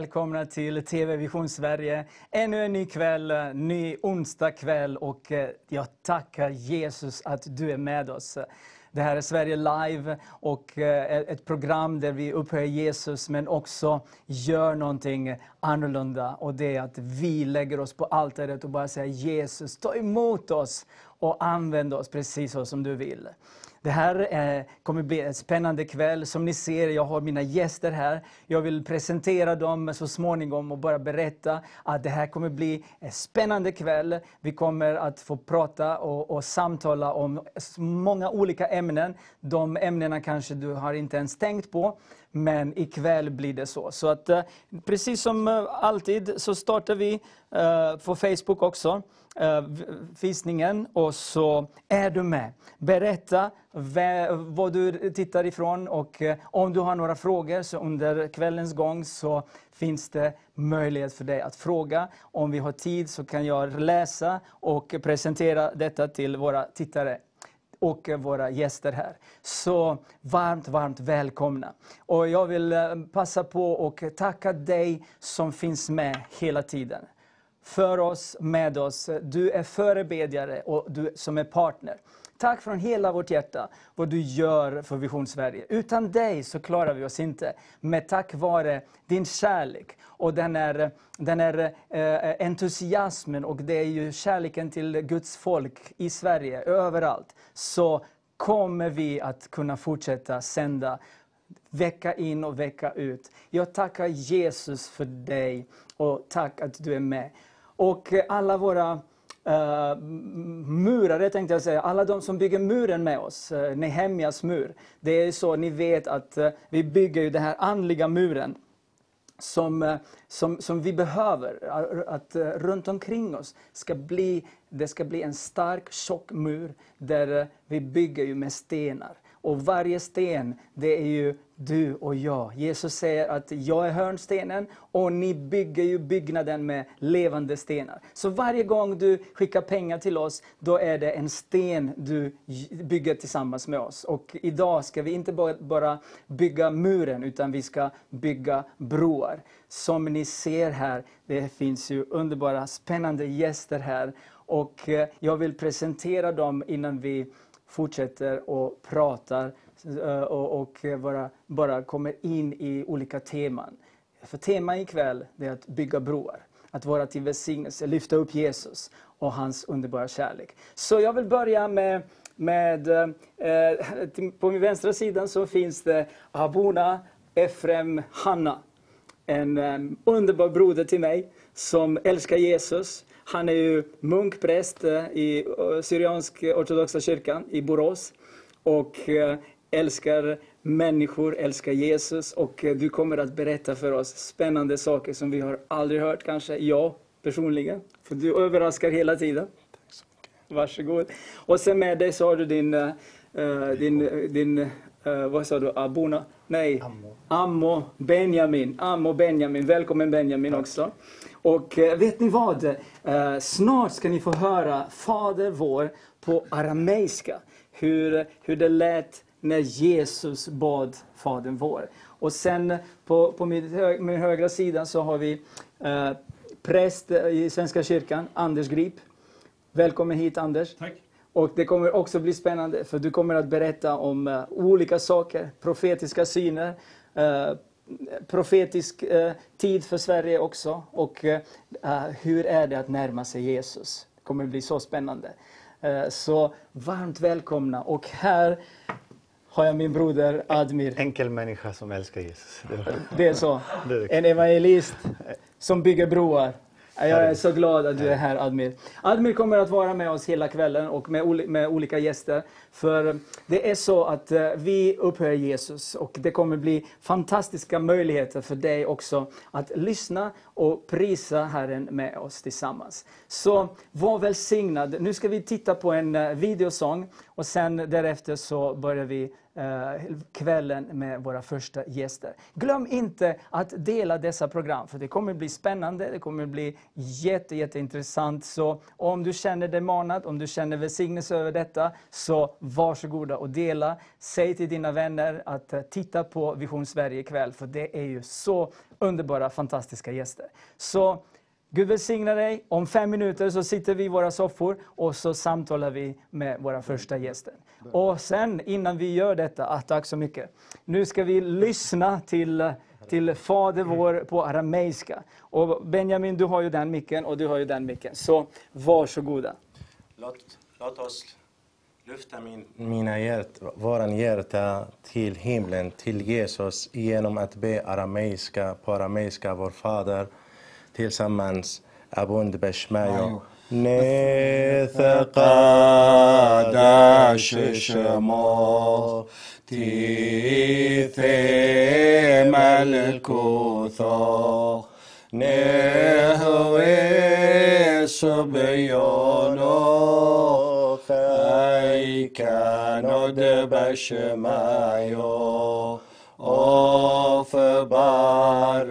välkomna till TV Vision Sverige. Ännu en ny kväll, eh, ny onsdag kväll och eh, jag tackar Jesus att du är med oss. Det här är Sverige Live och eh, ett program där vi upphöjer Jesus men också gör någonting annorlunda. Och det är att vi lägger oss på altaret och bara säger Jesus, ta emot oss och använd oss precis så som du vill. Det här eh, kommer bli en spännande kväll. Som ni ser, jag har mina gäster här. Jag vill presentera dem så småningom och bara berätta att det här kommer bli en spännande kväll. Vi kommer att få prata och, och samtala om många olika ämnen. De ämnena kanske du har inte ens tänkt på. Men ikväll blir det så. Så att, eh, precis som eh, alltid så startar vi eh, på Facebook också visningen och så är du med. Berätta var du tittar ifrån och eh, om du har några frågor så under kvällens gång så finns det möjlighet för dig att fråga. Om vi har tid så kan jag läsa och presentera detta till våra tittare och eh, våra gäster här. Så varmt, varmt välkomna. Och jag vill eh, passa på och tacka dig som finns med hela tiden. För oss, med oss. Du är förebedjare och du som är partner. Tack från hela vårt hjärta vad du gör för Vision Sverige. Utan dig så klarar vi oss inte. Men tack vare din kärlek och den är, den är eh, entusiasmen och det är ju kärleken till Guds folk i Sverige, överallt. Så kommer vi att kunna fortsätta sända vecka in och vecka ut. Jag tackar Jesus för dig och tack att du är med. Och alla våra Uh, murare tänkte jag säga, alla de som bygger muren med oss, uh, Nehemjas mur. Det är så, ni vet att uh, vi bygger ju den här andliga muren som, som, som vi behöver. Att runt omkring oss ska bli, det ska bli en stark, tjock mur där vi bygger ju med stenar. Och varje sten, det är ju du och jag. Jesus säger att jag är hörnstenen och ni bygger ju byggnaden med levande stenar. Så varje gång du skickar pengar till oss, då är det en sten du bygger tillsammans med oss. Och idag ska vi inte bara bygga muren, utan vi ska bygga broar. Som ni ser här, det finns ju underbara, spännande gäster här. Och eh, jag vill presentera dem innan vi fortsätter och pratar Eh, och, och bara, bara kommer in i olika teman. För temat ikväll är att bygga broar, att vara till välsignelse, lyfta upp Jesus och hans underbara kärlek. Så jag vill börja med, med eh, på min vänstra sida så finns det Abuna Efrem Hanna. En eh, underbar broder till mig som älskar Jesus, han är ju munkpräst eh, i eh, Syriansk ortodoxa kyrkan i Borås. Och eh, älskar människor, älskar Jesus. Och du kommer att berätta för oss spännande saker som vi har aldrig hört kanske. Jag personligen. För du överraskar hela tiden. Tack så mycket. Varsågod. Och sen med dig så har du din, uh, din, din uh, vad sa du, Abuna? Nej, Ammo. Ammo Benjamin. Ammo Benjamin. Välkommen Benjamin Tack. också. Och eh, vet ni vad? Eh, snart ska ni få höra Fader vår på arameiska. Hur, hur det lät när Jesus bad Fadern vår. Och sen på, på min, hög, min högra sida så har vi eh, präst i Svenska kyrkan, Anders Grip. Välkommen hit Anders. Tack. Och det kommer också bli spännande för du kommer att berätta om uh, olika saker, profetiska syner, uh, profetisk eh, tid för Sverige också. Och eh, hur är det att närma sig Jesus? Det kommer bli så spännande. Eh, så varmt välkomna. Och här har jag min broder Admir. Enkel människa som älskar Jesus. Det är så. En evangelist som bygger broar. Jag är så glad att du är här Admir. Admir kommer att vara med oss hela kvällen och med, med olika gäster. För det är så att eh, vi upphöjer Jesus och det kommer bli fantastiska möjligheter för dig också att lyssna och prisa Herren med oss tillsammans. Så var välsignad. Nu ska vi titta på en eh, videosång och sen därefter så börjar vi Eh, kvällen med våra första gäster. Glöm inte att dela dessa program, för det kommer bli spännande, det kommer bli jätte, jätteintressant. Så om du känner dig manad, om du känner välsignelse över detta, så varsågoda och dela. Säg till dina vänner att eh, titta på Vision Sverige ikväll, för det är ju så underbara, fantastiska gäster. Så Gud välsigna dig. Om fem minuter så sitter vi i våra soffor och så samtalar vi med våra första gäster. Och sen innan vi gör detta, ah, tack så mycket. Nu ska vi lyssna till, till Fader vår på arameiska. Och Benjamin, du har ju den micken och du har ju den micken. Så varsågoda. Låt, låt oss lyfta min, mina hjärt, våran hjärta till himlen, till Jesus genom att be arameiska, på arameiska, vår Fader tillsammans Abund Beshmayo. نثقادش شما تيثي ملكوثا نهوي صبيانو خي كانوا دبشمايو of bar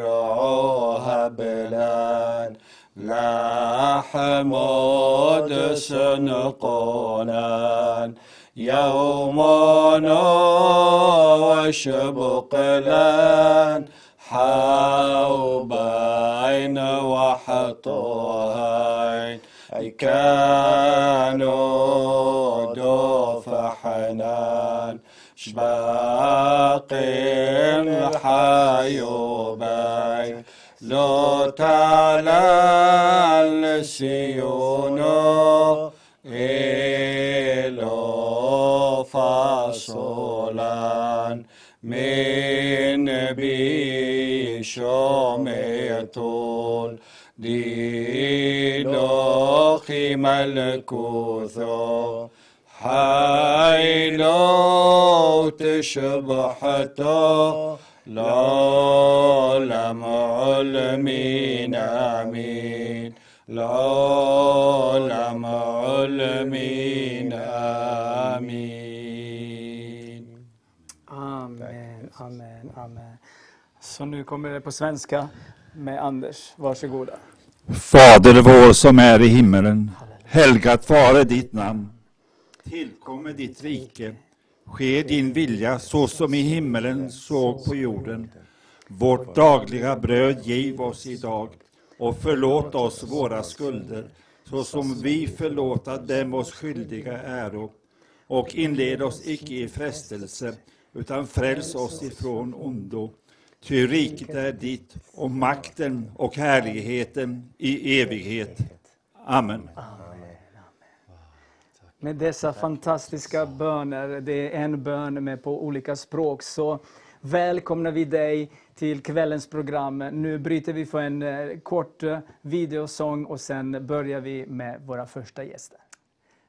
hablan نحمد سنقونان. يوم وشبق لأن حوبين وحطوهين. أي كانوا دفحنا باقي الحي وباي لو تعالى لسيونو إلو فاصولان. من بيشومتول دي لوخي الكوثو حيلو تشبحتو العالم علمين آمين العالم علمين آمين Amen, amen, amen. Så nu kommer det på svenska med Anders. Varsågoda. Fader vår som är i himmelen. Helgat vare ditt namn. Tillkommer ditt rike. Ske din vilja så som i himmelen så på jorden. Vårt dagliga bröd giv oss idag och förlåt oss våra skulder så som vi förlåta dem oss skyldiga äro. Och inled oss icke i frestelse utan fräls oss ifrån ondo. Ty riket är ditt och makten och härligheten i evighet. Amen. Med dessa fantastiska böner, det är en bön med på olika språk, så välkomnar vi dig till kvällens program. Nu bryter vi för en eh, kort eh, videosång och sen börjar vi med våra första gäster.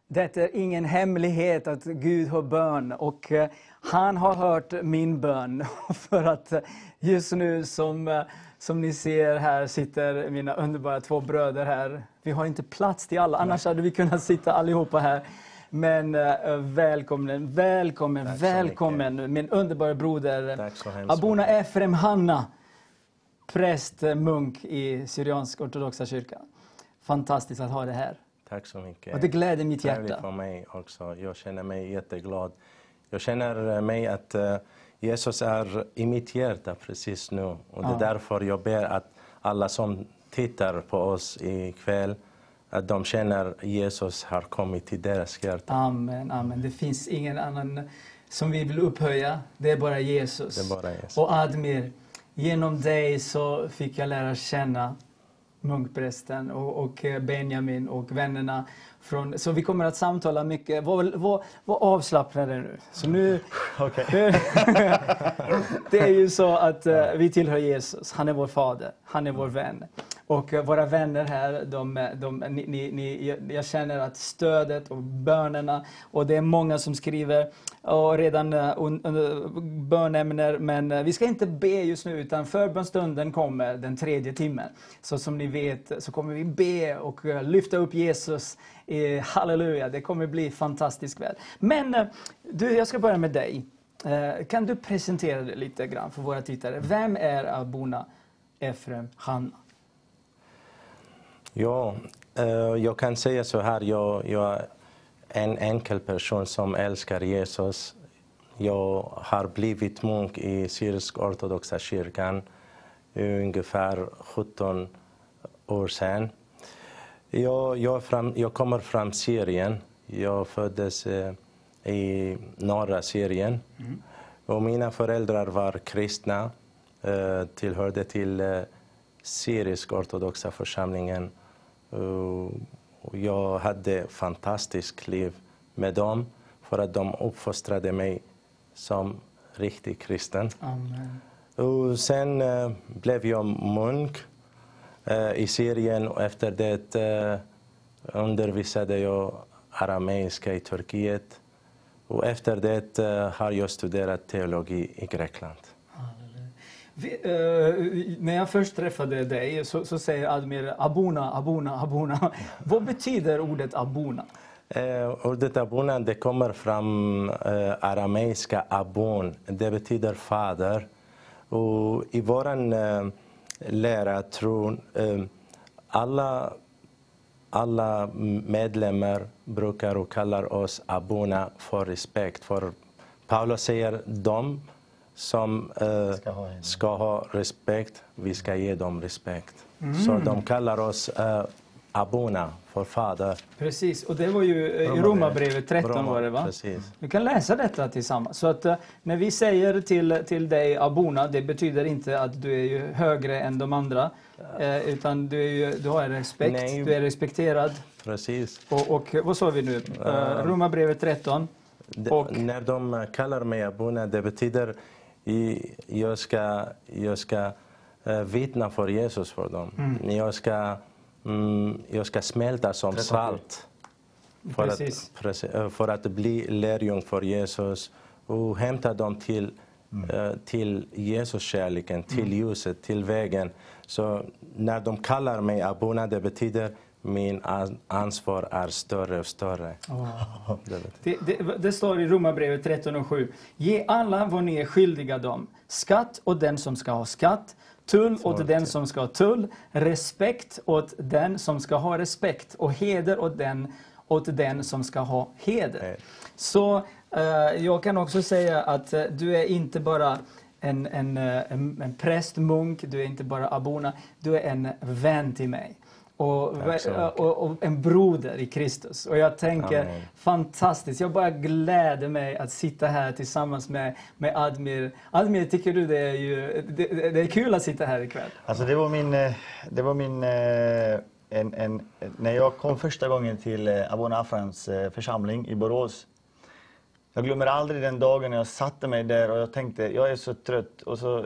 Det är ingen hemlighet att Gud har bön och eh, han har hört min bön. För att just nu som, som ni ser här sitter mina underbara två bröder här. Vi har inte plats till alla, annars hade vi kunnat sitta allihopa här. Men uh, välkommen, välkommen, Tack välkommen min underbara broder Tack så Abuna. Efrem Hanna, präst, eh, munk i Syriansk ortodoxa kyrkan. Fantastiskt att ha det här. Tack så mycket. Och det gläder mitt Trevligt hjärta. för mig också. Jag känner mig jätteglad. Jag känner eh, mig att Jesus är i mitt hjärta precis nu. Och det är Ja. därför jag ber att alla som tittar på oss ikväll, att de känner Jesus har kommit till deras hjärta. Amen, amen. Det finns ingen annan som vi vill upphöja. Det är bara Jesus. Det är bara Jesus. Och Admir, genom dig så fick jag lära känna munkprästen och, och eh, Benjamin och vännerna. Från, så vi kommer att samtala mycket. Var, var, var avslappnade nu. Så nu det är ju så att eh, vi tillhör Jesus. Han är vår fader. Han är vår vän. Och eh, våra vänner här, de, eh, de, ni, ni, ni, jag- känner att stödet och bönerna, och det är många som skriver och redan eh, under bönämner, men vi ska inte be just nu utan förbönstunden kommer den tredje timmen. Så som ni vet så kommer vi be och lyfta upp Jesus. Halleluja, det kommer bli fantastiskt kväll. Men du, jag ska börja med dig. Kan du presentera dig lite grann för våra tittare? Vem är Abuna Efrem Hanna? Ja, eh, jag kan säga så här, jag, jag är en enkel person som älskar Jesus. Jag har blivit munk i syrisk ortodoxa kyrkan i ungefär 17 år sedan. Jag, jag, fram, jag kommer från Syrien. Jag föddes eh, i norra Syrien. Och mina föräldrar var kristna, eh, tillhörde till eh, syrisk ortodoxa församlingen. Och jag hade ett fantastiskt liv med dem för att de uppfostrade mig som riktig kristen. Amen. Och sen eh, blev jag munk eh, i Syrien och efter det eh, undervisade jag arameiska i Turkiet. Och efter det eh, har jag studerat teologi i Grekland. Vi, eh, när jag först träffade dig så, så säger Admir Abuna, Abuna, Abuna. Vad betyder ordet Abuna? Eh, ordet abuna det kommer från eh, arameiska abon. Det betyder fader. Och I vår eh, lära tror eh, alla, alla medlemmar brukar och kallar oss abuna för respekt. För Paulus säger de som eh, Ska ha en- ska ha respekt, vi ska ge dem respekt. Så de kallar oss eh, abuna för fader. Precis, och det var ju eh, i Romarbrevet. Romarbrevet 13 Roma- var det va? precis. Vi kan läsa detta tillsammans. Så att eh, när vi säger till, till dig Abuna, det betyder inte att du är ju högre än de andra. Eh, utan du, är ju, du har respekt, Nej. du är respekterad. Precis. Och, och vad sa vi nu? Uh, Romarbrevet 13. Det, Och- När de eh, kallar mig abuna, det betyder jag ska, jag ska eh, vittna för Jesus för dem. Jag, ska, mm, jag ska smälta som salt. För att, Precis. eh, för att bli lärjung för Jesus och hämta dem till, eh, till Jesus-kärleken, till ljuset, till vägen. Så när de kallar mig abuna, det betyder min an- ansvar är större och större. Det betyder. Det, det, det står i Romarbrevet 13 och 7. Ge alla vad ni är skyldiga dem. Skatt åt den som ska ha skatt. Tull åt den som ska ha tull. Respekt åt den som ska ha respekt. Och heder åt den, åt den som ska ha heder. Heder. Så eh, jag kan också säga att eh, du är inte bara en, en, eh, en, en präst, munk, du är inte bara abona, du är en vän till mig. Och, och, och en broder i Kristus. Och jag tänker, Amen. fantastiskt. Jag bara gläder mig att sitta här tillsammans med, med Admir. Admir, tycker du det är, ju, det, det är kul att sitta här ikväll? Alltså det var min, eh, det var min eh, en, en, när jag kom första gången till eh, Abona Aframs eh, församling i Borås. Jag glömmer aldrig den dagen när jag satte mig där och jag tänkte, jag är så trött. Och så,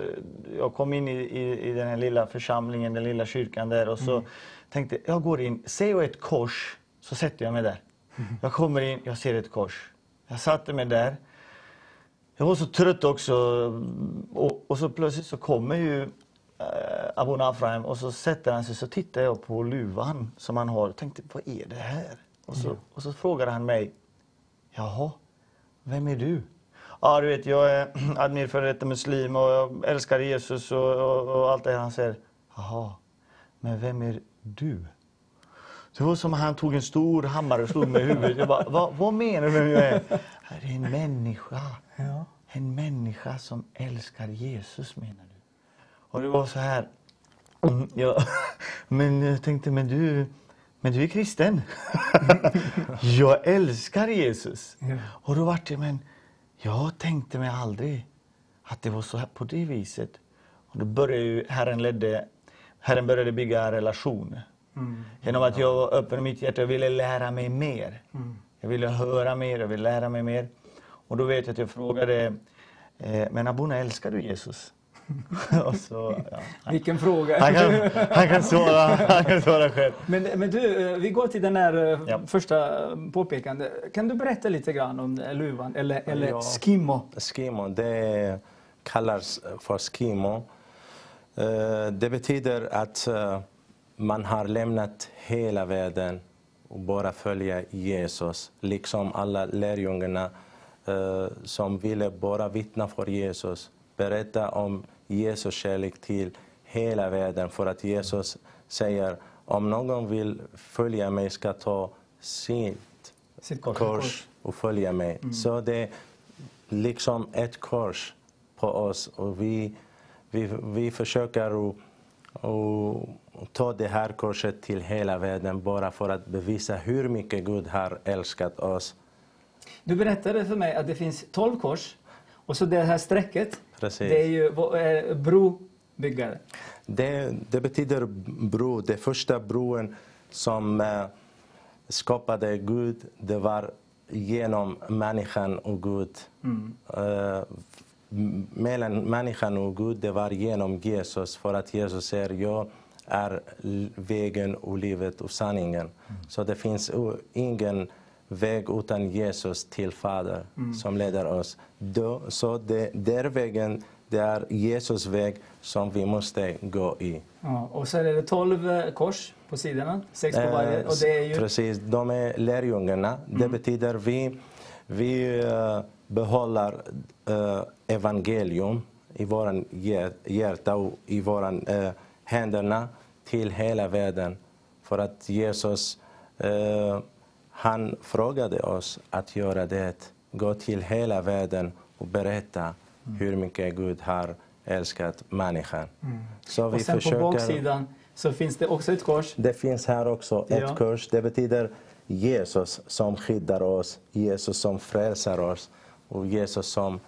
jag kom in i, i, i den här lilla församlingen, den lilla kyrkan där och så tänkte jag går in, ser jag ett kors så sätter jag mig där. Jag kommer in, jag ser ett kors. Jag satte mig där. Jag var så trött också och, och så plötsligt så kommer ju eh, Abuna Afraim och så sätter han sig så tittar jag på luvan som han har och tänkte vad är det här? Och så, och så frågar han mig Jaha, vem är du? Ja du vet jag är Admir före detta muslim och jag älskar Jesus och, och, och allt det här. Han säger Jaha, men vem är du? Det var som han tog en stor hammare och slog mig i huvudet. Jag bara, vad, vad menar du med är? Det är en människa. Ja. En människa som älskar Jesus menar du? Och det var så här. Mm, ja, men jag tänkte, men du, men du är kristen. jag älskar Jesus. Och då vart det, men jag tänkte mig aldrig att det var så här på det viset. Och då började ju, Herren ledde, Herren började bygga en relation. Genom att jag i mitt hjärta, jag ville lära mig mer. Jag ville höra mer, jag ville lära mig mer. Och då vet jag att jag frågade, eh, men Abuna, älskar du Jesus? och så, ja. Vilken fråga. han, kan, han, kan svara, han kan svara själv. Men, men du, eh, vi går till den här eh, Ja. första eh, påpekande. Kan du berätta lite grann om eh, luvan, eller, eller Ja. skimmo? Skimo, det kallas för skimo. Eh, Det betyder att eh, man har lämnat hela världen och bara följa Jesus. Liksom alla lärjungarna eh, som ville bara vittna för Jesus, berätta om Jesus kärlek till hela världen. För att Jesus säger, om någon vill följa mig ska ta sitt Sitt kors. kors och följa mig. Så det är liksom ett kors på oss och vi, vi, vi försöker att, att ta det här korset till hela världen bara för att bevisa hur mycket Gud har älskat oss. Du berättade för mig att det finns 12 kors och så det här strecket, Precis. det är ju eh, brobyggare. Det, det betyder bro. Det första broen som eh, skapade Gud, det var genom människan och Gud. Eh, m- mellan människan och Gud, det var genom Jesus. För att Jesus säger, jag är vägen och livet och sanningen. Så det finns ingen väg utan Jesus till Fader som leder oss. Då, så det, där vägen, det är Jesus väg som vi måste gå i. Ja, och så är det 12 eh, kors på sidorna, sex på varje. Eh, Och det är ju... Precis, de är lärjungarna. Det betyder vi, vi eh, behåller eh, evangelium i våra hjärta och i våra uh, händerna till hela världen. För att Jesus, eh, han frågade oss att göra det. Gå till hela världen och berätta hur mycket Gud har älskat människan. Så Och sen på baksidan så finns det också ett kors. det finns här också ett Ja. kors. Det betyder Jesus som skyddar oss, Jesus som frälsar oss och Jesus som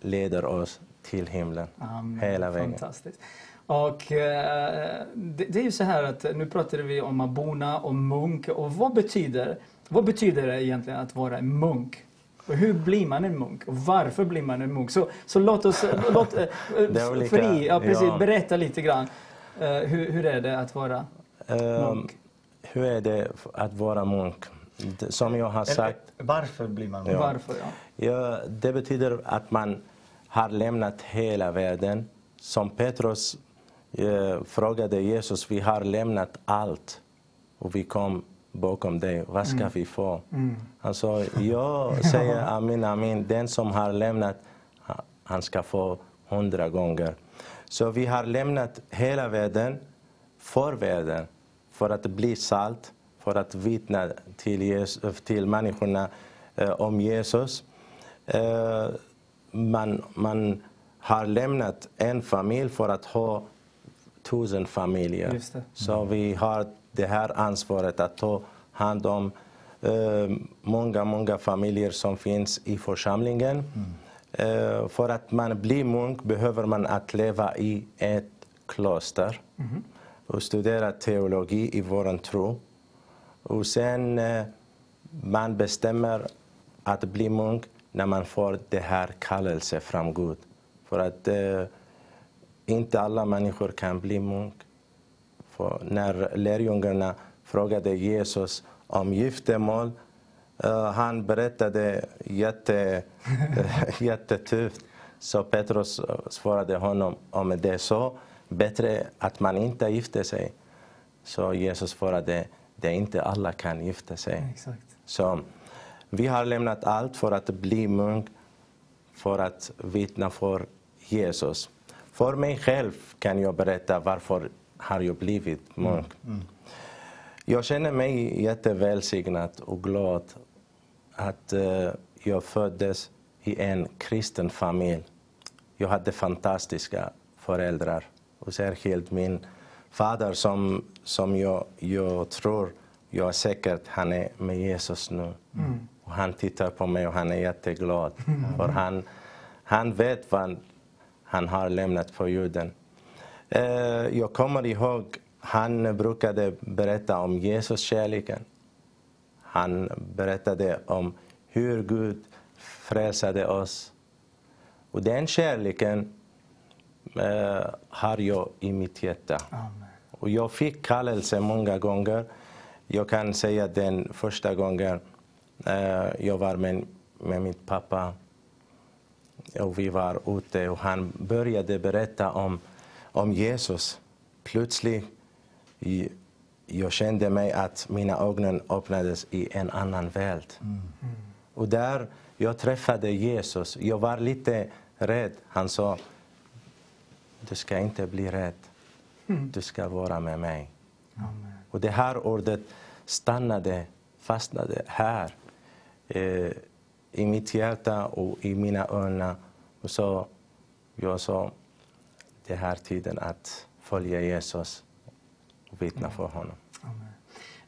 leder oss till himlen Amen. hela vägen. Fantastiskt. Och eh, det, det är ju så här att nu pratade vi om abona och munk. Och vad betyder, vad betyder det egentligen att vara en munk? Och hur blir man en munk? Och varför blir man en munk? Så, så låt oss låt, eh, Det är olika, fri, ja, precis, ja. berätta lite grann. Eh, hur, hur är det att vara munk? hur är det att vara munk? Som jag har Eller, sagt, varför blir man Ja. Varför? Ja. Ja, det betyder att man har lämnat hela världen. Som Petrus eh, frågade Jesus, vi har lämnat allt och vi kom bakom dig. Vad ska vi få? Han sa, jag säger amin, amin. Den som har lämnat, ha- han ska få hundra gånger. Så vi har lämnat hela världen för världen, för att bli salt, för att vittna till, Jesus, till människorna eh, om Jesus. Eh, man, man har lämnat en familj för att ha tusen familjer. Så vi har det här ansvaret att ta hand om eh, många, många familjer som finns i församlingen. Eh, för att man blir munk behöver man att leva i ett kloster och studera teologi i vår tro. Och sen man bestämmer att bli munk när man får det här kallelse från Gud. För att eh, inte alla människor kan bli munk. För när lärjungarna frågade Jesus om giftermål, eh, han berättade jätte, jättetufft. Så Petrus eh, svarade honom, om det är så, bättre att man inte gifter sig. Så Jesus svarade, det är inte alla kan gifta sig. Exakt. Så vi har lämnat allt för att bli munk, för att vittna för Jesus. För mig själv kan jag berätta varför har jag blivit munk. Jag känner mig jättevälsignad och glad att eh, jag föddes i en kristen familj. Jag hade fantastiska föräldrar. Och särskilt min fader som, som jag, jag tror, jag är säker han är med Jesus nu. Och han tittar på mig och han är jätteglad. För han, han vet vad han har lämnat på jorden. Eh, jag kommer ihåg, han brukade berätta om Jesus kärleken. Han berättade om hur Gud frälsade oss. Och den kärleken eh, har jag i mitt hjärta. Amen. Och jag fick kallelse många gånger. Jag kan säga den första gången jag var med, med min pappa och vi var ute och han började berätta om, om Jesus. Plötsligt jag kände mig att mina ögon öppnades i en annan värld. Och där jag träffade Jesus. Jag var lite rädd. Han sa, du ska inte bli rädd. Du ska vara med mig. Och det här ordet stannade, fastnade här eh, i mitt hjärta och i mina ögon. Och så jag sa, det här tiden att följa Jesus och vittna för honom.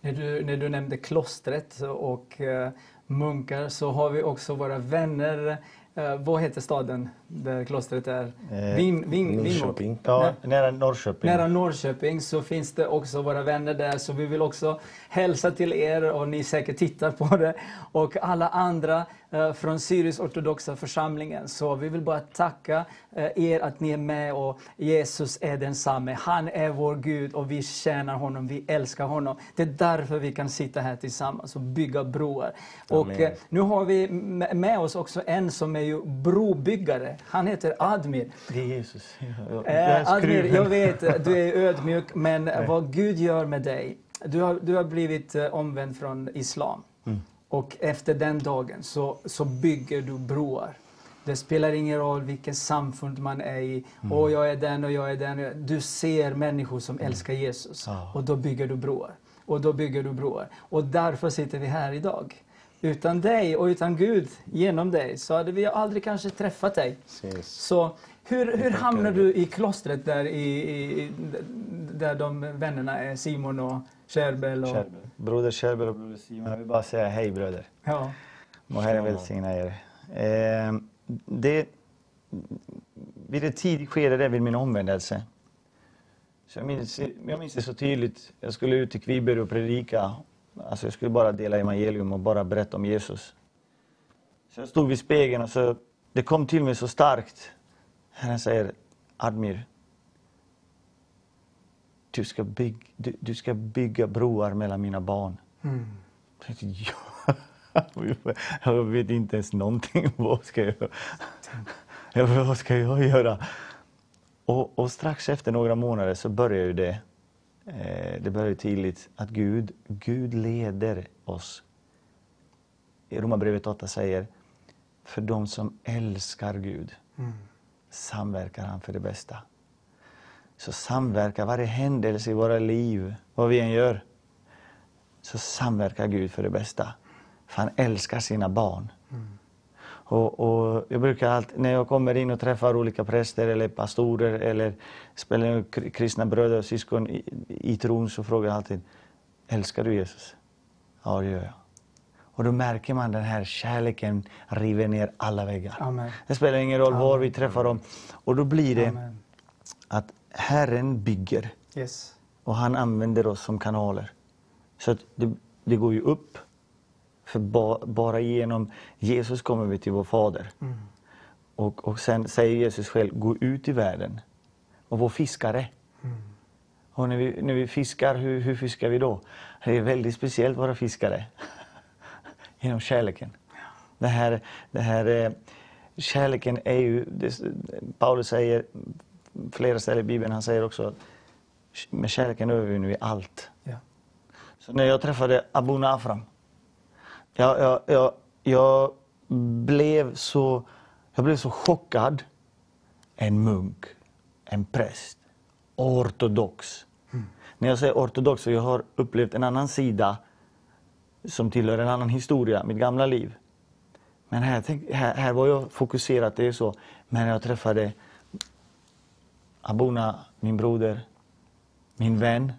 När du, när du nämnde klostret och eh, munkar så har vi också våra vänner. Eh, vad heter staden där klostret är? Eh, Vin, vin. Norrköping. Ja, nära Norrköping. Nära Norrköping så finns det också våra vänner där så vi vill också hälsa till er och ni säkert tittar på det och alla andra eh, från Syrisk ortodoxa församlingen. Så vi vill bara tacka eh, er att ni är med och Jesus är densamme. Han är vår Gud och vi tjänar honom, vi älskar honom. Det är därför vi kan sitta här tillsammans och bygga broar. Och Amen. eh, nu har vi med oss också en som är ju brobyggare. Han heter Admir. Det är Jesus. Jag, jag, Eh, Admir, jag vet du är ödmjuk, men vad Gud gör med dig. Du har, du har blivit eh, omvänd från islam. Och efter den dagen så, så bygger du broar. Det spelar ingen roll vilken samfund man är i. Och jag är den och jag är den. Du ser människor som älskar Jesus. Ja. Och då bygger du broar. Och då bygger du broar. Och därför sitter vi här idag. Utan dig och utan Gud, genom dig, så hade vi aldrig kanske träffat dig. Precis. Så hur, hur hamnar du i klostret där, i, i, där de vännerna är Simon och Sherbel? Och. Broder Kjellberg och broder Simon, jag vill bara säga hej bröder. Ja. Må Herren välsigna er. Eh, det, vid ett tidigt skede där vid min omvändelse, så jag, minns, jag minns det så tydligt. Jag skulle ut till Kviberg och predika. Alltså jag skulle bara dela evangelium och bara berätta om Jesus. Så jag stod vid spegeln och så, det kom till mig så starkt. Herren säger, Admir, du ska, bygg, du, du ska bygga broar mellan mina barn. Mm. Jag. Jag vet inte ens någonting. Vad ska jag, ja, vad ska jag göra? Och, och strax efter några månader så börjar ju det. Eh, det börjar tydligt att Gud, Gud leder oss. I Romarbrevet 8 säger, för de som älskar Gud samverkar han för det bästa. Så samverkar varje händelse i våra liv, vad vi än gör, så samverkar Gud för det bästa. För han älskar sina barn. Och, och jag brukar alltid, när jag kommer in och träffar olika präster eller pastorer eller spelar kr- kristna bröder och syskon i, i tron så frågar jag alltid, älskar du Jesus? Ja, det gör jag. Och då märker man den här kärleken river ner alla väggar. Amen. Det spelar ingen roll var vi träffar dem. Och då blir det Amen. att Herren bygger Yes. och han använder oss som kanaler. Så det, det går ju upp. För ba, bara genom Jesus kommer vi till vår Fader. Och, och sen säger Jesus själv, gå ut i världen och var fiskare. Och när vi, när vi fiskar, hur, hur fiskar vi då? Det är väldigt speciellt att vara fiskare. Genom kärleken. Det här, det här, eh, kärleken är ju, det, Paulus säger flera ställen i Bibeln, han säger också att med kärleken övervinner vi allt. Ja. Så när jag träffade Abu Nafram, jag, jag, jag, jag, blev så, jag blev så chockad. En munk, en präst, ortodox. När jag säger ortodox så jag har upplevt en annan sida som tillhör en annan historia, mitt gamla liv. Men här, tänk, här, här var jag fokuserad, det är så. Men jag träffade Abuna, min broder, min vän.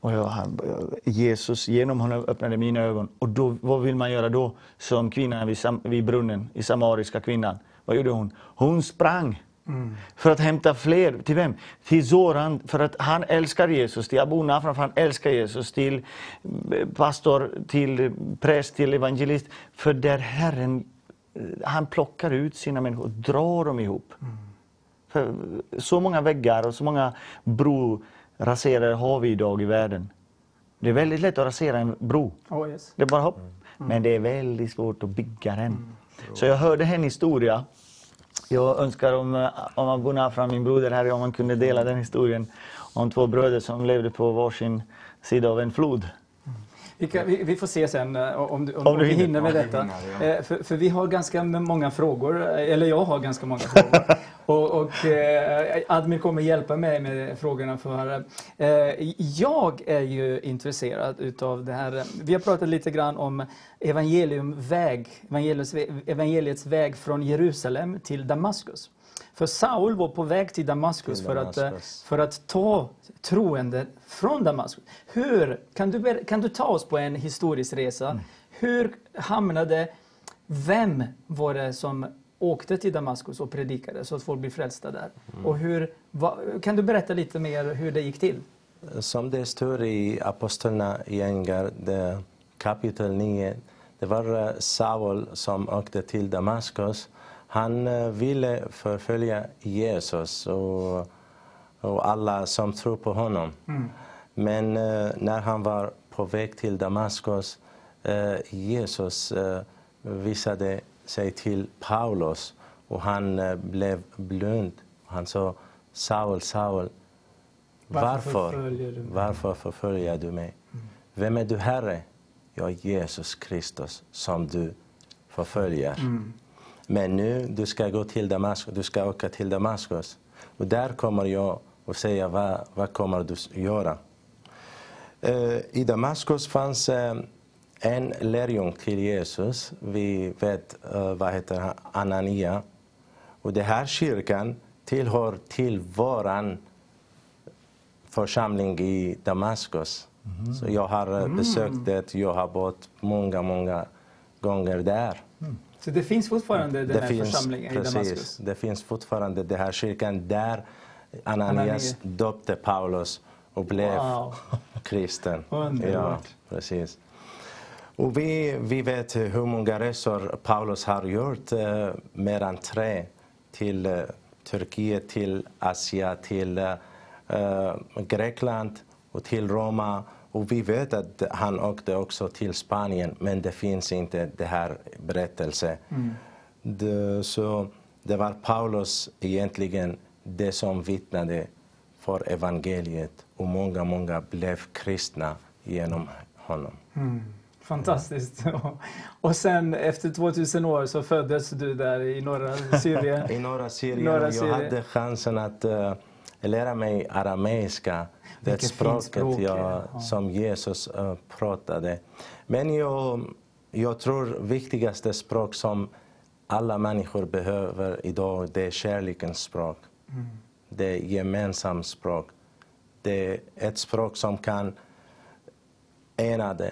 Och jag, han, Jesus genom honom öppnade mina ögon. Och då, vad vill man göra då? Som kvinnan vid, Sam, vid brunnen, i Samariska kvinnan. Vad gjorde hon? Hon sprang. För att hämta fler. Till vem? Till Zoran, för att han älskar Jesus. Till Abu Nafran, för han älskar Jesus. Till eh, pastor, till präst, till evangelist. För där Herren, eh, han plockar ut sina människor och drar dem ihop. För så många väggar och så många broraserare har vi idag i världen. Det är väldigt lätt att rasera en bro. Oh, yes. Det är bara hopp. Men det är väldigt svårt att bygga den. Så jag hörde en historia. Jag önskar om, eh, om Abu Nafra, min broder här, om man kunde dela den historien. Om två bröder som levde på varsin sida av en flod. Vi, kan, vi, vi får se sen eh, om du, om, Om du vi hinner. hinner med Ja, detta. hinner, Eh, För, för vi har ganska många frågor, eller jag har ganska många frågor. och och eh, Admir kommer hjälpa mig med frågorna. För, eh, jag är ju intresserad utav det här. Vi har pratat lite grann om evangeliumväg, evangeliets, evangeliets väg från Jerusalem till Damaskus. För Saul var på väg till Damaskus, Till För, att, eh, Damaskus. för att ta troende från Damaskus. Hur, kan, du, kan du ta oss på en historisk resa? Mm. Hur hamnade, vem var det som åkte till Damaskus och predikade så att folk blir frälsta där? Mm. Och hur, va, kan du berätta lite mer hur det gick till? Som det står i Apostlarna gängar, det, kapitel 9, det var eh, Saul som åkte till Damaskus. Han eh, ville förfölja Jesus och, och alla som tror på honom. Men eh, när han var på väg till Damaskus, Jesus visade sig till Paulus och han eh, blev blind. Han sa Saul, Saul, Varför varför, förföljer du mig?" varför förföljer du mig? Vem är du, Herre? Jag är Jesus Kristus som du förföljer. Men nu du ska gå till Damaskus, du ska åka till Damaskus. Och där kommer jag att säga vad, vad kommer du göra. Eh, I Damaskus fanns eh, en lärjung till Jesus. Vi vet eh, vad heter han, Anania. Och den här kyrkan tillhör till våran församling i Damaskus. Så jag har eh, besökt det, jag har bott många, många gånger där. Så det finns fortfarande den här församlingen i Damaskus? precis, det finns fortfarande den här kyrkan där Ananias Ananias. döpte Paulus och blev Wow. kristen. Underbart. Ja, precis. Och vi, vi vet hur många resor Paulus har gjort, eh, mer än tre, till eh, Turkiet, till Asien, till eh, eh, Grekland och till Roma. Och vi vet att han åkte också till Spanien, men det finns inte det här berättelse. Det, så det var Paulus egentligen det som vittnade för evangeliet och många, många blev kristna genom honom. Fantastiskt. Och sen efter 2000 år så föddes du där i norra Syrien. I norra Syrien Norra och jag Syrien. hade chansen att eh, lära mig arameiska. Det språket språk, jag, ja. som Jesus eh, pratade. Men jag, jag tror viktigaste språk som alla människor behöver idag, det är kärlekens språk. Mm. Det är gemensamt språk. Det är ett språk som kan ena det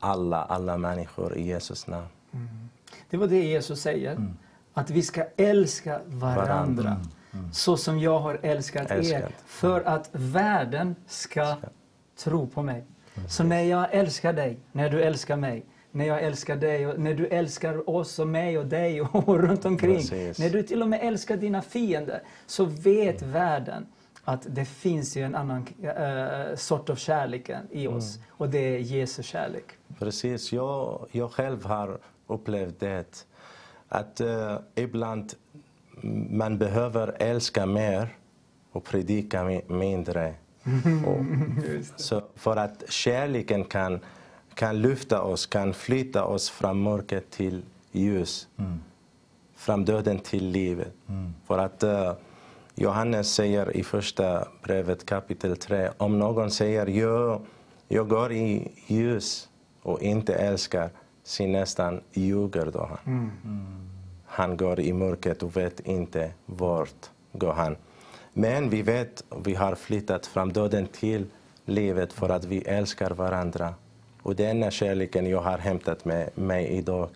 alla, alla människor i Jesus namn. Det var det Jesus säger. Att vi ska älska varandra. Varandra. Så som jag har älskat, er. Älskat. För att världen ska tro på mig. Så när jag älskar dig, när du älskar mig, när jag älskar dig och när du älskar oss och mig och dig och runt omkring. Precis. När du till och med älskar dina fiender så vet världen att det finns ju en annan äh, sort av kärlek i oss. Och det är Jesu kärlek. Precis, jag, jag själv har upplevt det. Att eh, ibland man behöver älska mer och predika mi- mindre. och, så för att kärleken kan, kan lyfta oss, kan flytta oss från mörker till ljus. Från döden till livet. För att eh, Johannes säger i första brevet kapitel 3, om någon säger jag, jag går i ljus och inte älskar sin nästan ljuger då han. Han går i mörkret och vet inte vart går han. Men vi vet, vi har flyttat från döden till livet för att vi älskar varandra. Och denna kärleken jag har hämtat med mig idag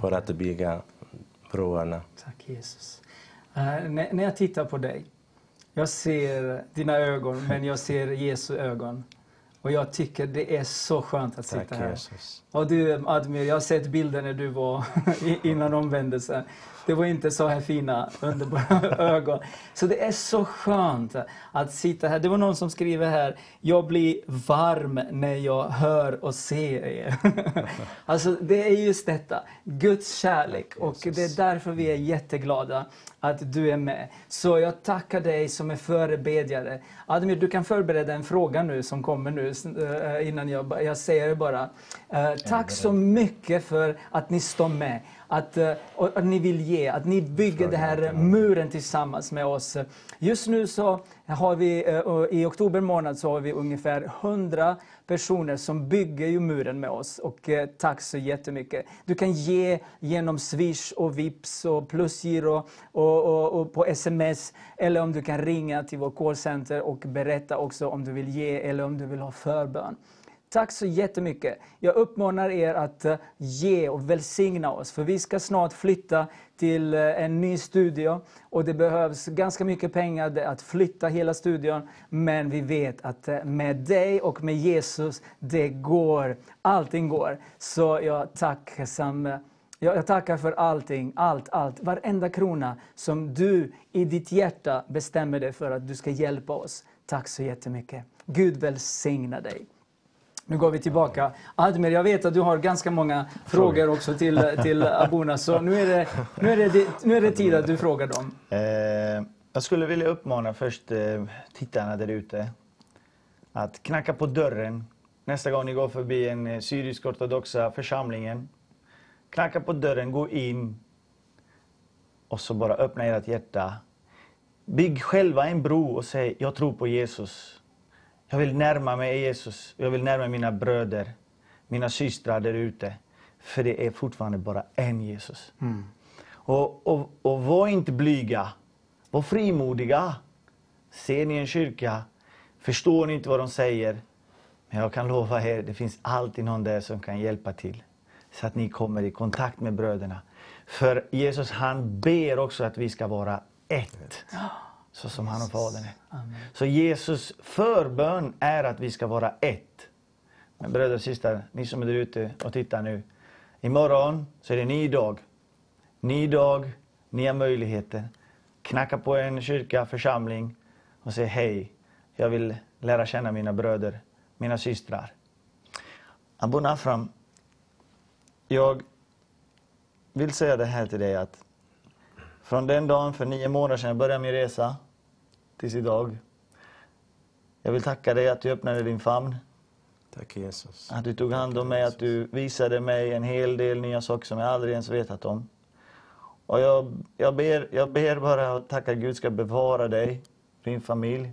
för att bygga broarna. Tack Jesus. Eh, när, när jag tittar på dig, jag ser dina ögon, men jag ser Jesu ögon. Och jag tycker det är så skönt att sitta Tack här. Jesus. Och du Admir, jag har sett bilder när du var innan omvändelsen. Det var inte så här fina, underbara ögon. Så det är så skönt att sitta här. Det var någon som skriver här, jag blir varm när jag hör och ser er. Alltså det är just detta, Guds kärlek. Och det är därför vi är jätteglada att du är med. Så jag tackar dig som är förebedjare. Admir, du kan förbereda en fråga nu som kommer nu eh, innan jag, jag säger det bara. Tack så mycket för att ni står med. Att, eh, att ni vill ge, att ni bygger den här muren tillsammans med oss. Just nu så har vi, eh, i oktober månad så har vi ungefär 100 personer som bygger ju muren med oss. Och eh, tack så jättemycket. Du kan ge genom Swish och Vips och Plusgiro och, och, och på sms. Eller om du kan ringa till vår callcenter och berätta också om du vill ge eller om du vill ha förbön. Tack så jättemycket. Jag uppmanar er att eh, ge och välsigna oss, för vi ska snart flytta till eh, en ny studio och det behövs ganska mycket pengar att flytta hela studion. Men vi vet att eh, med dig och med Jesus, det går. Allting går. Så jag tacksam jag tackar för allting, allt, allt, varenda krona som du i ditt hjärta bestämmer dig för att du ska hjälpa oss. Tack så jättemycket. Gud välsigna dig. Nu går vi tillbaka. Admir, jag vet att du har ganska många frågor också till, till Abuna, så nu är, det, nu, är det, nu är det tid att du frågar dem. Eh, jag skulle vilja uppmana först eh, tittarna där ute att knacka på dörren nästa gång ni går förbi en eh, syrisk-ortodoxa församlingen. Knacka på dörren, gå in och så bara öppna ert hjärta. Bygg själva en bro och säg jag tror på Jesus. Jag vill närma mig Jesus. Jag vill närma mina bröder, mina systrar där ute. För det är fortfarande bara en Jesus. Mm. Och, och, och var inte blyga. Var frimodiga. Ser ni en kyrka, förstår ni inte vad de säger. Men jag kan lova er, det finns alltid någon där som kan hjälpa till. Så att ni kommer i kontakt med bröderna. För Jesus han ber också att vi ska vara ett så som han och Fadern är. Amen. Så Jesus förbön är att vi ska vara ett. Men bröder och systrar, ni som är där ute och tittar nu. Imorgon så är det ny dag. Ny dag, nya möjligheter. Knacka på en kyrka, församling och säg hej. Jag vill lära känna mina bröder, mina systrar. Abu Nafram, jag vill säga det här till dig att från den dagen för nio månader sedan jag började min resa tills idag. Jag vill tacka dig att du öppnade din famn. Tack Jesus. Att du tog hand om mig, att du visade mig en hel del nya saker som jag aldrig ens vetat om. Och jag, jag, ber, jag ber bara att tacka Gud ska bevara dig, din familj.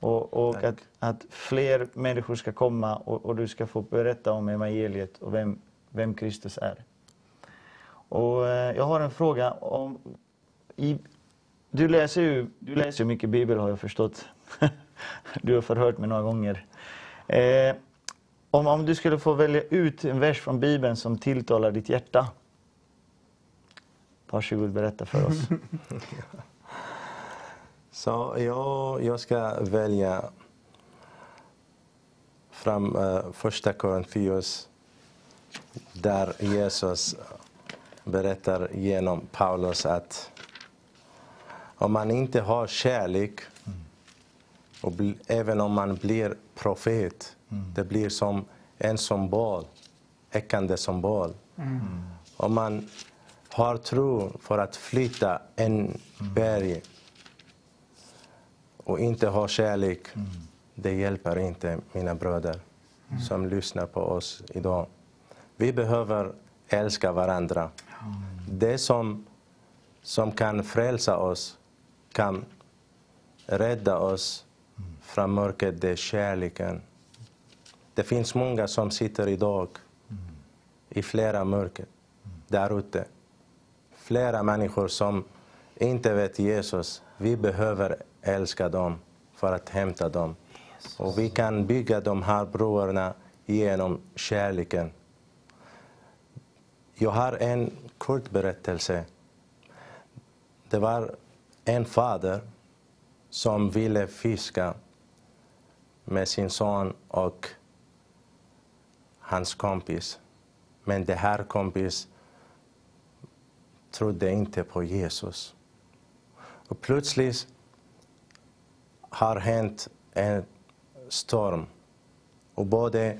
Och, och att, att, fler människor ska komma och, och, du ska få berätta om evangeliet och vem, vem Kristus är. Och eh, jag har en fråga. om i, du läser ju du läser mycket Bibel har jag förstått. du har förhört mig några gånger. Eh, om, om du skulle få välja ut en vers från Bibeln som tilltalar ditt hjärta. Varsågod, berätta för oss. Så jag, jag ska välja från uh, eh, första Korinthios. där Jesus berättar genom Paulus att om man inte har kärlek, och även om man blir profet, mm. det blir som en symbol, äckande symbol. Mm. Om man har tro för att flytta en berg och inte har kärlek, mm. det hjälper inte mina bröder mm. som lyssnar på oss idag. Vi behöver älska varandra. Det som, som kan frälsa oss kan rädda oss från mörkret, det är kärleken. Det finns många som sitter idag i flera mörker där ute. Flera människor som inte vet Jesus. Vi behöver älska dem för att hämta dem. Och vi kan bygga de här broarna genom kärleken. Jag har en kort berättelse. Det var en fader som ville fiska med sin son och hans kompis. Men den här kompis trodde inte på Jesus. Och plötsligt har hänt en storm och både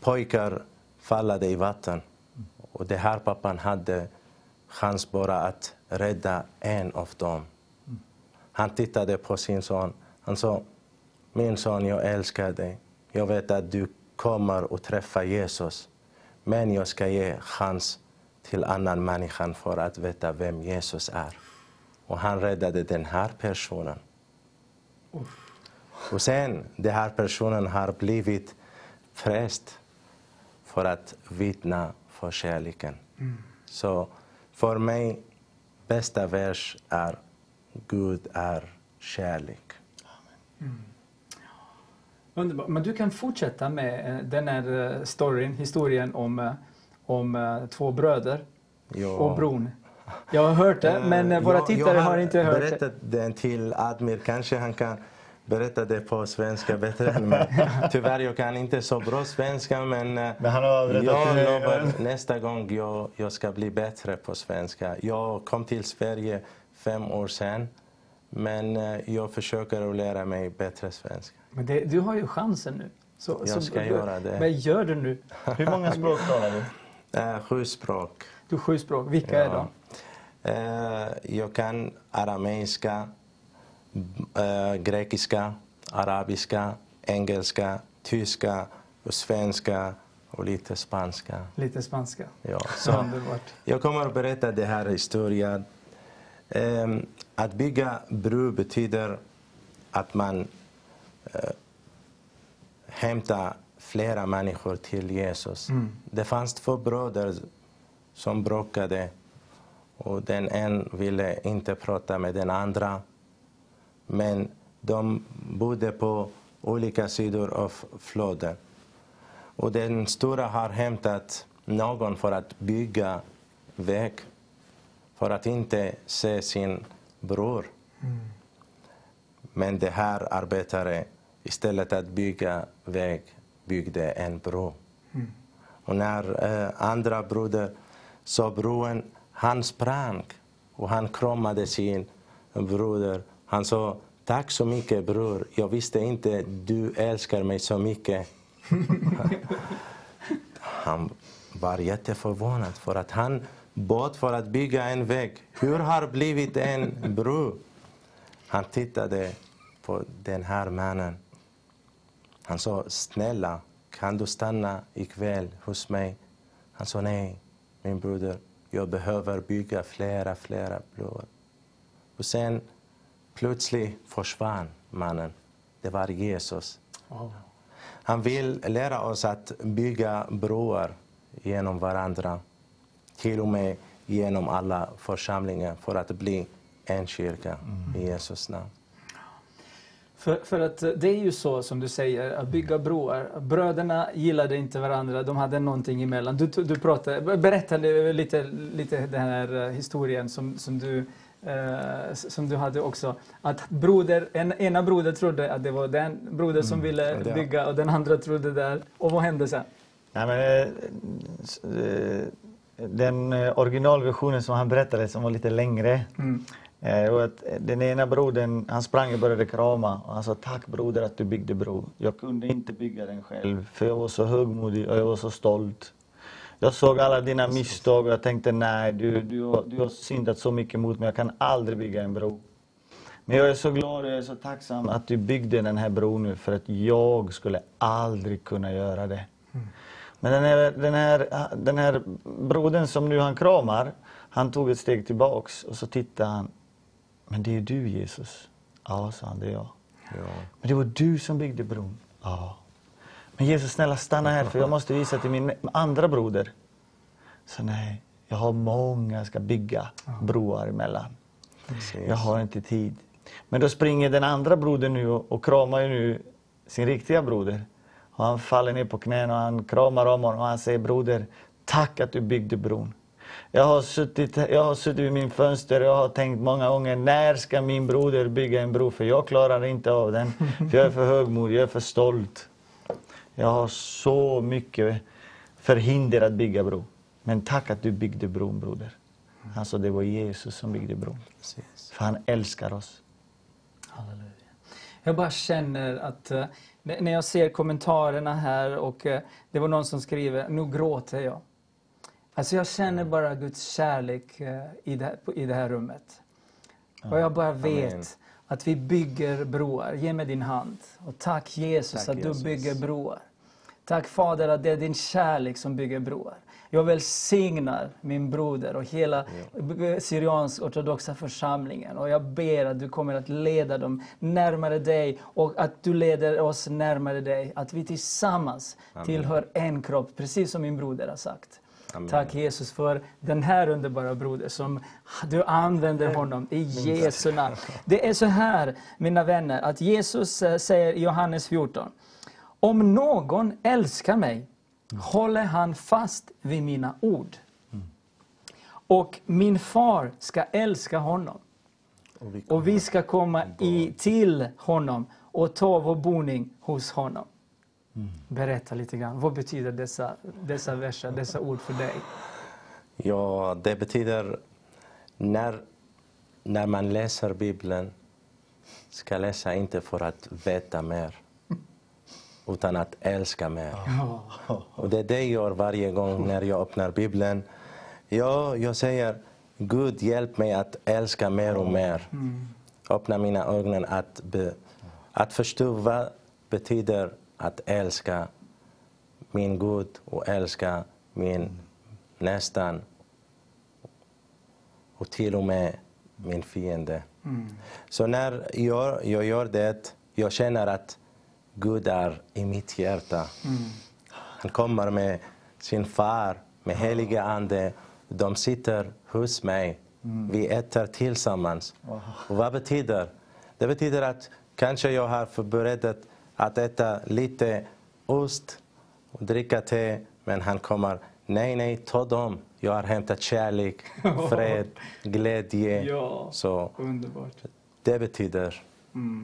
pojkar fallade i vatten. Och det här pappan hade chans bara att rädda en av dem. Han tittade på sin son. Han sa, min son, jag älskar dig. Jag vet att du kommer att träffa Jesus. Men jag ska ge chans till annan människa för att veta vem Jesus är. Och han räddade den här personen. Och sen, den här personen har blivit präst för att vittna för kärleken. Så för mig, bästa vers är Gud är kärlek. Underbart. Men du kan fortsätta med eh, den här eh, storyn, historien om, eh, om två bröder Ja. och bron. Jag har hört det, men våra jag, tittare jag har inte hört det. berättat den till Admir. Kanske han kan berätta det på svenska bättre än mig. Tyvärr, jag kan inte så bra svenska, men, Men han har jag lovar nästa gång jag, jag ska bli bättre på svenska. Jag kom till Sverige fem år sedan, men eh, jag försöker att lära mig bättre svenska. Men det, du har ju chansen nu. Så, Jag så, ska du, göra det. Men gör det nu. Hur många språk talar du? Eh, Sju språk. Du sju språk. Vilka är de? Eh, jag kan arameiska, grekiska, arabiska, engelska, tyska, och svenska och lite spanska. Lite spanska. Ja, så Underbart. jag kommer att berätta den här historien. Ehm, att bygga bro betyder att man eh, hämtar flera människor till Jesus. Det fanns två bröder som bråkade och den en ville inte prata med den andra. Men de bodde på olika sidor av floden. Och den stora har hämtat någon för att bygga väg för att inte se sin bror. Men det här arbetare, istället att bygga väg, byggde en bro. Och när eh, andra broder såg bron, han sprang och han kramade sin broder. Han sa, tack så mycket bror, jag visste inte du älskar mig så mycket. Han var jätteförvånad för att han bad för att bygga en väg. Hur har blivit en bro? Han tittade på den här mannen. Han sa, snälla, kan du stanna ikväll hos mig? Han sa, nej, min broder, jag behöver bygga flera, flera broar. Och sen plötsligt försvann mannen. Det var Jesus. Han vill lära oss att bygga broar genom varandra. Till och med genom alla församlingar för att bli en kyrka i Jesus namn. För, för att eh, det är ju så som du säger, att bygga broar. Bröderna gillade inte varandra, de hade någonting emellan. Du, du pratade, berättade lite, lite den här eh, historien som, som, du, eh, som du hade också. Att broder, en, ena broder trodde att det var den broder som ville Mm. Ja. bygga och den andra trodde där. Och vad hände sen? Nej, men, eh, eh, den eh, originalversionen som han berättade, som var lite längre. Mm. Eh, och att den ena brodern, han sprang och började krama och han sa tack broder att du byggde bro. Jag kunde inte bygga den själv för jag var så högmodig och jag var så stolt. Jag såg alla dina misstag och jag tänkte nej, du, du, du har syndat så mycket mot mig, jag kan aldrig bygga en bro. Men jag är så glad och jag är så tacksam att du byggde den här bron nu för att jag skulle aldrig kunna göra det. Men den här, den, här, den här brodern som nu han kramar, han tog ett steg tillbaks och så tittade han. Men det är du Jesus. Ja, sa han, det är jag. Ja. Men det var du som byggde bron. Ja. Men Jesus, snälla stanna här för jag måste visa till min andra broder. Så nej, jag har många jag ska bygga broar emellan. Precis. Jag har inte tid. Men då springer den andra brodern nu och, och kramar ju nu sin riktiga broder. Och han faller ner på knäna och han kramar om honom och han säger broder, tack att du byggde bron. Jag har suttit, jag har suttit vid min fönster och jag har tänkt många gånger, när ska min broder bygga en bro? För jag klarar inte av den. För jag är för högmodig, jag är för stolt. Jag har så mycket förhinder att bygga bro. Men tack att du byggde bron broder. Alltså det var Jesus som byggde bron. Precis. För han älskar oss. Halleluja. Jag bara känner att eh, när jag ser kommentarerna här och eh, det var någon som skriver, nu gråter jag. Alltså jag känner bara Guds kärlek eh, i det, här- i det här rummet. Och jag bara vet Amen. att vi bygger broar. Ge mig din hand. Och tack Jesus Tack, att du Jesus. bygger broar. Tack Fader att det är din kärlek som bygger broar. Jag välsignar min broder och hela Syriansk ortodoxa församlingen. Och jag ber att du kommer att leda dem närmare dig och att du leder oss närmare dig. Att vi tillsammans tillhör en kropp, precis som min broder har sagt. Amen. Tack Jesus för den här underbara broder som du använder honom i Jesu namn. Det är så här, mina vänner, att Jesus eh, säger i Johannes 14. Om någon älskar mig håller han fast vid mina ord. Och min far ska älska honom. Och vi Och vi ska komma i, till honom och ta vår boning hos honom. Berätta lite grann. Vad betyder dessa, dessa verser, dessa ord för dig? Ja, det betyder när, när man läser Bibeln ska läsa inte för att veta mer utan att älska mer. Och det är det jag gör varje gång när jag öppnar Bibeln. Ja, jag säger Gud hjälp mig att älska mer och mer. Öppna mina ögon att, be, att förstå vad betyder att älska min Gud och älska min nästan och till och med min fiende. Så när jag, jag gör det, jag känner att Gud är i mitt hjärta. Han kommer med sin far, med heliga ande. De sitter hos mig. Vi äter tillsammans. Och vad betyder? Det betyder att kanske jag har förberett att äta lite ost och dricka te, men han kommer, nej, nej, ta dem. Jag har hämtat kärlek, fred, glädje. Ja. Så Underbart. det betyder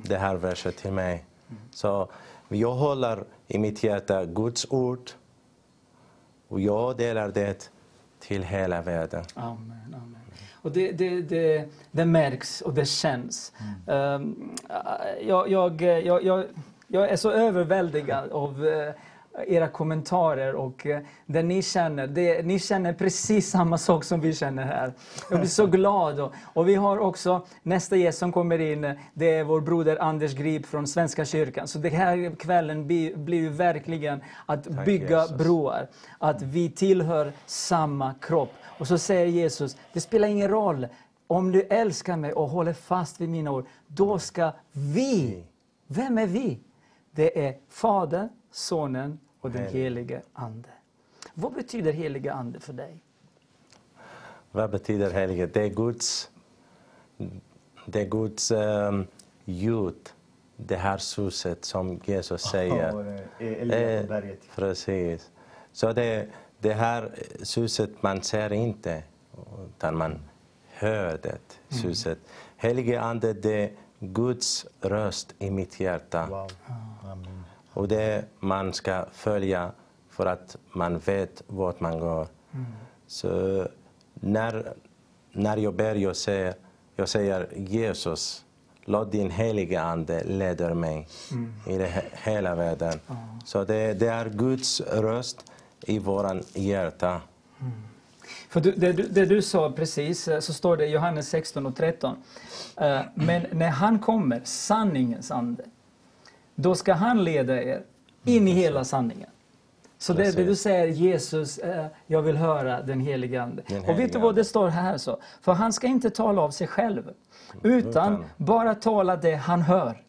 det här verset till mig. Så jag håller i mitt hjärta Guds ord och jag delar det till hela världen. Amen. amen. Och det, det, det, det märks och det känns. Ehm, jag, jag, jag, jag, jag är så överväldigad av eh, era kommentarer och eh, det ni känner. Det, ni känner precis samma sak som vi känner här. Jag blir så glad. Och, och vi har också nästa gäst som kommer in. eh, Det är vår broder Anders Grip från Svenska kyrkan. Så det här kvällen blir, blir verkligen att bygga Jesus. broar. Att vi tillhör samma kropp. Och så säger Jesus, det spelar ingen roll om du älskar mig och håller fast vid mina ord. Då ska vi, vem är vi? Det är Fadern, Sonen och den Helige. helige Ande. Vad betyder helige Ande för dig? Vad betyder helighet? Det är Guds, det är Guds um, ljud, det här suset som Jesus säger. Och, eh, Eh. Precis. Så det, det här suset man ser inte, utan man hör det suset. Helige Ande, det är Guds röst i mitt hjärta. Wow. Och det man ska följa för att man vet vart man går. Så när, när jag ber, jag säger, jag säger Jesus, låt din heliga Ande leda mig i det, he- hela världen. Så det, det är Guds röst i våran hjärta. För du, det, du- det du sa precis, eh, så står det i Johannes 16 och 13. Eh, Men när han kommer, sanningens ande, då ska han leda er in i hela sanningen. Så det, det du säger, Jesus, eh, jag vill höra den helige Ande. Den Och vet du vad det står här så? För han ska inte tala av sig själv, utan Utan. bara tala det han hör.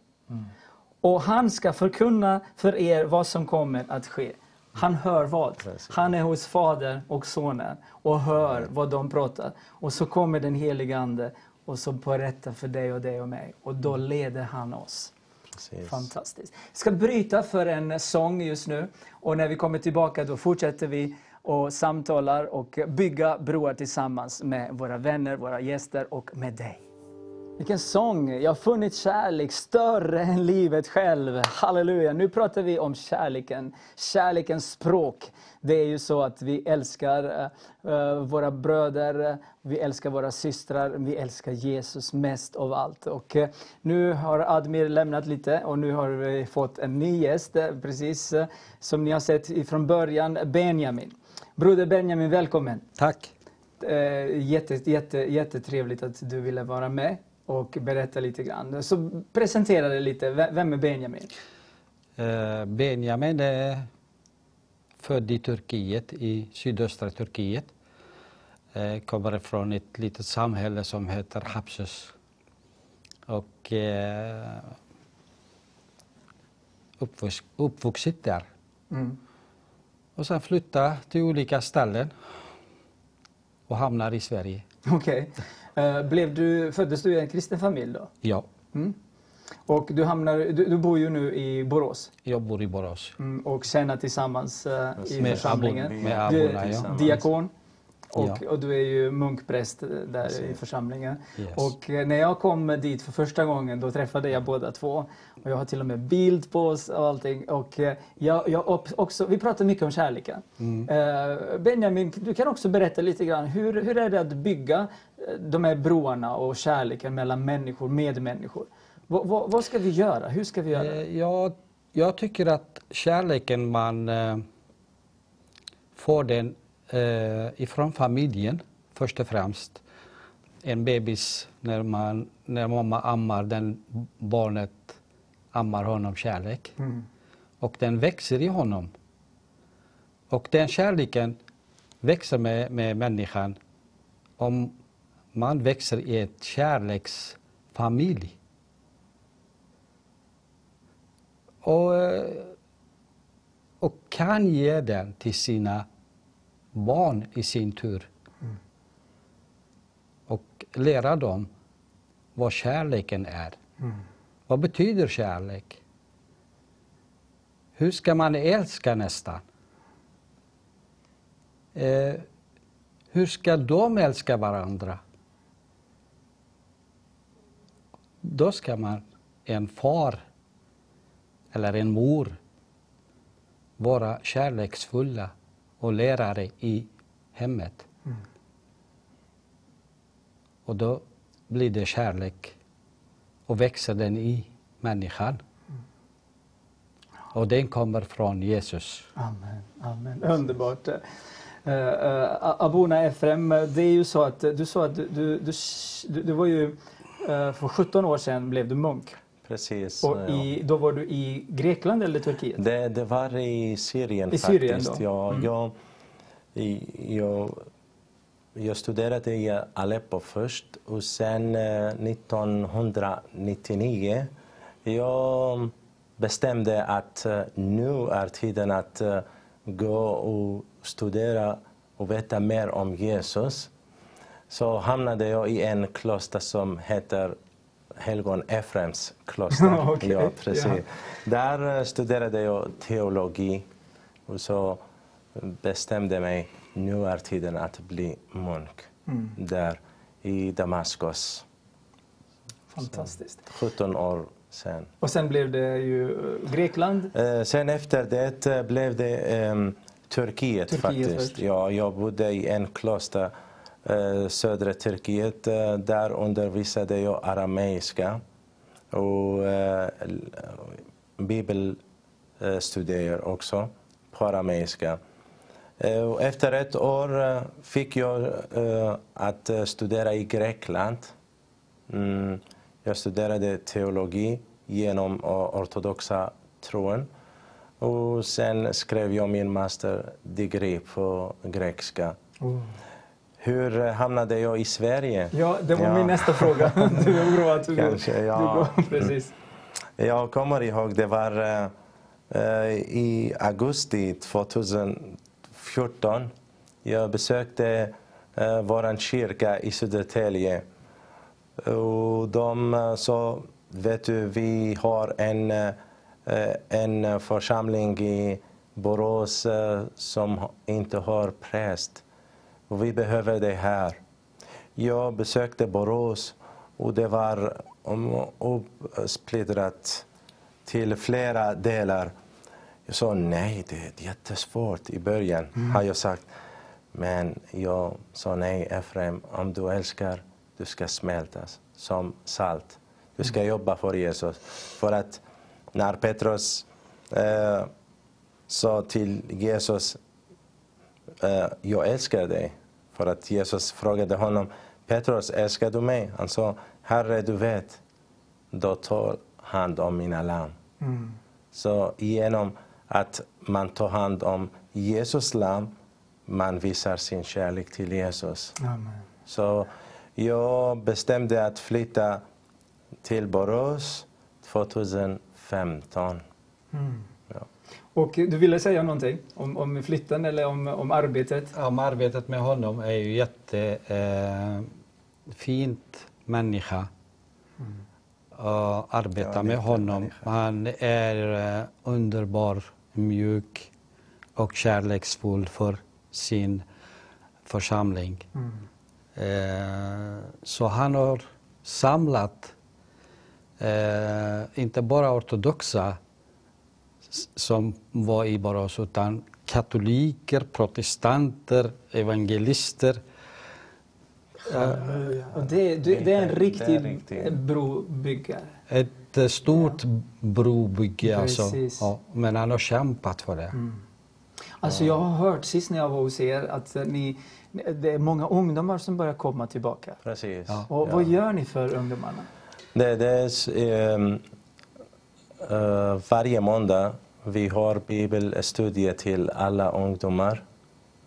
Och han ska förkunna för er vad som kommer att ske. Han hör vad? Precis. Han är hos Fadern och Sonen och hör vad de pratar. Och så kommer den helige Ande och så berättar för dig och dig och mig. Och då leder han oss. Precis. Fantastiskt. Vi ska bryta för en sång just nu. Och när vi kommer tillbaka då fortsätter vi och samtalar och bygga broar tillsammans med våra vänner, våra gäster och med dig. Vilken sång! Jag har funnit kärlek större än livet själv. Halleluja! Nu pratar vi om kärleken, kärlekens språk. Det är ju så att vi älskar eh, eh, våra bröder, eh, vi älskar våra systrar, vi älskar Jesus mest av allt. Och nu har Admir lämnat lite och nu har vi fått en ny gäst, precis som ni har sett ifrån början, Benjamin. Broder Benjamin, välkommen. Tack. Jätte, jätte, jättetrevligt att du ville vara med och berätta lite grann. Så presentera dig lite. Vem är Benjamin? Benjamin är född i Turkiet, i sydöstra Turkiet. Eh, Kommer från ett litet samhälle som heter Hapsus. Och eh, uppvux, uppvuxit där. Mm. Och sen flytta till olika ställen och hamnar i Sverige. Okej. Eh, blev du, föddes du i en kristen familj då? Ja, Mm. Och du, hamnar, du, du bor ju nu i Borås jag bor i Borås. mm, och tjänar tillsammans eh, i Med församlingen. abon- med du abborna, ja. är diakon och, Ja. och du är ju munkpräst eh, där i församlingen. Yes. Och eh, när jag kom dit för första gången då träffade jag båda två. Och jag har till och med bild på oss och allting. Och jag, jag också, vi pratar mycket om kärleken. Mm. Benjamin, du kan också berätta lite grann. Hur, hur är det att bygga de här broarna och kärleken mellan människor, med människor? Vad, vad, vad ska vi göra? Hur ska vi göra? Eh, Jag, jag tycker att kärleken man eh, får den eh, ifrån familjen först och främst. En bebis, när, man, när mamma ammar, den barnet ammar honom kärlek. Mm. Och den växer i honom. Och den kärleken växer med, med människan om man växer i ett kärleksfamilj. Och, eh, och kan ge den till sina barn i sin tur. Och lära dem vad kärleken är. Vad betyder kärlek? Hur ska man älska nästan? Eh, hur ska de älska varandra? Då ska man, en far eller en mor, vara kärleksfulla och lärare i hemmet. Och då blir det kärlek och växer den i människan. Och den kommer från Jesus. Amen, amen. Underbart. Uh, uh, Abuna Efrem, det är ju så att du sa att du, du, du, du, du var ju uh, för 17 år sedan blev du munk. Precis. Och ja. i, då var du i Grekland eller Turkiet? Det, det var i Syrien I Syrien faktiskt. då? Ja, Mm. jag, jag, jag studerade i Aleppo först och sen eh, 1999 jag bestämde att eh, nu är tiden att eh, gå och studera och veta mer om Jesus. Så hamnade jag i en kloster som heter Helgon Efrems kloster. Okej, ja, precis. ja. Där eh, studerade jag teologi och så bestämde mig nu är tiden att bli munk Mm. där i Damaskus. Fantastiskt. 17 år sedan. Och sen blev det ju eh, Grekland. Eh, sen efter det eh, blev det ehm, Turkiet, Turkiet faktiskt. först. Ja, jag bodde i en kloster eh, Eh, södra Turkiet. Eh, där undervisade jag arameiska och eh, bibelstudier också på arameiska. Efter ett år fick jag att studera i Grekland. Mm, jag studerade teologi genom ortodoxa tron. Och sen skrev jag min masterdegree på grekiska. Oh. Hur eh, hamnade jag i Sverige? Ja, det var Ja. min nästa fråga. Du är oroad. Du, Kanske, ja. du går, precis. Jag kommer ihåg, det var eh, eh, i augusti 2014. Jag besökte uh, vår kyrka i Södertälje. Och de eh, sa, vet du, vi har en, eh, en församling i Borås eh, som inte har präst. Och vi behöver det här. Jag besökte Borås och det var uppsplittrat till flera delar. Jag sa nej, det är jättesvårt i början, har jag sagt. Men jag sa nej, Efraim, om du älskar, du ska smältas som salt. Du ska jobba för Jesus. För att när Petrus eh, sa till Jesus eh, jag älskar dig. För att Jesus frågade honom, Petrus, älskar du mig? Han sa, Herre, du vet. Då tar hand om mina lamm. Så genom att man tar hand om Jesus lamm, man visar sin kärlek till Jesus. Amen. Så jag bestämde att flytta till Borås 2015. Ja. Och du ville säga någonting om, om flytten eller om, om arbetet? Om arbetet med honom är ju jättefint eh, människa. Och arbeta Ja, med honom. människa. Han är eh, underbar, mjuk och kärleksfull för sin församling. Eh, så han har samlat eh, inte bara ortodoxa som var i Borås utan katoliker, protestanter, evangelister. Och det, det, det är en riktig brobyggare. Ett eh, stort brobygge alltså. Precis. Ja, men han har kämpat för det. Alltså jag har hört sist när jag var hos er att eh, ni, det är många ungdomar som börjar komma tillbaka. Precis. Och vad gör ni för ungdomarna? Det, det är, eh, Eh, varje måndag vi har bibelstudier till alla ungdomar.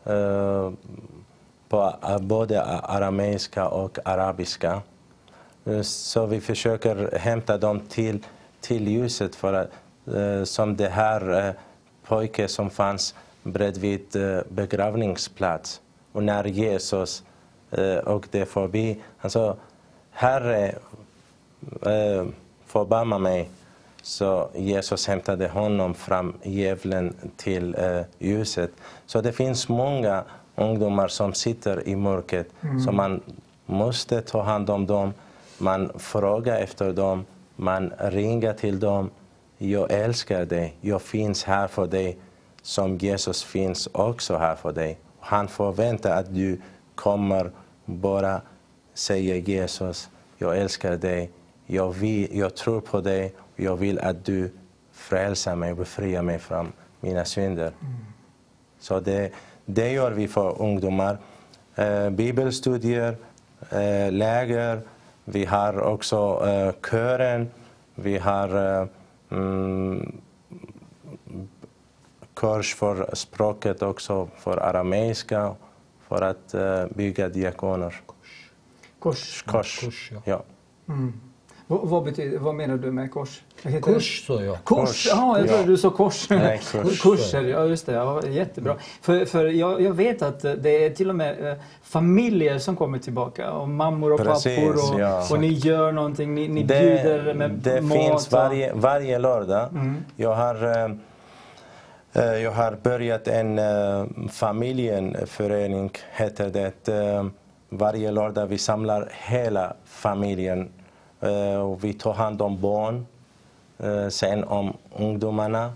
eh, på eh, både arameiska och arabiska. Eh, så vi försöker hämta dem till, till ljuset för att, som det här eh, som fanns bredvid eh, begravningsplats. Och när Jesus eh, åkte förbi, han sa Herre, eh, förbarma mig. Så Jesus hämtade honom fram djävulen till eh, ljuset. Så det finns många ungdomar som sitter i mörkret. Så man måste ta hand om dem. Man frågar efter dem. Man ringer till dem. Jag älskar dig. Jag finns här för dig. Som Jesus finns också här för dig. Han förväntar att du kommer bara säga Jesus, jag älskar dig. Jag, vill, jag tror på dig. Jag vill att du frälsar mig och befriar mig från mina synder. Så det, det gör vi för ungdomar. Eh, bibelstudier, eh, läger. Vi har också eh, kören. Vi har eh, mm, kurs för språket också, för arameiska, för att eh, bygga diakoner. Kors. Kors. Kurs, ja. ja. Vad, vad, betyder, vad menar du med kors? Det? Kurs, sa jag. Kors, Kors, ja, jag ja. trodde du sa kors. Nej, kurs. Kurser, ja just det. Ja, jättebra. För, för jag, jag vet att det är till och med eh, familjer som kommer tillbaka. Och mammor och Precis, pappor och, ja. och ni gör någonting, ni, ni bjuder med det mat. finns va? varje, varje lördag. Jag, har, eh, eh, jag har börjat en familjeförening, heter det. Varje lördag vi samlar hela familjen. Eh, och vi tar hand om barn, eh, sen om ungdomarna.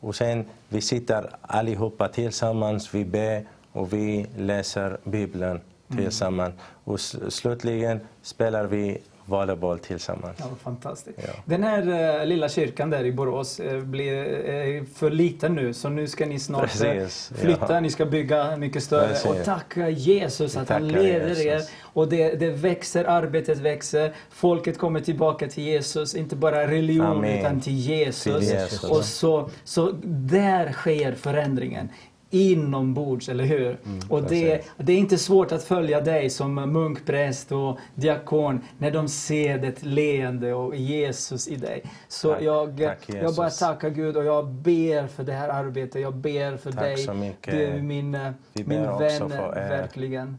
Och sen vi sitter allihopa tillsammans, vi ber och vi läser Bibeln tillsammans. Och s- slutligen spelar vi volleyboll tillsammans. Ja, fantastiskt. Ja. Den här eh, lilla kyrkan där i Borås eh, blir eh, för liten nu så nu ska ni snart Precis, flytta, ja. ni ska bygga mycket större. Precis. Och tacka Jesus att han leder Jesus. er. Och det, det växer, arbetet växer, folket kommer tillbaka till Jesus, inte bara religion Amen. utan till Jesus. Till Jesus. Och så, så där sker förändringen. Inombords, eller hur? Mm, och det, det är inte svårt att följa dig som munkpräst och diakon när de ser det leende och Jesus i dig. Så Tack. jag, Tack, jag bara tackar Gud och jag ber för det här arbetet. Jag ber för Tack dig. så mycket. Du är min, eh, min vän, er. verkligen.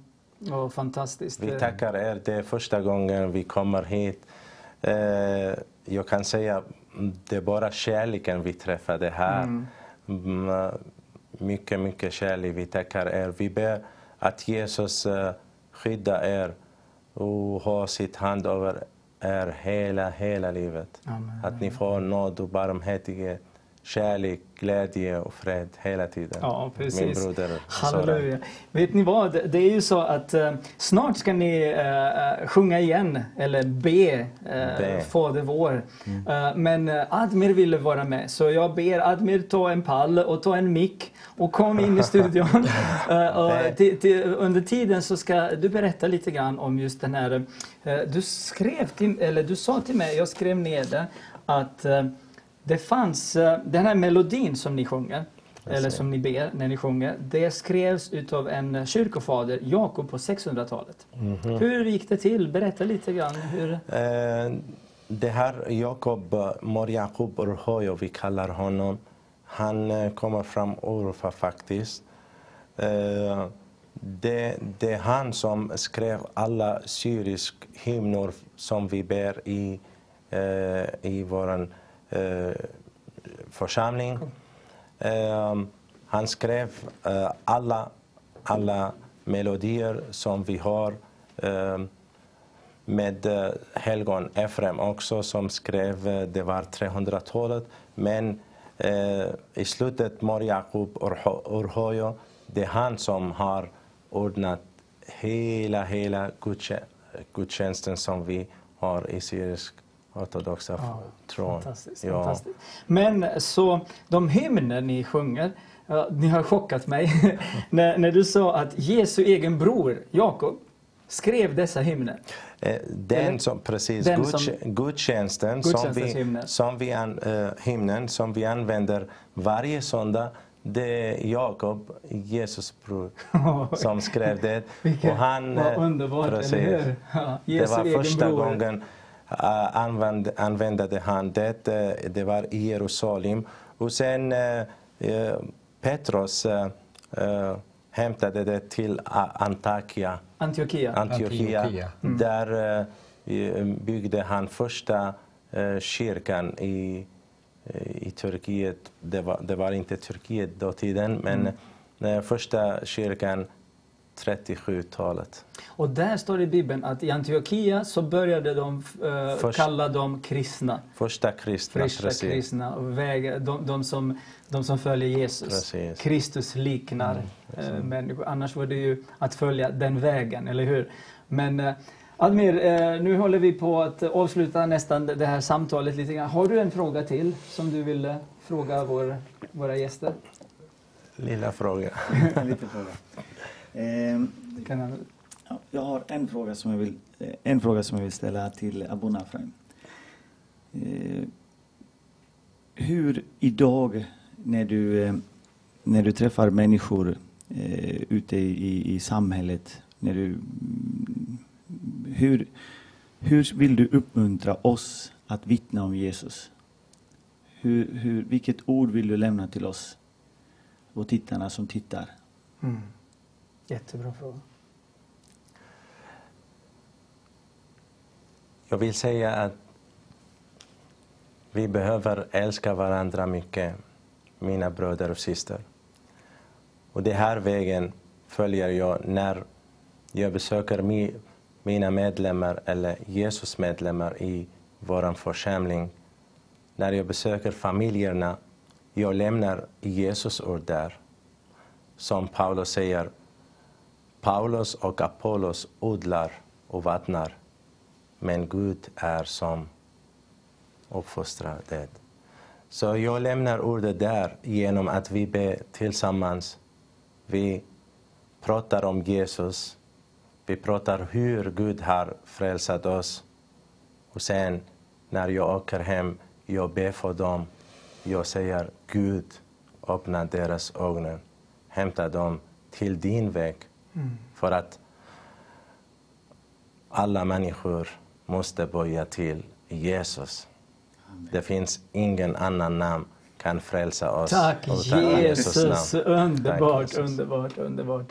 Och fantastiskt. Vi tackar er. Det är första gången vi kommer hit. Eh, jag kan säga det är bara kärleken vi träffade här. Mm, mycket, mycket kärlek. Vi tackar er. Vi ber att Jesus eh, skyddar er och har sitt hand över er hela, hela livet. Amen. Att ni får nåd och barmhärtighet kärlek, glädje och fred hela tiden. Ja, precis. Min broder. Halleluja. Vet ni vad? Det är ju så att eh, snart ska ni eh, sjunga igen, eller be, eh, Be. Fader vår. Eh, men eh, Admir ville vara med, så jag ber Admir ta en pall och ta en mick och kom in i studion. Eh, och under tiden så ska du berätta lite grann om just den här... eh, du skrev till, eller du sa till mig, jag skrev ner det, att eh, det fanns eh, den här melodin som ni sjunger, eller som ni ber när ni sjunger, det skrevs utav en kyrkofader, Jakob på 600-talet. Hur gick det till? Berätta lite grann. Hur... Eh, Det här Jakob, eh, Mor Jakob Urhoyo, vi kallar honom, han eh, kommer från Urfa faktiskt. Eh, Det, det är han som skrev alla syrisk hymner som vi ber i, eh, i vår eh, Eh, församling. Eh, Han skrev eh, alla, alla melodier som vi har. eh, med eh, helgon Efrem också som skrev, eh, det var 300-talet. Men eh, i slutet Mor Jakob Urhojo, Urhoyo, det är han som har ordnat hela, hela gudstjänsten som vi har i syrisk ortodoxa tron. Fantastiskt, Ja. fantastiskt. Men så de hymner ni sjunger, ja, ni har chockat mig när, när du sa att Jesu egen bror Jakob skrev dessa hymner. Eh, Den som, precis, Den som- gudstjänsten som vi, som vi, an, eh, hymnen som vi använder varje söndag, det är Jakob, Jesus bror, som skrev det. Vilket han, var eh, underbart, precis. eller hur? Ja, Det Jesu var egen första bror. gången uh, använde, använde han det. eh, Det var i Jerusalem. Och sen eh, eh, Petrus eh, eh, hämtade det till A- Antiochia. Antiochia. Antiochia. Antiochia. Där eh, byggde han första eh, kyrkan i, eh, i Turkiet. Det var, det var inte Turkiet då tiden, men eh, första kyrkan 37-talet. Och där står det i Bibeln att i Antiochia så började de eh, Först- kalla dem kristna. Första kristna, Första precis. kristna väg, de, de, som, de som följer Jesus. Precis. Kristus liknar eh, människor. Annars var det ju att följa den vägen, eller hur? Men eh, Admir, eh, nu håller vi på att avsluta nästan det här samtalet lite grann. Har du en fråga till som du vill eh, fråga vår, våra gäster? Lilla fråga. En liten fråga. Ehm, Kan jag... ja, jag har en fråga som jag vill, eh, en fråga som jag vill ställa till Abuna Afraim. Eh, hur idag när du, eh, när du träffar människor eh, ute i, i, samhället, när du, hur, hur vill du uppmuntra oss att vittna om Jesus? Hur, hur, vilket ord vill du lämna till oss och tittarna som tittar? Mm. Jättebra fråga. Jag vill säga att vi behöver älska varandra mycket, mina bröder och systrar. Och den här vägen följer jag när jag besöker mi, mina medlemmar eller Jesus medlemmar i vår församling. När jag besöker familjerna, jag lämnar Jesus ord där. Som Paulus säger, Paulus och Apollos odlar och vattnar, men Gud är som uppfostrar det. Så jag lämnar ordet där genom att vi ber tillsammans. Vi pratar om Jesus. Vi pratar hur Gud har frälsat oss. Och sen när jag åker hem, jag ber för dem. Jag säger Gud, öppna deras ögon. Hämta dem till din väg. För att alla människor måste böja till Jesus. Det finns ingen annan namn kan frälsa oss. Tack Jesus! namn. Underbart, Tack, Jesus. underbart, underbart.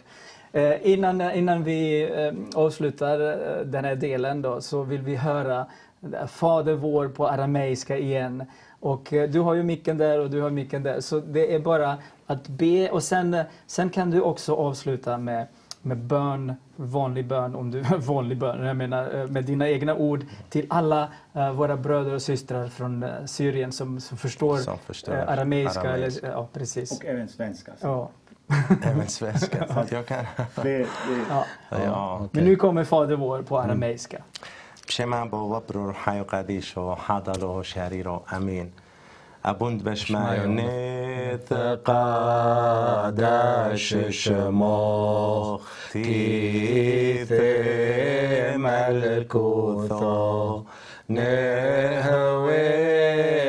Eh, innan, innan vi eh, avslutar eh, den här delen då, så vill vi höra eh, Fader vår på arameiska igen. Och eh, du har ju micken där och du har micken där, så det är bara att be och sen, eh, sen kan du också avsluta med med bön, vanlig bön, om du vanlig bön, jag menar eh, med dina egna ord till alla uh, våra bröder och systrar från uh, Syrien som, som förstår, som förstår uh, arameiska. Arameisk. Eller, ja, precis. Och även svenska. Så. Ja. Även svenska. jag kan... det, det. Ja. Ja, okay. Men nu kommer Fader vår på mm. arameiska. Mm. أبوند باش نيت قادش شموخ. تيث ملكوثو. نهوي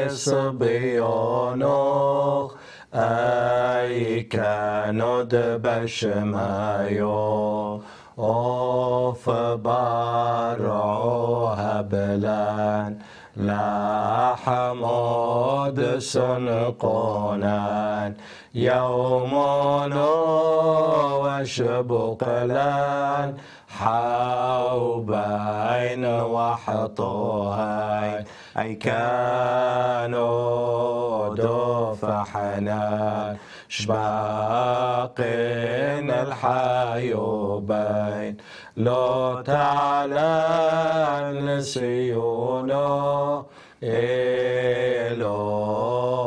صبيونوخ اي كانود بشمايو أوف بارو هبلان. لا حمود سنقونان يومون وشبقلان حوبين وحطوهين. أي كانوا دوف حنان شباقين الحيوبين. لو تعلن نسيونه إلو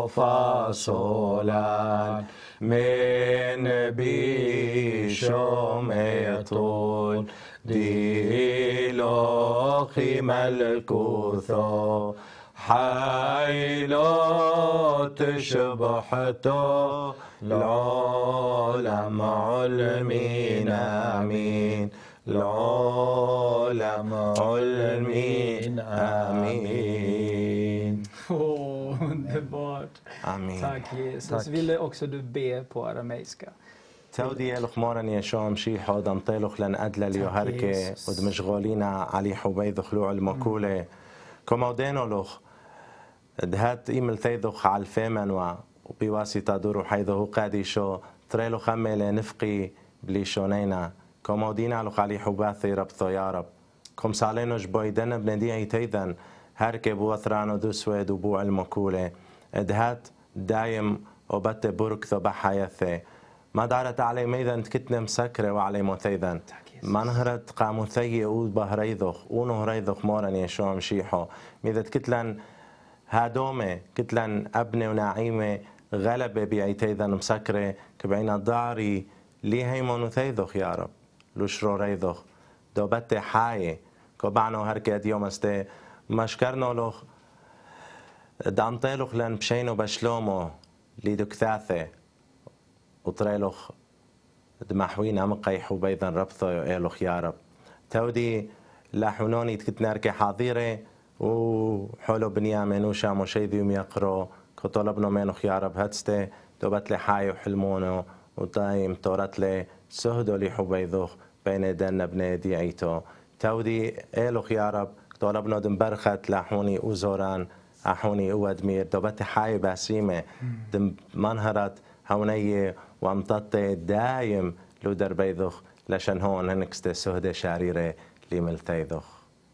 فاصولان من بيشوم يطول ديلو خيم الكوثو حيلو تشبحتو العالم علمين آمين العلماء المين Amen. Åh, underbart. Amen. Tack Jesus. Tack. Vill också du be på arameiska? تودي الخمارة يا شام شي حاد انطيلخ لن أدلى ليهركة ود مشغولين علي حبيد خلوع المقولة كما ودينو لخ دهات إيمل تيدخ على الفامن وبواسطة دورو حيث هو قادي شو تريلو خمي لنفقي بلي شونينا komodina lokali hubathi rabto ya rab kom salenoš bojdena bnedija i tejdan herke bu atrano du sve du bu al makule edhat دايم وبت برك ثبا حياثي ما دارت علي ميذا كتنا مسكرة وعلي مثيذا ما نهرت قاموثي أو بهريذخ أو نهريذخ مورن يشوم مشيحو ميذا كتلا هادومة كتلا أبني ونعيمة غلبة بعيتيذا مسكرة. كبعينا داري ليه هيمون وثيذخ يا رب. lushro reidoch, do bate haie, kobano harket yomaste, mashkarnoloch, danteloch len psheno bashlomo, lidu kthathe, utreloch, دمحوين أم قيحو بيضا ربطة إلوخ يا رب. تودي لحنوني تكتناركي حاضرة وحلو بنيامين وشامو شيدي يقرو كطلبنا منوخ يا رب هتستي توبت لي حاي وحلمونو وطايم تورت لي سهدو لي حبيذوخ بين دنا بني ديعيتو تودي إيلوخ يا رب طلبنا دم برخت لاحوني وزوران أحوني وادمير دوبت حاي باسيمة دم منهرت هونية وامطت دايم لو دربيذوخ لشان هون هنكست سهدة شعريرة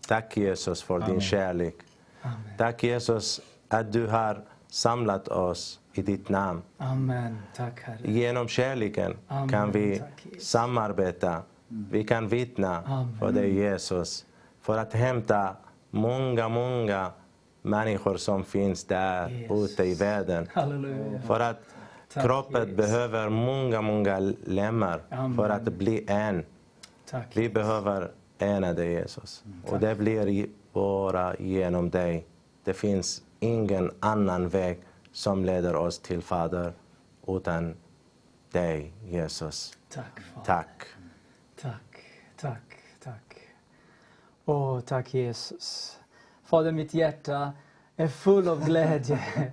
Tack Jesus för din kärlek. Tack Jesus att du har samlat oss i ditt namn. Amen. Tack Herre. Genom kärleken Amen. kan vi samarbeta. Vi kan vittna Amen. för dig Jesus. För att hämta många, många människor som finns där Jesus. ute i världen. Halleluja. För att Tack, kroppen Jesus. behöver många, många lemmar Amen. för att bli en. Tack. Vi behöver ena dig Jesus. Och det blir bara genom dig. Det finns ingen annan väg som leder oss till Fader utan dig Jesus. Tack Fader. Tack. Tack, tack, tack. Åh, tack Jesus. Fader, mitt hjärta är full av glädje.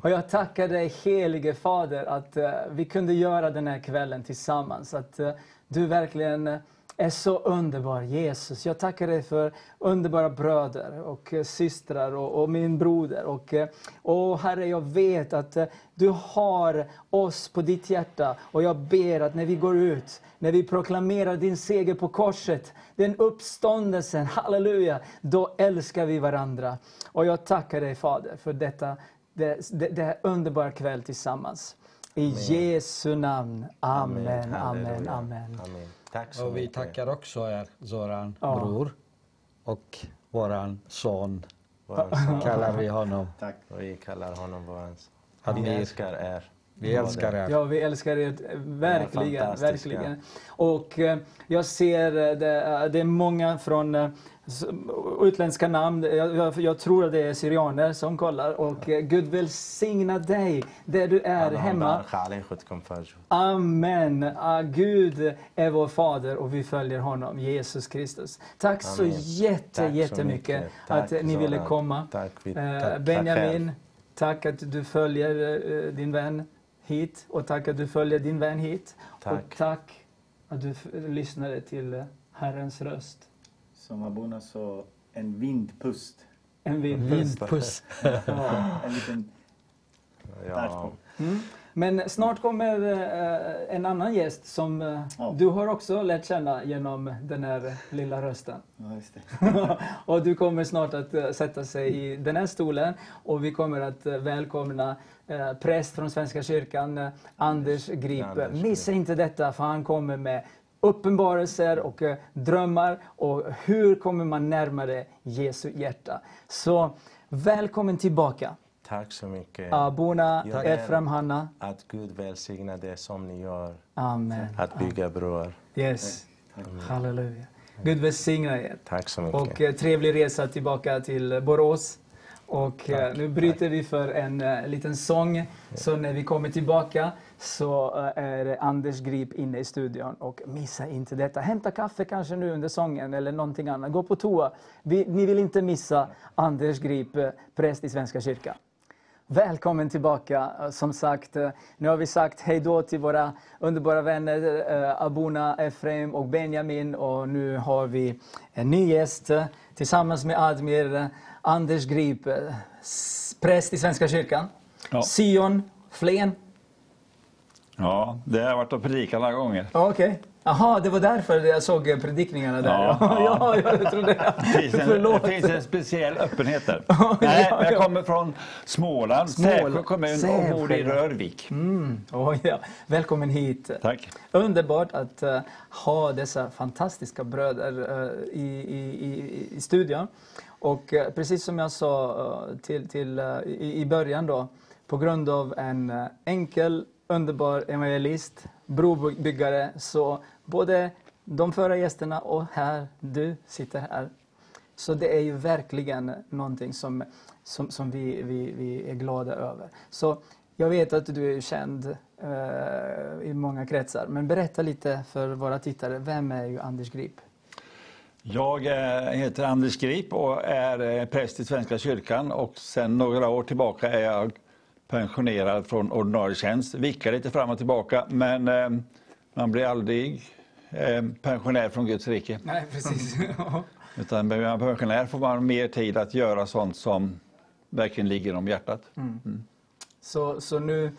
Och jag tackar dig helige Fader att eh, vi kunde göra den här kvällen tillsammans. Att eh, du verkligen är så underbar, Jesus. Jag tackar dig för underbara bröder och eh, systrar och, och min broder. Och, och Herre, jag vet att du har oss på ditt hjärta. Och jag ber att när vi går ut, när vi proklamerar din seger på korset, den uppståndelsen, halleluja, då älskar vi varandra. Och jag tackar dig Fader för detta, det, det, det här underbara kväll tillsammans. I Jesu namn. Amen, amen, Halleluja. amen. Amen. Tack så Och vi mycket. tackar också er, Zoran, Ja. bror. Och våran son, Vår son. kallar vi honom. Tack. Och vi kallar honom vår Vi Admir. älskar er. Vi älskar er. Ja, vi älskar er. Verkligen. verkligen. Och eh, jag ser, eh, det, eh, det är många från utländska namn. Jag, jag, tror att det är syrianer som kollar. Och Gud välsigna dig där du är hemma. Amen. Ah, Gud är vår fader och vi följer honom, Jesus Kristus. Tack så jätte, jättemycket att ni ville komma. Benjamin, Tack att du följer din vän hit och tack att du följer din vän hit. Tack. Och tack att du lyssnade till eh, Herrens röst. Som Abuna sa, en vindpust. En vindpust. Ja. En liten Ja. Mm. Men snart kommer eh, en annan gäst som eh, Ja. du har också lärt känna genom den här lilla rösten. Ja, just det. och du kommer snart att eh, sätta sig i den här stolen och vi kommer att eh, välkomna eh, präst från Svenska kyrkan, eh, Anders Grip. Anders. Missa inte detta för han kommer med uppenbarelser och eh, drömmar och hur kommer man närmare Jesu hjärta. Så välkommen tillbaka. Tack så mycket. Abuna. Efraim, Hanna. Att Gud välsignar det som ni gör. Amen. Att bygga broar. Yes. Halleluja. Gud välsigna er. Tack så mycket. Och trevlig resa tillbaka till Borås. Och eh, nu bryter vi för en eh, liten sång. Så när vi kommer tillbaka så eh, är Anders Grip inne i studion. Och missa inte detta. Hämta kaffe kanske nu under sången eller någonting annat. Gå på toa. Vi, ni vill inte missa Anders Grip, eh, präst i Svenska kyrkan. Välkommen tillbaka. Som sagt, nu har vi sagt hej då till våra underbara vänner Abuna, Efraim och Benjamin. Och nu har vi en ny gäst tillsammans med Admir, Anders Grip, eh, präst i Svenska kyrkan. Ja. Sion Flen. Ja, det har jag varit och predikat några gånger. Okej. Jaha, det var därför jag såg eh, predikningarna där. Ja, Ja, ja. ja, jag trodde det. Finns en, det finns en speciell öppenhet där. Ja, Nej, ja. jag kommer från Småland, Småland. Sävsjö kommun och Sävsjö, bor i. Rörvik. Mm, oj, ja. Välkommen hit. Tack. Underbart att eh, ha dessa fantastiska bröder eh, i, i, i, i studion. Och eh, precis som jag sa eh, till, till, eh, i, i början då, på grund av en enkel, underbar evangelist, brobyggare, så både de förra gästerna och här, du sitter här. Så det är ju verkligen någonting som, som, som vi, vi, vi är glada över. Så jag vet att du är känd eh, i många kretsar, men berätta lite för våra tittare, vem är ju Anders Grip? Jag eh, heter Anders Grip och är eh, präst i Svenska kyrkan och sedan några år tillbaka är jag pensionerad från ordinarie tjänst. Vickar lite fram och tillbaka men eh, man blir aldrig pensionär från Guds rike. Nej, precis. Utan blir man pensionär får man mer tid att göra sånt som verkligen ligger om hjärtat. så, så nu,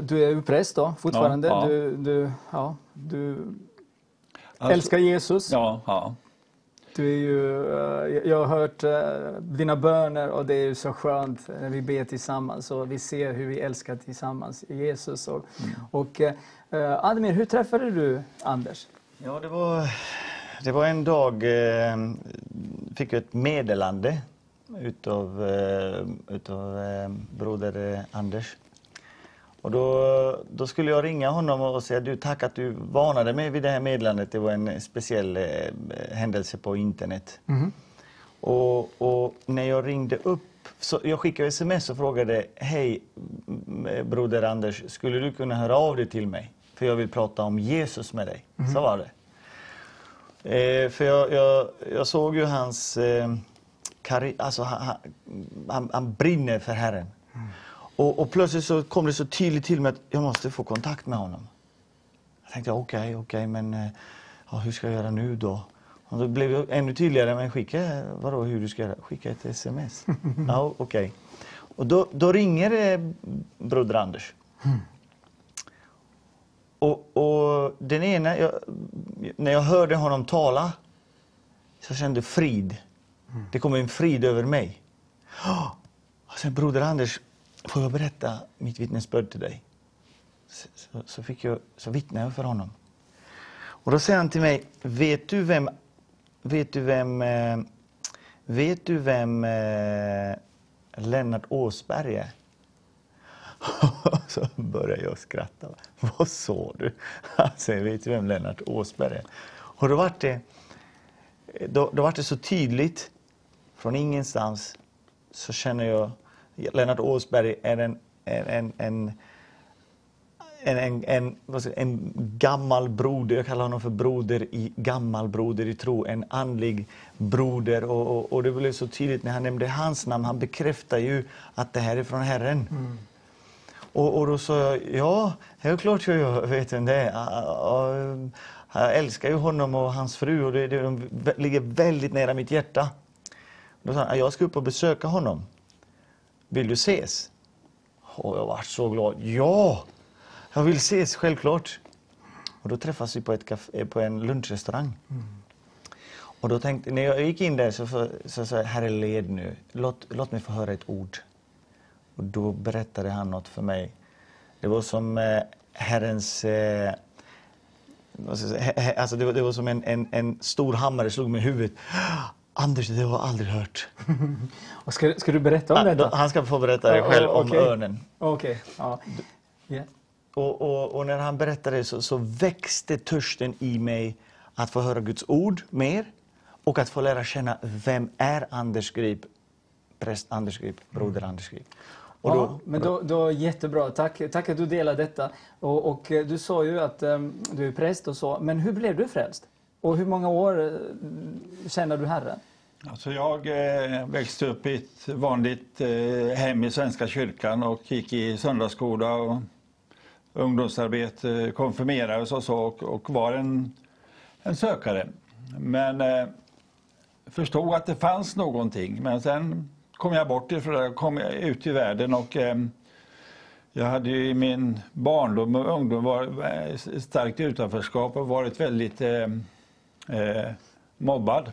du är ju präst då, fortfarande. Ja, ja. Du, du, ja, du Alltså- älskar Jesus. Ja, ja. Du är ju, eh, jag har hört eh, dina böner och det är ju så skönt när vi ber tillsammans och vi ser hur vi älskar tillsammans Jesus. Och, och, eh, Admir, hur träffade du Anders? Ja, det var, det var en dag, eh, fick jag ett meddelande utav, eh, utav eh, broder eh, Anders. Och då, då skulle jag ringa honom och säga du tack att du varnade mig vid det här meddelandet. Det var en speciell eh, händelse på internet. Och, och när jag ringde upp, så jag skickade sms och frågade Hej broder Anders, skulle du kunna höra av dig till mig? För jag vill prata om Jesus med dig. Så var det. Eh, för jag, jag, jag såg ju hans... Eh, kari- alltså, han, han, han, brinner för Herren. Och, och plötsligt så kom det så tydligt till mig att jag måste få kontakt med honom. Jag tänkte okej, okej, men eh, ja, hur ska jag göra nu då? Och då blev det ännu tydligare, men skicka, vadå hur du ska göra? Skicka ett sms. ja, okej. Och då, då ringer eh, broder Anders. Och, och den ena, jag, när jag hörde honom tala så kände frid. Det kom en frid över mig. Oh! Och sen broder Anders, får jag berätta mitt vittnesbörd till dig? Så, så, så, fick jag, så vittnade jag för honom. Och då säger han till mig, vet du vem, vet du vem, eh, vet du vem eh, Lennart Åsberg är? så börjar jag skratta. Vad sa du? Han säger, vet du vem Lennart Åsberg är? Och då var det, då, då var det så tydligt, från ingenstans så känner jag, Lennart Åsberg är en, en, en, en en, en, gammal broder, jag kallar honom för broder i gammal broder i tro, en andlig broder. Och, och, det blev så tydligt när han nämnde hans namn, han bekräftar ju att det här är från Herren. Och, och då sa jag, ja, det är klart jag vet vem det är. Ja, Jag älskar ju honom och hans fru och det, det de ligger väldigt nära mitt hjärta. Då sa han, jag ska upp och besöka honom. Vill du ses? Och jag var så glad. Ja, jag vill ses, självklart. Och då träffas vi på, ett café, på en lunchrestaurang. Och då tänkte, när jag gick in där så sa så, så, Herre led nu, låt, låt mig få höra ett ord. Och då berättade han något för mig. Det var som eh, Herrens... Eh, jag alltså det, var, det var som en, en, en stor hammare slog mig i huvudet. Anders, det har jag aldrig hört. Och ska, ska du berätta om Ah, detta? Han ska få berätta det Ja, själv ja, om okej. örnen. Okej. Ja. Ja. Och, och, och när han berättade så, så växte törsten i mig att få höra Guds ord mer och att få lära känna vem är Anders Grip, präst Anders Grip, broder Anders Grip. Och ja, då, men då, då jättebra. Tack, tack att du delade detta. Och, och eh, du sa ju att eh, du är präst och så, men hur blev du frälst? Och hur många år eh, känner du Herren? Alltså jag eh, växte upp i ett vanligt eh, hem i Svenska kyrkan och gick i söndagsskola och ungdomsarbete, konfirmerades och så och, var en, en sökare. Men eh, förstod att det fanns någonting. Men sen kom jag bort ifrån det, kom ut i världen och eh, jag hade ju i min barndom och ungdom varit eh, starkt utanförskap och varit väldigt eh, eh, mobbad.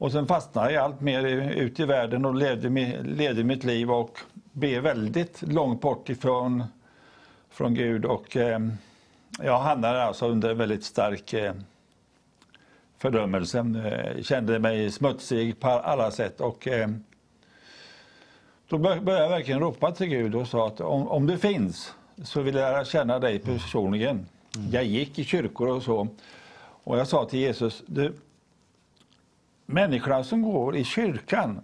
Och sen fastnade jag allt mer ut i världen och levde, levde mitt liv och blev väldigt långt bort ifrån från Gud. Och eh, jag hamnade alltså under väldigt stark eh, fördömelse. Eh, kände mig smutsig på alla sätt. Och, eh, då bör- började jag verkligen ropa till Gud och sa att om, om du finns så vill jag lära känna dig personligen. Jag gick i kyrkor och så. Och jag sa till Jesus, du, människorna som går i kyrkan,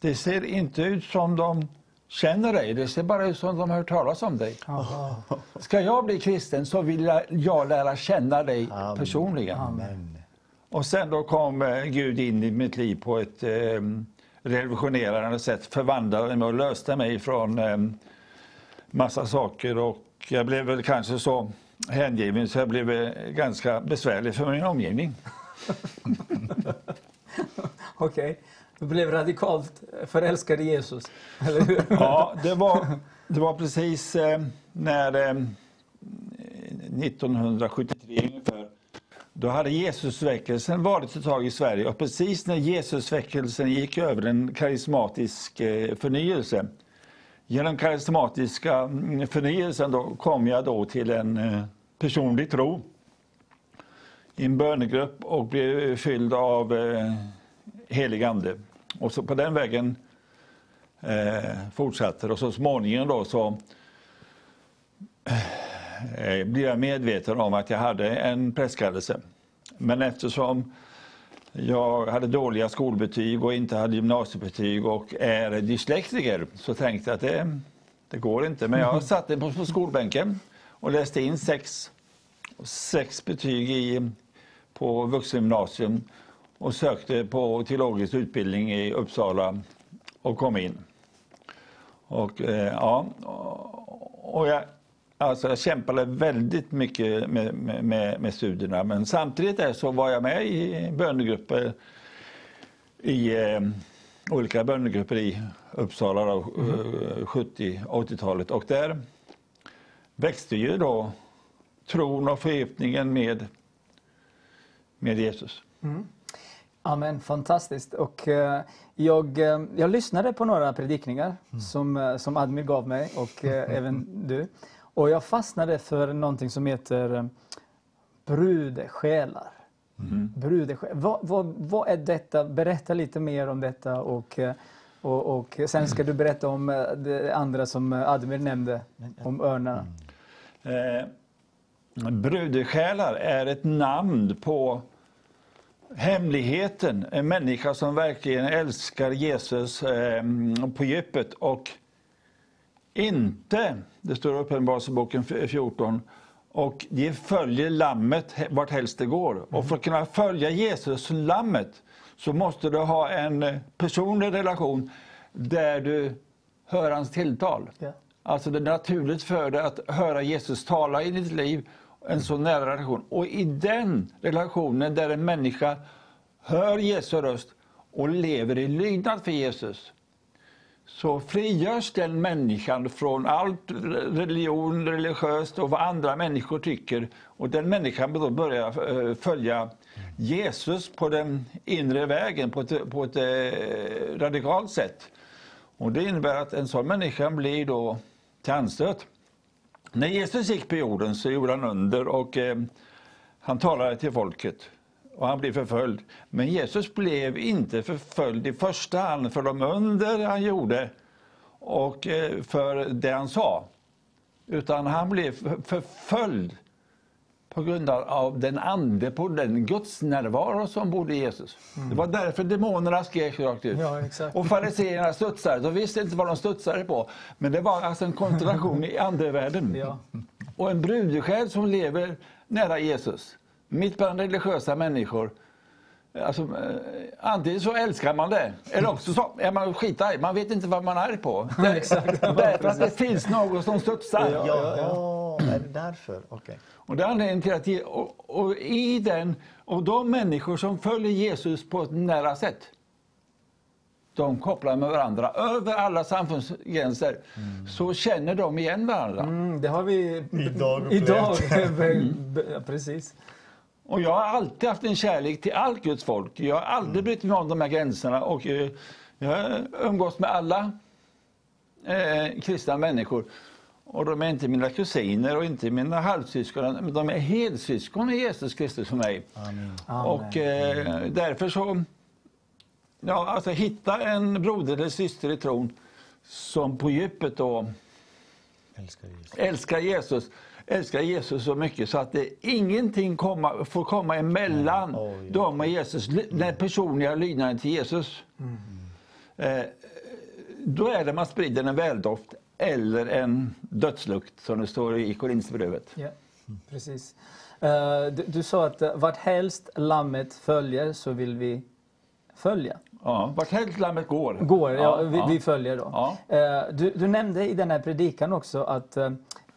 det ser inte ut som de känner dig, det ser bara ut som de har hört talas om dig. Ska jag bli kristen så vill jag, jag lära känna dig personligen. Och sen då kom eh, Gud in i mitt liv på ett eh, revolutionerande sätt, förvandlade mig och löste mig från eh, massa saker och jag blev väl kanske så hängiven så jag blev eh, ganska besvärlig för min omgivning. Okej. Du blev radikalt förälskad i Jesus, eller hur? Ja, det var, det var precis eh, när eh, 1973 ungefär. Då hade Jesusväckelsen varit ett tag i Sverige och precis när Jesusväckelsen gick över en karismatisk eh, förnyelse. Genom karismatiska mm, förnyelsen då kom jag då till en eh, personlig tro i en bönegrupp och blev fylld av eh, helig ande. Och så på den vägen eh, fortsatte och så småningom då så eh, blev jag medveten om att jag hade en prästkallelse. Men eftersom jag hade dåliga skolbetyg och inte hade gymnasiebetyg och är dyslektiker så tänkte jag att det, det går inte. Men jag satte mig på skolbänken och läste in sex, sex betyg i, på vuxengymnasium och sökte på teologisk utbildning i Uppsala och kom in. Och, eh, ja, och jag, alltså jag kämpade väldigt mycket med, med- med, studierna men samtidigt så var jag med i bönegrupper i eh, olika bönegrupper i Uppsala då, mm. 70 80-talet och där växte ju då tron och förgiftningen med, med Jesus. Mm. Amen, fantastiskt. Och, eh, jag, eh, jag lyssnade på några predikningar som, eh, som Admir gav mig och eh, även du. Och jag fastnade för någonting som heter brudesjälar. Mm. Brudesjälar. Vad, vad, vad är detta? Berätta lite mer om detta och, och, och sen ska du berätta om det andra som Admir nämnde, om örnarna. Eh, brudesjälar är ett namn på hemligheten. En människa som verkligen älskar Jesus eh, på djupet och inte, det står i Uppenbarelseboken 14, och de följer lammet vart helst det går. Och för att kunna följa Jesus, lammet, så måste du ha en eh, personlig relation där du hör hans tilltal. Ja. Alltså det är naturligt för dig att höra Jesus tala i ditt liv, en så nära relation. Och i den relationen där en människa hör Jesu röst och lever i lydnad för Jesus, så frigörs den människan från allt religion, religiöst och vad andra människor tycker. Och den människan då börjar eh, följa Jesus på den inre vägen på ett, på ett eh, radikalt sätt. Och det innebär att en sån människa blir då till anstöt. När Jesus gick på jorden så gjorde han under och eh, han talade till folket och han blev förföljd. Men Jesus blev inte förföljd i första hand för de under han gjorde och eh, för det han sa. Utan han blev för- förföljd på grund av- den ande, på den gudsnärvaro som bodde i Jesus. Det var därför demonerna skrek rakt ut. Ja, exakt. Och fariséerna studsade. De visste inte vad de studsade på. Men det var alltså en koncentration i andevärlden. Ja. Och en brudesjäl som lever nära Jesus, mitt bland religiösa människor. Alltså, eh, antingen så älskar man det, eller också så är man skitarg. Man vet inte vad man är på. Det, Exakt. därför att det finns något som studsar. Ja, är det därför? Okej. Och det är anledningen till att ge, och, och i den, och de människor som följer Jesus på ett nära sätt, de kopplar med varandra över alla samfundsgränser, så känner de igen varandra. Mm, det har vi Idag upplevt. idag. Ja, Precis. Och jag har alltid haft en kärlek till allt Guds folk. Jag har aldrig brytt mig om de här gränserna och eh, jag umgås med alla eh, kristna människor. Och de är inte mina kusiner och inte mina halvsyskon, men de är helsyskon i Jesus Kristus för mig. Och eh, därför så, ja alltså hitta en broder eller syster i tron som på djupet då Älskar Jesus. älskar Jesus, älskar Jesus så mycket så att det ingenting komma, får komma emellan Mm. Oj. dem och Jesus, den personliga lydnaden till Jesus. Eh, då är det man sprider en väldoft eller en dödslukt som det står i Korinthierbrevet. Ja, precis. Eh, du, du sa att uh, vart helst lammet följer så vill vi följa. Ja, vart helst lammet går. Går, ja, vi, vi följer då. Ja. Eh, du, du nämnde i den här predikan också att eh,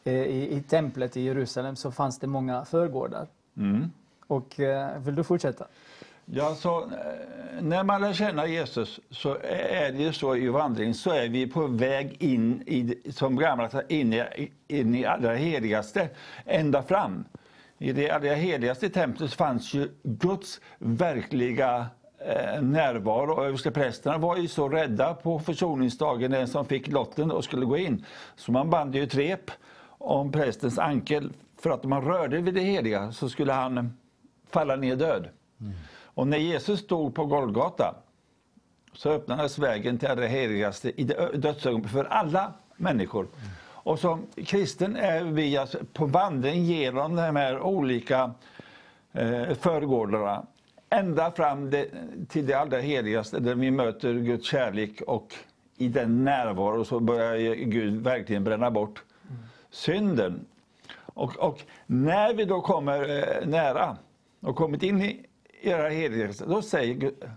i, i templet i Jerusalem så fanns det många förgårdar. Mm. Och eh, vill du fortsätta? Ja, så, eh, när man lär känna Jesus så är det ju så i vandringen så är vi på väg in i, som gamla in i, in i allra heligaste, ända fram. I det allra heligaste templet fanns ju Guds verkliga eh, närvaro. Och översteprästerna var ju så rädda på försoningsdagen, den som fick lotten och skulle gå in. Så man band ju ett rep om prästens ankel för att om man rörde vid det heliga så skulle han falla ner död. Mm. Och när Jesus stod på Golgata så öppnades vägen till det heligaste i det dödsögonblicket för alla människor. Och som kristen är vi alltså på vandring genom de här olika eh, förgårdarna ända fram det, till det allra heligaste där vi möter Guds kärlek och i den närvaro så börjar Gud verkligen bränna bort synden. Och, och när vi då kommer eh, nära och kommit in i era heligaste, då säger Gud,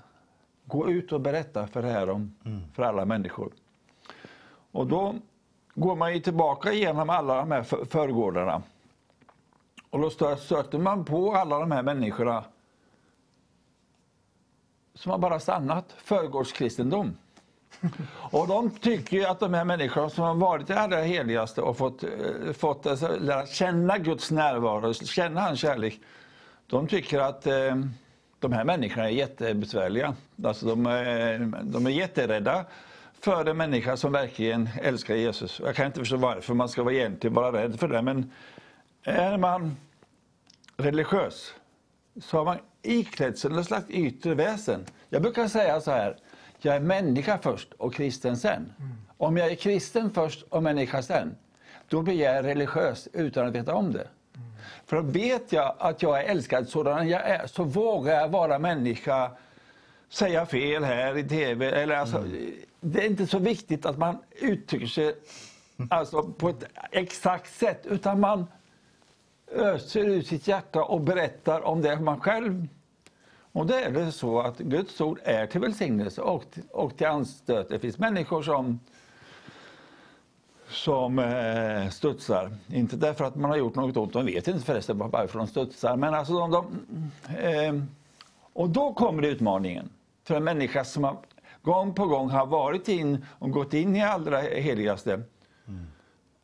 gå ut och berätta för det här om, för alla människor. Och då går man ju tillbaka igenom alla de här för- förgårdarna. Och då stö- stöter man på alla de här människorna som har bara stannat förgårdskristendom. Och de tycker att de här människorna som har varit det allra heligaste och fått, eh, fått alltså, lära känna Guds närvaro, känna hans kärlek. De tycker att eh, de här människorna är jättebesvärliga. Alltså de, är, de är jätterädda för en människa som verkligen älskar Jesus. Jag kan inte förstå varför man ska vara egentligen vara rädd för det, men är man religiös så har man iklätt sig något slags yttre väsen. Jag brukar säga så här, jag är människa först och kristen sen. Om jag är kristen först och människa sen, då blir jag religiös utan att veta om det. För vet jag att jag är älskad sådan jag är, så vågar jag vara människa, säga fel här i TV. Eller alltså, Det är inte så viktigt att man uttrycker sig alltså, på ett exakt sätt, utan man öser ur sitt hjärta och berättar om det man själv... Och det är det så att Guds ord är till välsignelse och, och till anstöt. Det finns människor som som eh, studsar. Inte därför att man har gjort något ont, de vet inte förresten varför de studsar. Men alltså de, de eh, och då kommer utmaningen för en människa som har, gång på gång har varit in och gått in i allra heligaste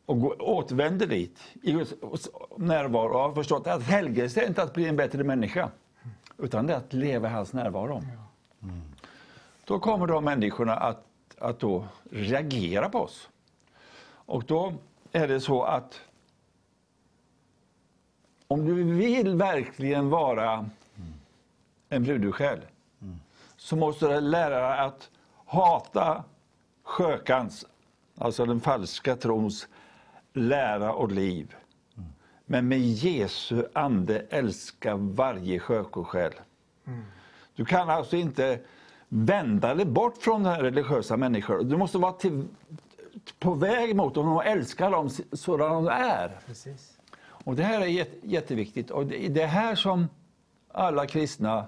och återvänder dit i Guds närvaro och har förstått att helgelse är inte att bli en bättre människa utan det är att leva i hans närvaro. Då kommer de människorna att, att då reagera på oss. Och då är det så att om du vill verkligen vara en brudesjäl så måste du lära dig att hata skökans, alltså den falska trons lära och liv. Men med Jesu ande älska varje skökosjäl. Du kan alltså inte vända dig bort från den religiösa människor. Du måste vara till, på väg mot dem och älska dem sådana de är. Precis. Och det här är jätte, jätteviktigt. Och det är det här som alla kristna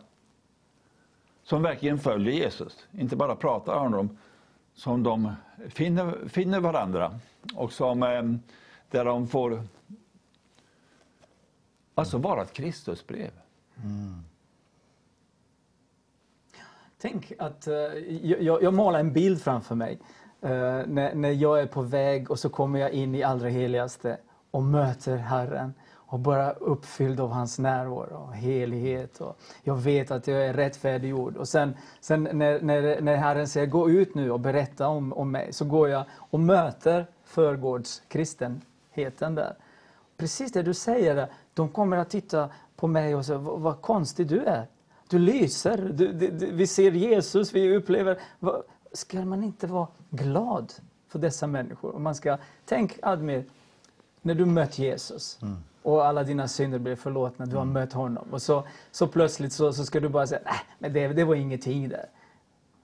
som verkligen följer Jesus, inte bara pratar om dem, som de finner, finner varandra och som, eh, där de får alltså vara ett Kristusbrev. Tänk att eh, jag, jag målar en bild framför mig. Eh, när, när jag är på väg och så kommer jag in i allra heligaste och möter Herren och bara uppfylld av hans närvaro och helighet. Och jag vet att jag är rättfärdiggjord. Och sen, sen när, när, när Herren säger gå ut nu och berätta om, om mig, så går jag och möter förgårdskristenheten där. Precis det du säger, där, de kommer att titta på mig och säga, vad, vad konstig du är. Du lyser, du, du, du, vi ser Jesus, vi upplever... Vad, ska man inte vara glad för dessa människor? Och man ska, tänk Admir, när du mött Jesus och alla dina synder blev förlåtna, du har mött honom. Och så, så plötsligt så, så ska du bara säga, nej, men det, det var ingenting där.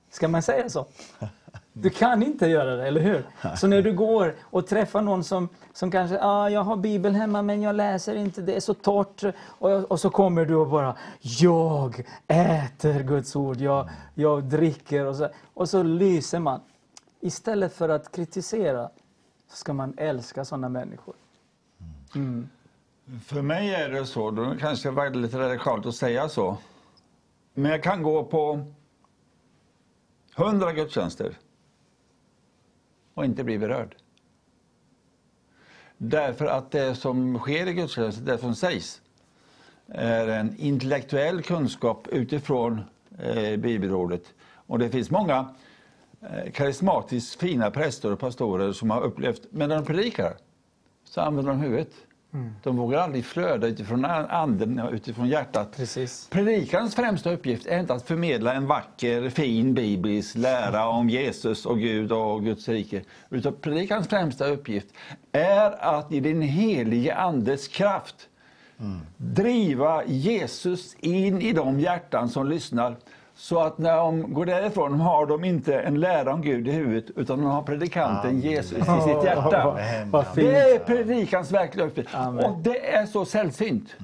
Ska man säga så? Du kan inte göra det, eller hur? Så när du går och träffar någon som, som kanske, ah, jag har Bibeln hemma men jag läser inte, det är så torrt. Och, och så kommer du och bara, jag äter Guds ord, jag, jag dricker. Och så, och så lyser man. Istället för att kritisera så ska man älska sådana människor. Mm. För mig är det så, då kanske det var lite radikalt att säga så. Men jag kan gå på hundra gudstjänster och inte bli berörd. Därför att det som sker i gudstjänsten, det som sägs, är en intellektuell kunskap utifrån eh, bibelordet. Och det finns många karismatiskt fina präster och pastorer som har upplevt, men när de predikar så använder de huvudet. De vågar aldrig flöda utifrån anden, utifrån hjärtat. Precis. Predikarens främsta uppgift är inte att förmedla en vacker, fin biblisk lära om Jesus och Gud och Guds rike. Utan predikarens främsta uppgift är att i din helige Andes kraft driva Jesus in i de hjärtan som lyssnar. Så att när de går därifrån har de inte en lära om Gud i huvudet utan de har predikanten Jesus i sitt hjärta. Fint. Det är predikans verkliga uppgift. Amen. Och det är så sällsynt.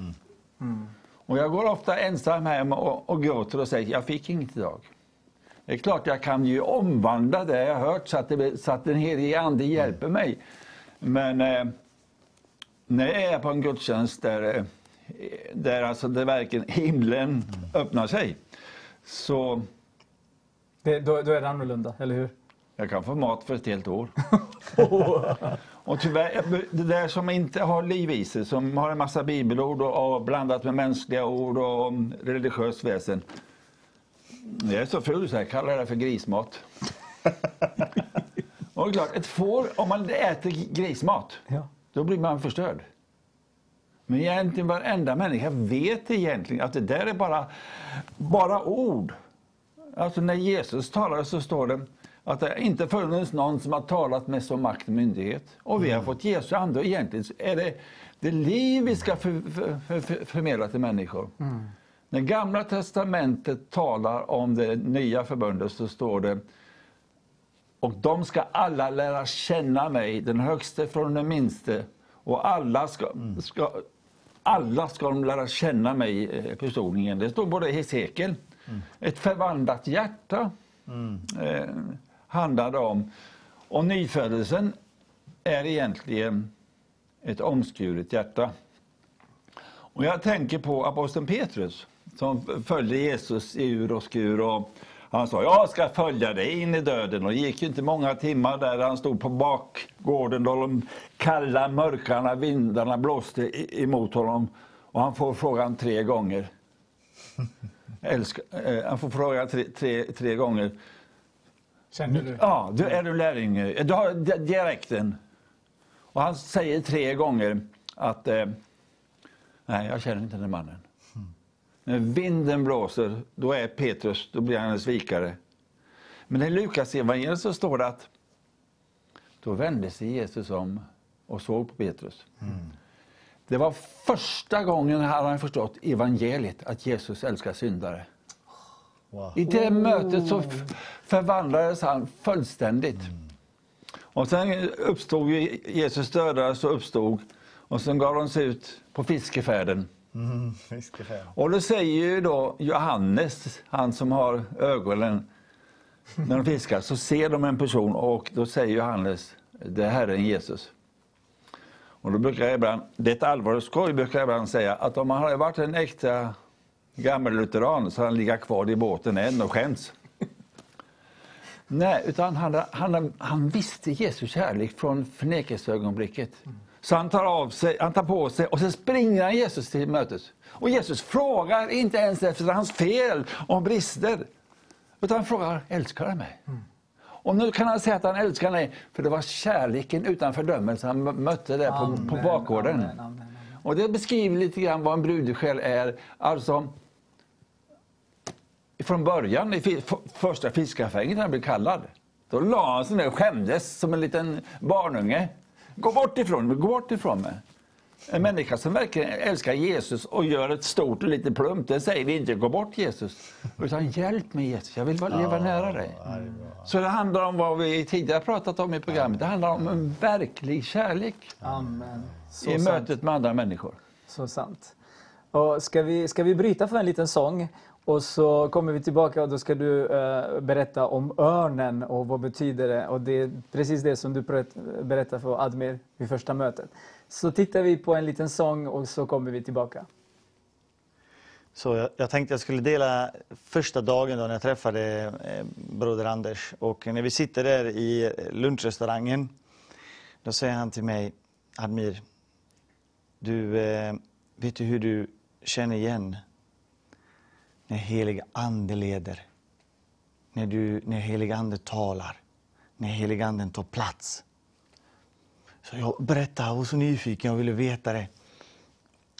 Och jag går ofta ensam hem och, och gråter och säger jag fick inget idag. Det är klart jag kan ju omvandla det jag hört så att, det, så att den helige Ande hjälper mig. Men eh, när jag är på en gudstjänst där, eh, där alltså det verkligen himlen öppnar sig så Det, då, då är det annorlunda, eller hur? jag kan få mat för ett helt år. Och tyvärr, det där som inte har liv i sig, som har en massa bibelord och, och blandat med mänskliga ord och religiöst väsen. Jag är så ful så jag kallar det för grismat. och klart, ett får, om man äter grismat, Ja. då blir man förstörd. Men egentligen varenda människa vet egentligen att det där är bara, bara ord. Alltså när Jesus talade så står det att det inte funnits någon som har talat med så makt och myndighet. Och vi har fått Jesu ande och egentligen är det det liv vi ska för, för, för, förmedla till människor. När Gamla Testamentet talar om det nya förbundet så står det och de ska alla lära känna mig, den högste från den minste. Och alla ska, ska, alla ska de lära känna mig eh, personligen. Det står både i Hesekiel. Ett förvandlat hjärta eh, handlar det om. Och nyfödelsen är egentligen ett omskuret hjärta. Och jag tänker på aposteln Petrus som följde Jesus i ur och skur. Och han sa, jag ska följa dig in i döden. Och det gick inte många timmar där han stod på bakgården då de kalla mörkarna vindarna blåste emot honom. Och han får frågan tre gånger. Älska, eh, han får frågan tre, tre, tre gånger. Känner du? Ja, du, är du lärjunge? Du har di- dialekten. Och han säger tre gånger att eh, nej, jag känner inte den mannen. När vinden blåser, då är Petrus, då blir han en svikare. Men i Lukas evangeliet så står det att då vände sig Jesus om och såg på Petrus. Det var första gången han hade förstått evangeliet, att Jesus älskar syndare. Wow. I det mötet så förvandlades han fullständigt. Och sen uppstod Jesus dödades och uppstod. Och sen gav de sig ut på fiskefärden. Mm. Och då säger ju då Johannes, han som har ögonen när de fiskar, så ser de en person och då säger Johannes, det här är Herren Jesus. Och då brukar jag ibland, det är ett allvarligt skoj, brukar jag ibland säga att om han hade varit en äkta gammellutheran så hade han legat kvar i båten än och skämts. Nej, utan han, han, han visste Jesu kärlek från förnekelseögonblicket. Så han tar, av sig, han tar på sig och sen springer han Jesus till mötet. Och Jesus frågar inte ens efter hans fel och brister. Utan han frågar, älskar du mig? Och nu kan han säga att han älskar mig, för det var kärleken utan fördömelse han mö- mötte där på, på bakgården. Amen, amen, amen. Och det beskriver lite grann vad en brudesjäl är. Alltså, från början, i första fiskafänget när han blev kallad, då la han sig ner och skämdes som en liten barnunge. Gå bort ifrån mig, gå bort ifrån mig. En människa som verkligen älskar Jesus och gör ett stort och lite plumpt, den säger vi inte gå bort Jesus. Utan hjälp mig Jesus, jag vill leva nära dig. Så det handlar om vad vi tidigare pratat om i programmet. Det handlar om en verklig kärlek Amen. Så i sant. mötet med andra människor. Så sant. Och ska, vi, ska vi bryta för en liten sång? Och så kommer vi tillbaka och då ska du eh, berätta om örnen och vad betyder det? Och det är precis det som du berättade för Admir vid första mötet. Så tittar vi på en liten sång och så kommer vi tillbaka. Så jag, jag tänkte jag skulle dela första dagen då när jag träffade eh, broder Anders. Och när vi sitter där i lunchrestaurangen, då säger han till mig, Admir, du, eh, vet du hur du känner igen när helig ande leder? När, du, när helig ande talar? När helig anden tar plats? Så jag berättade, jag var så nyfiken, jag ville veta det.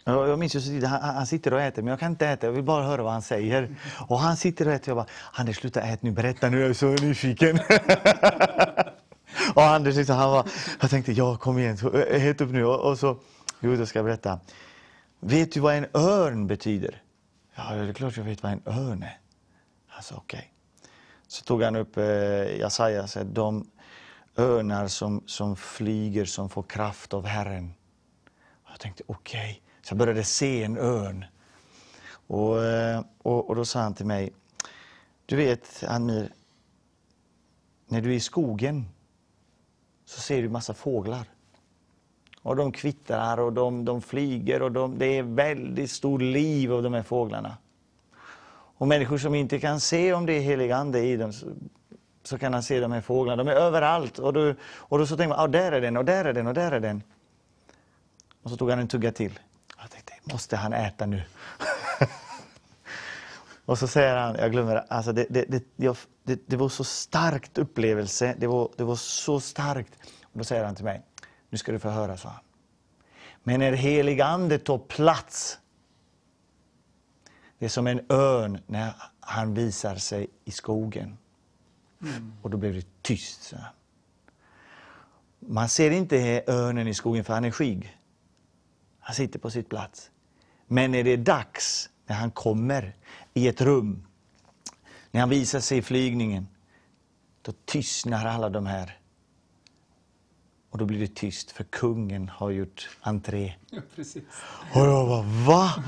Jag, jag minns just han, han sitter och äter, men jag kan inte äta, jag vill bara höra vad han säger. Och han sitter och äter, jag bara, Anders sluta äta nu, berätta nu, jag är så nyfiken. och Anders liksom, han var, jag tänkte, ja kom igen, ät upp nu. Och, och så, jo jag ska berätta. Vet du vad en örn betyder? Ja, det är klart jag vet vad en örn är. Alltså okej. Så tog han upp eh, Jesaja, så de örnar som, som flyger, som får kraft av Herren. Och jag tänkte okej, så jag började se en örn. Och, eh, och, och då sa han till mig, du vet Amir, när du är i skogen så ser du massa fåglar. Och de kvittrar och de, de flyger och de, det är väldigt stort liv av de här fåglarna. Och människor som inte kan se om det är helig ande i dem så, så kan han se de här fåglarna. De är överallt. Och då, och då så tänker man, ah, där är den och där är den och där är den. Och så tog han en tugga till. Jag tänkte, måste han äta nu? och så säger han, jag glömmer alltså det, det, det, jag, det, det var så starkt upplevelse. Det var, det var så starkt. Och då säger han till mig, nu ska du få höra, sa han. Men när helig ande tar plats, det är som en örn när han visar sig i skogen. Och då blev det tyst. Så. här. Man ser inte örnen i skogen för han är skygg. Han sitter på sitt plats. Men när det är dags, när han kommer i ett rum, när han visar sig i flygningen, då tystnar alla de här. Och då blir det tyst, för kungen har gjort entré. Precis. Och jag bara, va?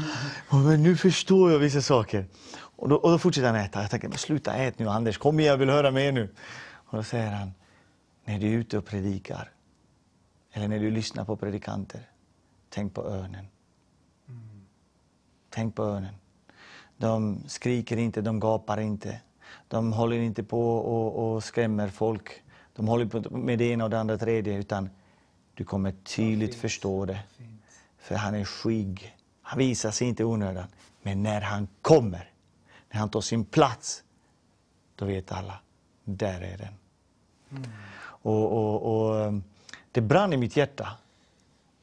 Men nu förstår jag vissa saker. Och då, och då fortsätter han äta. Jag tänker, men sluta ät nu Anders, kom igen, jag vill höra mer nu. Och då säger han, när du är ute och predikar, eller när du lyssnar på predikanter, tänk på örnen. Tänk på örnen. De skriker inte, de gapar inte. De håller inte på och, och skrämmer folk. De håller på med det ena och det andra och tredje, utan du kommer tydligt förstå det. För han är skygg. Han visar sig inte i onödan. Men när han kommer, när han tar sin plats, då vet alla, där är den. Och, och, och um, det brann i mitt hjärta.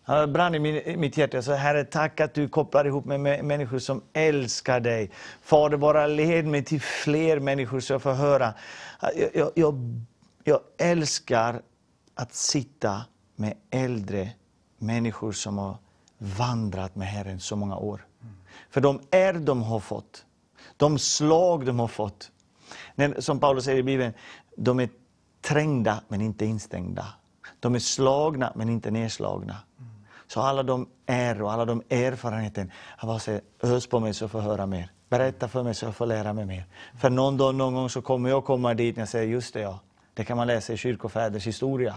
Ja, Det brann i mitt hjärta. Så Herre, tack att du kopplar ihop mig med människor som älskar dig. Fader, bara led mig till fler människor så jag får höra. Jag, jag, jag, jag älskar att sitta med äldre människor som har vandrat med Herren så många år. För de är de har fått, de slag de har fått. Som Paulus säger i Bibeln, de är trängda men inte instängda. De är slagna men inte nedslagna. Så alla de är och alla de erfarenheten, han bara säger ös på mig så jag får höra mer. Berätta för mig så jag får lära mig mer. För någon dag, någon gång så kommer jag komma dit när jag säger just det ja, det kan man läsa i kyrkofäders historia.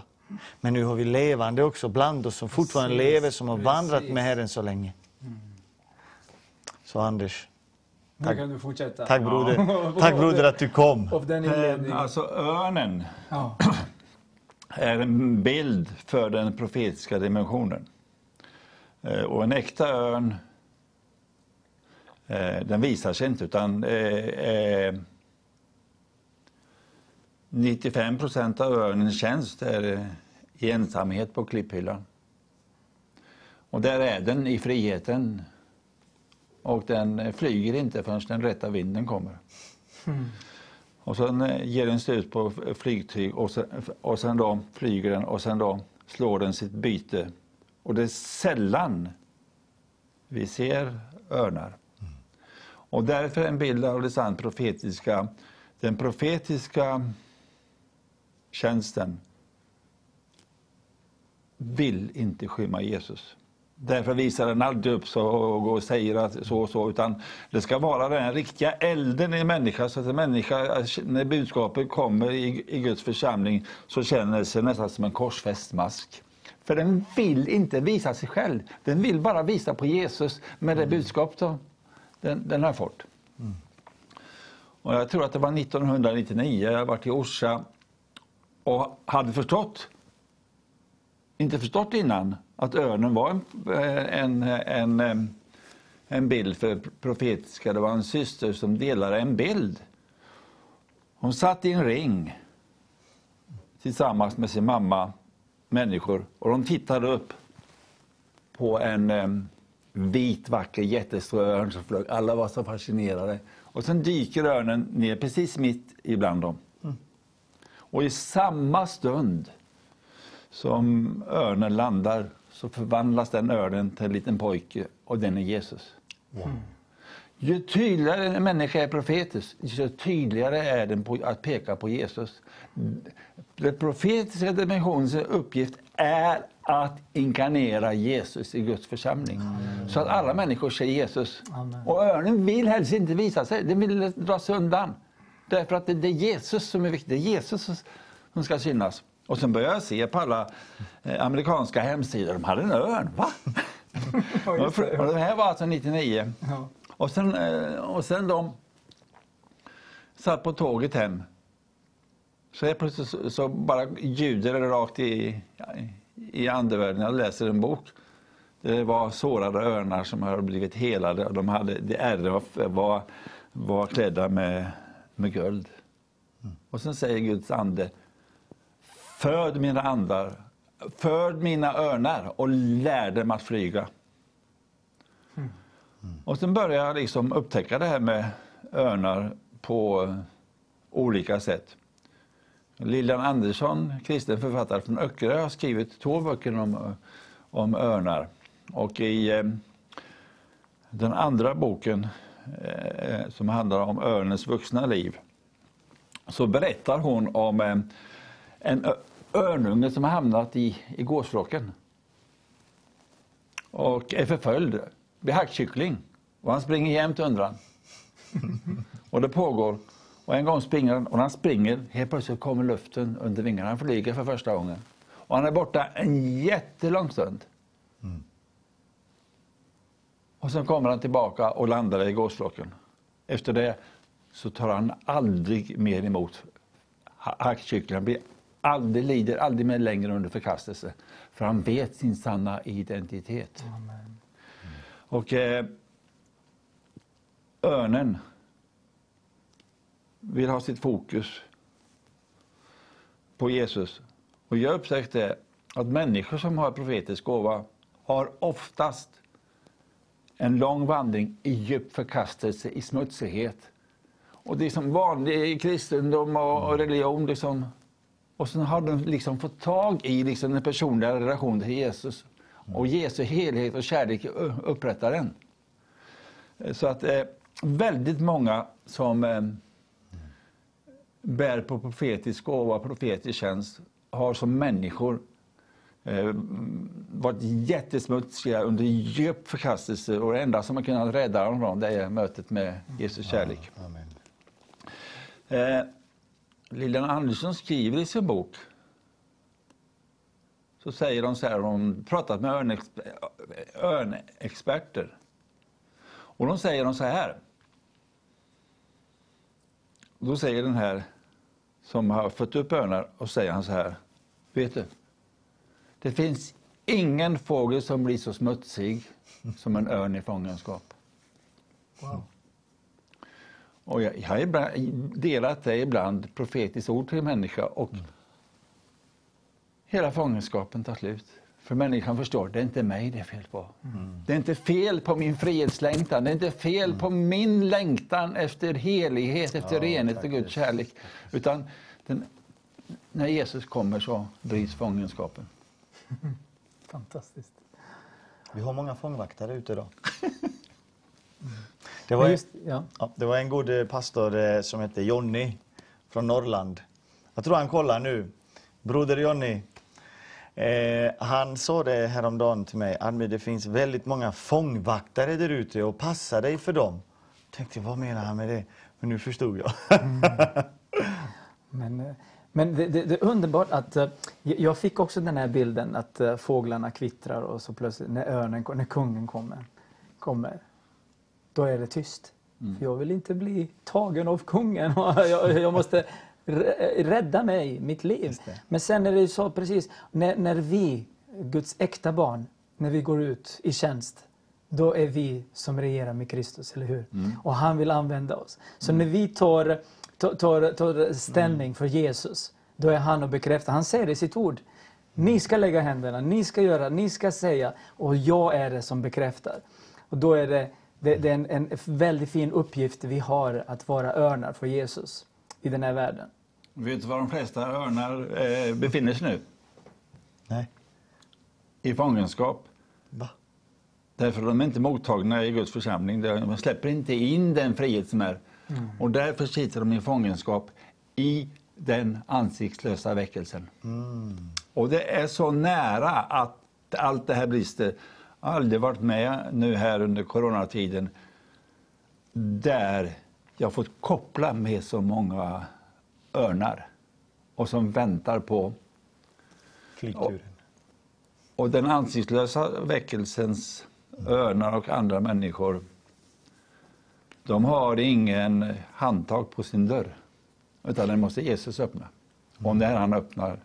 Men nu har vi levande också bland oss som fortfarande Precis, lever, som har vandrat precis. med Herren så länge. Så Anders, Nu kan du fortsätta. tack broder, tack broder att du kom. Av den Eh. Alltså örnen Ja. är en bild för den profetiska dimensionen. Eh, Och en äkta örn, eh, den visar sig inte utan 95 procent av örnens tjänst är eh, i ensamhet på klipphyllan. Och där är den i friheten. Och den eh, flyger inte förrän den rätta vinden kommer. Och sen eh, ger den slut på f- flygtyg och sen, och sen då flyger den och sen då slår den sitt byte. Och det är sällan vi ser örnar. Och därför en bild av det sant profetiska, den profetiska tjänsten vill inte skymma Jesus. Därför visar den aldrig upp så och säger att så och så, utan det ska vara den riktiga elden i en människa, så att en människa, när budskapet kommer i, i Guds församling, så känner sig nästan som en korsfäst mask. För den vill inte visa sig själv, den vill bara visa på Jesus med det budskap som den, den har fått. Och jag tror att det var 1999, jag var i Orsa och hade förstått inte förstått innan att örnen var en, eh, en, en, eh, en, bild för profetiska. Det var en syster som delade en bild. Hon satt i en ring tillsammans med sin mamma, människor, och de tittade upp på en eh, vit, vacker, jättestor örn som flög. Alla var så fascinerade. Och sen dyker örnen ner precis mitt ibland dem. Och i samma stund som örnen landar så förvandlas den örnen till en liten pojke och den är Jesus. Ju tydligare en människa är profetisk, ju tydligare är den på att peka på Jesus. Den profetiska dimensionens uppgift är att inkarnera Jesus i Guds församling. Så att alla människor ser Jesus. Amen. Och örnen vill helst inte visa sig, den vill dra sig undan. Därför att det det är Jesus som är viktigt, det är Jesus som ska synas. Och sen började jag se på alla eh, amerikanska hemsidor, de hade en örn. Va? Och det här var alltså 99. Ja. Och sen, eh, och sen de satt på tåget hem. Så helt plötsligt så, bara ljuder det rakt i, i andevärlden. Jag läser en bok. Det var sårade örnar som hade blivit helade. De hade, de ärren var, var, var klädda med, med guld. Och sen säger Guds ande, föd mina andar föd mina örnar och lär dem att flyga. Och sen började jag liksom upptäcka det här med örnar på olika sätt. Lilian Andersson, kristen författare från Öckerö, har skrivit två böcker om, om örnar. Och i eh, den andra boken, Eh, som handlar om örnens vuxna liv, så berättar hon om eh, en örnunge som har hamnat i, i gåsflocken och är förföljd, blir hackkyckling. Och han springer jämt undrar Och det pågår. Och en gång springer han, och när han springer, helt plötsligt kommer luften under vingarna. Han flyger för första gången. Och han är borta en jättelång stund. Och sen kommer han tillbaka och landar i gåsflocken. Efter det så tar han aldrig mer emot ha- hackkyckling. Han blir aldrig, lider aldrig mer längre under förkastelse. För han vet sin sanna identitet. Och eh, örnen vill ha sitt fokus på Jesus. Och jag upptäckte att människor som har profetisk gåva har oftast en lång vandring i djup förkastelse, i smutsighet. Och det är som vanlig kristendom och och religion. Liksom. Och sen har de liksom fått tag i liksom den personliga relationen till Jesus. Och Jesu helhet och kärlek upprättar den. Så att eh, väldigt många som eh, bär på profetisk gåva, profetisk tjänst, har som människor eh, varit jättesmutsiga under djup förkastelse och det enda som har kunnat rädda dem från det är mötet med Jesus kärlek. Amen. Eh, Lilian Andersson skriver i sin bok så säger de så här, de pratat med örnexper- örnexperter. Och de säger de så här. Då säger den här som har fött upp örnar och säger han så här. Vet du? Det finns ingen fågel som blir så smutsig som en örn i fångenskap. Och jag, jag har ibland, delat det ibland, profetiskt ord till en människa och hela fångenskapen tar slut. För människan förstår, det är inte mig det är fel på. Det är inte fel på min frihetslängtan, det är inte fel på min längtan efter helighet, efter Ja, renhet och. Guds kärlek. Utan den, när Jesus kommer så bryts fångenskapen. Fantastiskt. Vi har många fångvaktare ute idag. Det var, just, ja. ja, det var en god eh, pastor eh, som hette Jonny från Norrland. Jag tror han kollar nu. Broder Jonny. Eh, han sa det häromdagen till mig. Admi, det finns väldigt många fångvaktare där ute och passa dig för dem. Tänkte, vad menar han med det? Men nu förstod jag. Men, eh, men det, det, det är underbart att eh, jag fick också den här bilden att eh, fåglarna kvittrar och så plötsligt när örnen, när kungen kommer, kommer då är det tyst. För jag vill inte bli tagen av kungen. jag, jag måste rä- rädda mig, mitt liv. Men sen är det så precis, när, när vi, Guds äkta barn, när vi går ut i tjänst, då är vi som regerar med Kristus, eller hur? Och han vill använda oss. Så när vi tar, tar, tar, ställning för Jesus, då är han och bekräftar. Han säger det i sitt ord. Ni ska lägga händerna, ni ska göra, ni ska säga och jag är det som bekräftar. Och då är det, det, det är en, en väldigt fin uppgift vi har att vara örnar för Jesus i den här världen. Vet du var de flesta örnar eh, befinner sig nu? Nej. I fångenskap. Va? Därför de är inte mottagna i Guds församling. De släpper inte in den frihet som är. Och därför sitter de i fångenskap i den ansiktslösa väckelsen. Och det är så nära att allt det här brister. Jag har aldrig varit med nu här under coronatiden där jag fått koppla med så många örnar och som väntar på Flygturen. och den ansiktslösa väckelsens örnar och andra människor, de har ingen handtag på sin dörr. Utan den måste Jesus öppna. Och när han öppnar,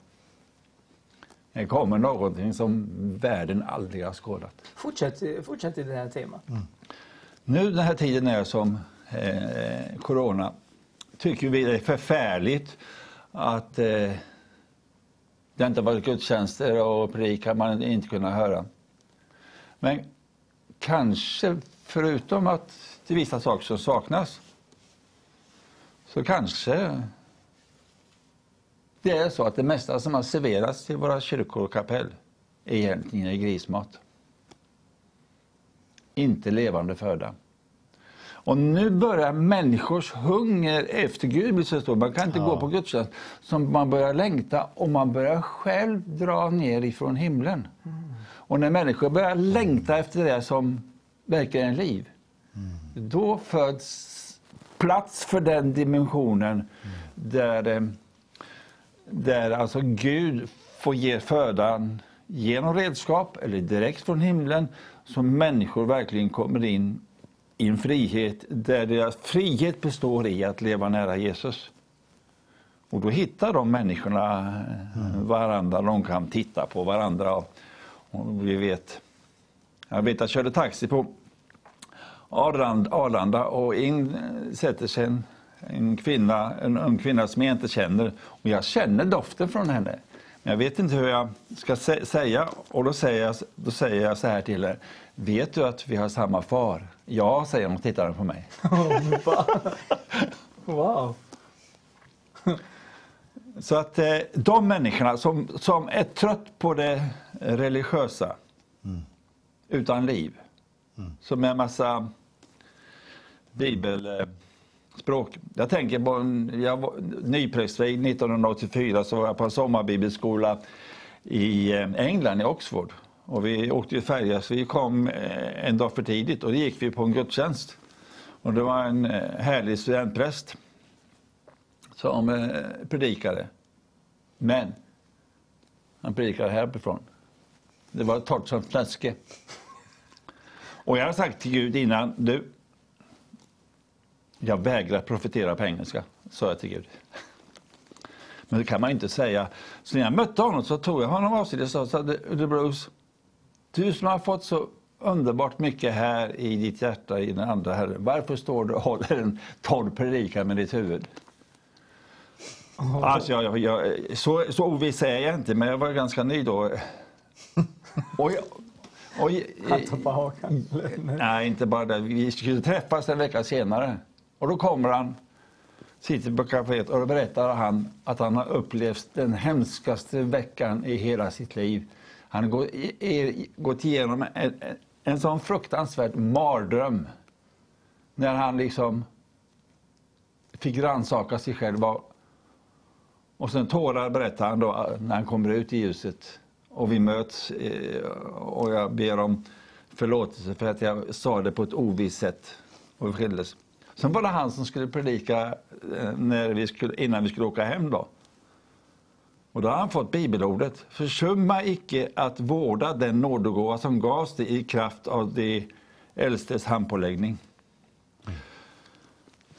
det kommer någonting som världen aldrig har skådat. Fortsätt, fortsätt i det här temat. Nu den här tiden är som eh, corona, tycker vi det är förfärligt att eh, Det inte varit gudstjänster och predikar man inte kunnat höra. Men kanske, förutom att det är vissa saker som saknas, så kanske det är så att det mesta som har serverats till våra kyrkor och kapell egentligen är grismat. Inte levande föda. Och nu börjar människors hunger efter Gud bli så stor. Man kan inte gå på gudstjänst. Som man börjar längta och man börjar själv dra ner ifrån himlen. Och när människor börjar längta efter det som verkligen är liv, då föds plats för den dimensionen där, eh, där alltså Gud får ge födan genom redskap eller direkt från himlen så människor verkligen kommer in i en frihet där deras frihet består i att leva nära Jesus. Och då hittar de människorna eh, varandra, de kan titta på varandra. Och, vi vet, jag vet att jag körde taxi på Arlanda och in sätter sig en, en, kvinna, en ung kvinna som jag inte känner. Och jag känner doften från henne. Men jag vet inte hur jag ska sä säga och då säger, jag, då säger jag så här till henne. Vet du att vi har samma far? Ja, säger hon och tittar på mig. Wow. Så att eh, de människorna som, som är trött på det religiösa utan liv, som är en massa bibelspråk. Jag tänker på, en, jag var nyprästvigd 1984 så var jag på en sommarbibelskola i eh, England, i Oxford. Och vi åkte ju färja så vi kom eh, en dag för tidigt och då gick vi på en gudstjänst. Och det var en eh, härlig studentpräst som predikade. Men han predikade härifrån. Det var torrt som fläske. Och jag har sagt till Gud innan, du, jag vägrar profetera på engelska, sa jag till Gud. Men det kan man inte säga. Så när jag mötte honom så tog jag honom avsides och sa, "Du, Bruce, du som har fått så underbart mycket här i ditt hjärta i den andra Herren, varför står du och håller en torr predikan med ditt huvud? Alltså, jag, jag, så, så oviss är jag inte, men jag var ganska ny då. Och, jag- och, Hatten på hakan. Nej, inte bara det. Vi skulle träffas en vecka senare. Och då kommer han, sitter på kaféet och då berättar han att han har upplevt den hemskaste veckan i hela sitt liv. Han har gått, igenom en, en, sån fruktansvärd mardröm. När han liksom fick rannsaka sig själv. Och, sen tårar berättar han då eh, när han kommer ut i ljuset. Och vi möts eh, och jag ber om förlåtelse för att jag sa det på ett ovisst sätt. Och vi skildes. Sen var det han som skulle predika eh, när vi skulle, innan vi skulle åka hem. då. Och då har han fått bibelordet. Försumma icke att vårda den nådegåva som gavs dig i kraft av de äldstes handpåläggning.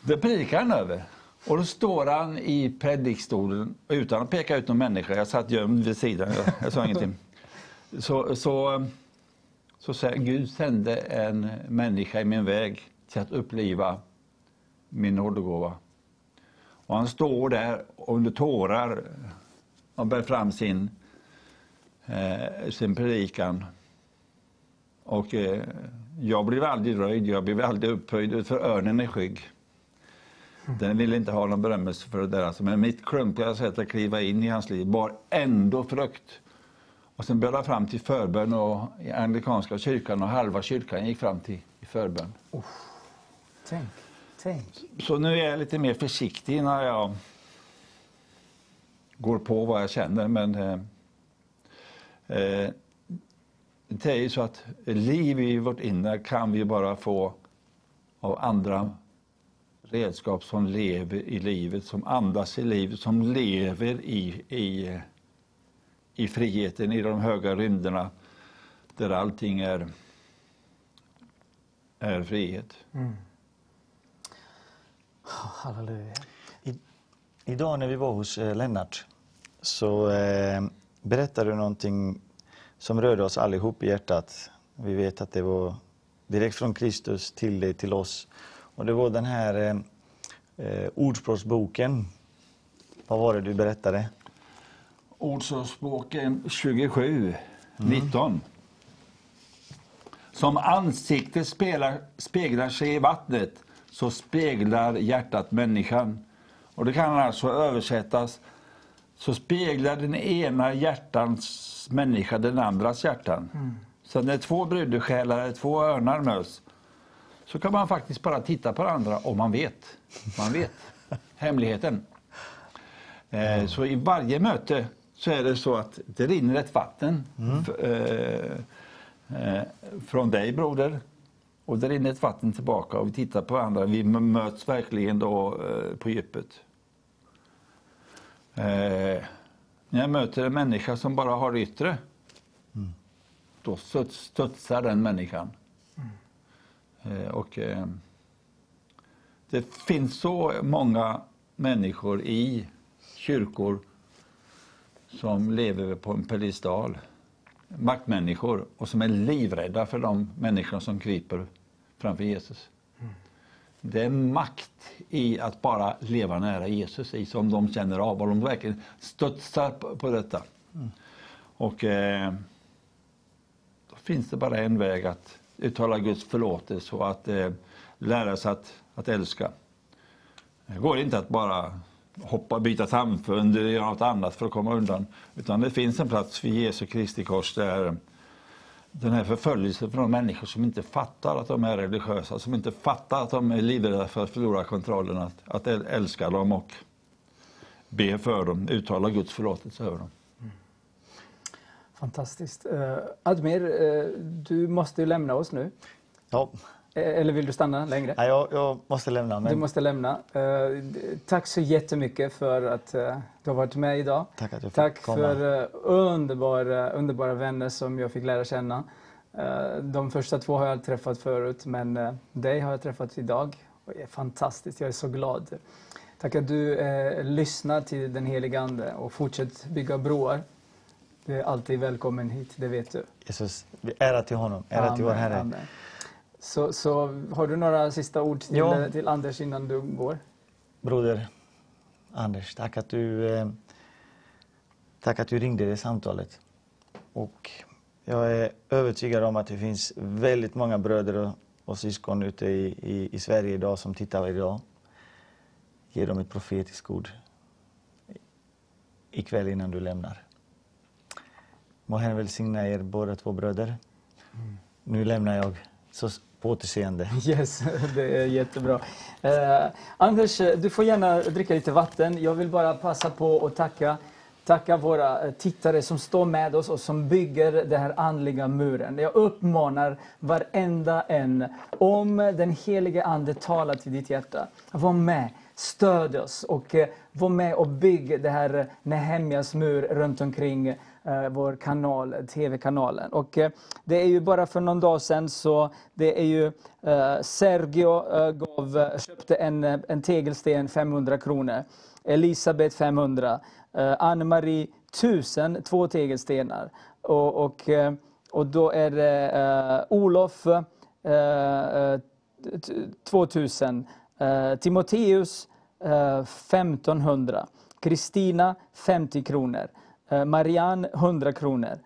Det predikar han över. Och då står han i predikstolen utan att peka ut någon människa. Jag satt gömd vid sidan, jag, jag sa ingenting. Så, så, så säger Gud sände en människa i min väg till att uppliva min nådegåva. Och han står där under tårar och bär fram sin, eh, sin predikan. Och eh, jag blev aldrig röjd, jag blev aldrig upphöjd, för örnen är skygg. Den ville inte ha någon berömmelse för det där. Alltså, men mitt klumpiga sätt att kliva in i hans liv bar ändå frukt. Och sen började jag fram till förbön och i anglikanska kyrkan och halva kyrkan gick fram till i förbön. Tänk, tänk. Så nu är jag lite mer försiktig när jag går på vad jag känner. Men eh, eh, det är ju så att liv i vårt inre kan vi bara få av andra redskap som lever i livet, som andas i livet, som lever i, i, i friheten, i de höga rymderna där allting är, är frihet. Halleluja. I, idag när vi var hos eh, Lennart så eh, berättade du någonting som rörde oss allihop i hjärtat. Vi vet att det var direkt från Kristus till dig, till oss. Och det var den här eh, eh, Ordspråksboken. Vad var det du berättade? Ordspråksboken 27, 19. Som ansiktet speglar, speglar sig i vattnet så speglar hjärtat människan. Och Det kan alltså översättas så speglar den ena hjärtans människa den andras hjärtan. Så när två brudesjälar två örnar möts så kan man faktiskt bara titta på varandra om man vet. Man vet hemligheten. Eh, så i varje möte så är det så att det rinner ett vatten f- eh, eh, från dig broder och det rinner ett vatten tillbaka och vi tittar på varandra. Vi möts verkligen då eh, på djupet. Eh, när jag möter en människa som bara har det yttre då studs, studsar den människan. Eh, och, det finns så många människor i kyrkor som lever på en pedestal. Maktmänniskor och som är livrädda för de människor som kryper framför Jesus. Det är makt i att bara leva nära Jesus i som de känner av och de verkligen studsar på, på detta. Och eh, då finns det bara en väg att uttala Guds förlåtelse och att eh, lära sig att, att älska. Det går inte att bara hoppa, byta samfund eller göra något annat för att komma undan. Utan det finns en plats för Jesu Kristi kors där den här förföljelsen från människor som inte fattar att de är religiösa, som inte fattar att de är livrädda för att förlora kontrollen, att, att äl- älska dem och be för dem, uttala Guds förlåtelse över dem. Fantastiskt. Uh, Admir, eh, du måste ju lämna oss nu. Ja, Eller vill du stanna längre? nej, jag, jag måste lämna. Du Men måste lämna. Eh, tack så jättemycket för att eh, du har varit med idag. tack att jag fick Tack komma. för uh, underbara, underbara vänner som jag fick lära känna. Eh, de första två har jag träffat förut, men uh, dig har jag träffat idag. Och det är fantastiskt, jag är så glad. Tack att du lyssnar till den helige Ande och fortsätt bygga broar. Du är alltid välkommen hit, det vet du. Jesus, ära till honom, ära till vår Amen, Herre. amen. Så, så har du några sista ord till, Ja. till Anders innan du går? Broder Anders, tack att du, eh, tack att du ringde det samtalet. Och jag är övertygad om att det finns väldigt många bröder och, och syskon ute i, i, i Sverige idag som tittar idag. Ge dem ett profetiskt ord ikväll innan du lämnar. Må Herren välsigna er båda två bröder. Nu lämnar jag. Så på återseende. Yes, det är jättebra. Eh, Anders, eh, du får gärna dricka lite vatten. Jag vill bara passa på att tacka, tacka våra eh, tittare som står med oss och som bygger den här andliga muren. Jag uppmanar varenda en, om den helige Ande talar till ditt hjärta, var med, stöd oss och eh, var med och bygg det här Nehemjas mur runt omkring Eh, vår kanal, TV-kanalen. Och eh, det är ju bara för någon dag sedan så det är ju eh, Sergio eh, gav, eh, köpte en, eh, en tegelsten 500 kronor. Elisabeth 500. Eh, Ann-Marie 1000, två tegelstenar. Och, och, eh, och då är det eh, Olof eh, 2000. Eh, Timoteus eh, 1500. Kristina 50 kronor. Eh, Marianne 100 kronor.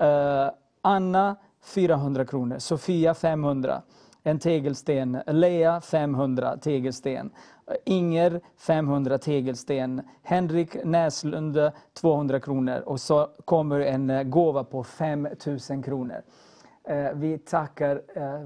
Eh, Anna 400 kronor. Sofia 500. En tegelsten. Lea 500 tegelsten. Eh, Inger 500 tegelsten. Henrik Näslund 200 kronor. Och så kommer en gåva på 5000 kronor. Vi tackar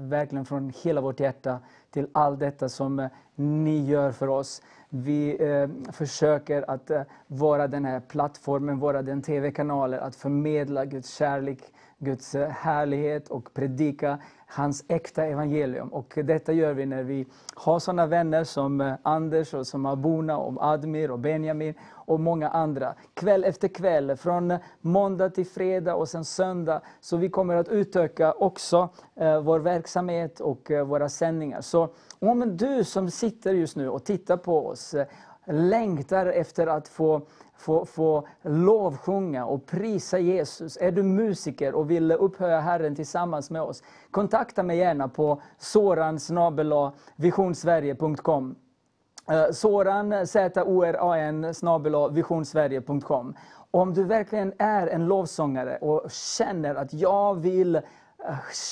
verkligen från hela vårt hjärta till allt detta som eh, ni gör för oss. Vi eh, försöker att eh, vara den här plattformen, vara den TV-kanalen, att förmedla Guds kärlek, Guds eh, härlighet och predika hans äkta evangelium. Och detta gör vi när vi har sådana vänner som eh, Anders, och som Abuna, och Admir och Benjamin och många andra. Kväll efter kväll, från måndag till fredag och sen söndag. Så vi kommer att utöka också eh, vår verksamhet och eh, våra sändningar. Så om du som sitter just nu och tittar på oss eh, längtar efter att få få, få lovsjunga och prisa Jesus. Är du musiker och vill upphöja Herren tillsammans med oss? Kontakta mig gärna på soransnabelavisionsverige.com. Eh, Soran, Z-O-R-A-N, snabel visionsverige.com. Om du verkligen är en lovsångare och känner att jag vill eh,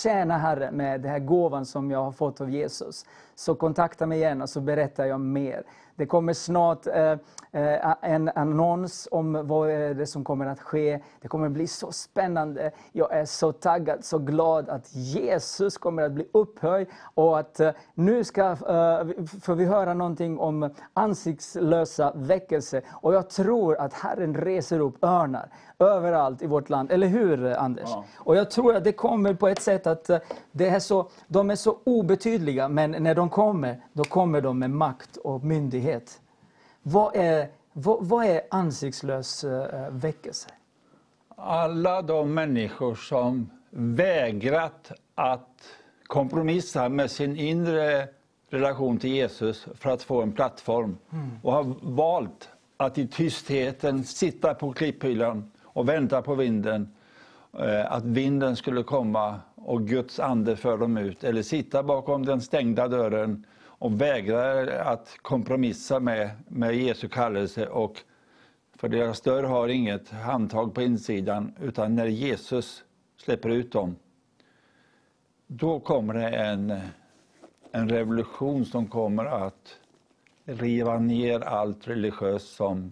tjäna Herren med den här gåvan som jag har fått av Jesus, så kontakta mig igen och så berättar jag mer. Det kommer snart eh, eh, en annons om vad det som kommer att ske. Det kommer bli så spännande. Jag är så taggad, så glad att Jesus kommer att bli upphöjd och att eh, nu ska, får vi höra någonting om ansiktslösa väckelse. Och jag tror att Herren reser upp örnar överallt i vårt land. Eller hur Anders? Och jag tror att det kommer på ett sätt att det är så, de är så obetydliga, men när de kommer, då kommer de med makt och myndighet. Vad är, vad, vad är ansiktslös eh, väckelse? Alla de människor som vägrat att kompromissa med sin inre relation till Jesus för att få en plattform och har valt att i tystheten sitta på klipphyllan och vänta på vinden, eh, att vinden skulle komma och Guds ande för dem ut, eller sitta bakom den stängda dörren och vägra att kompromissa med, med Jesu kallelse och för deras dörr har inget handtag på insidan, utan när Jesus släpper ut dem, då kommer det en, en revolution som kommer att riva ner allt religiöst som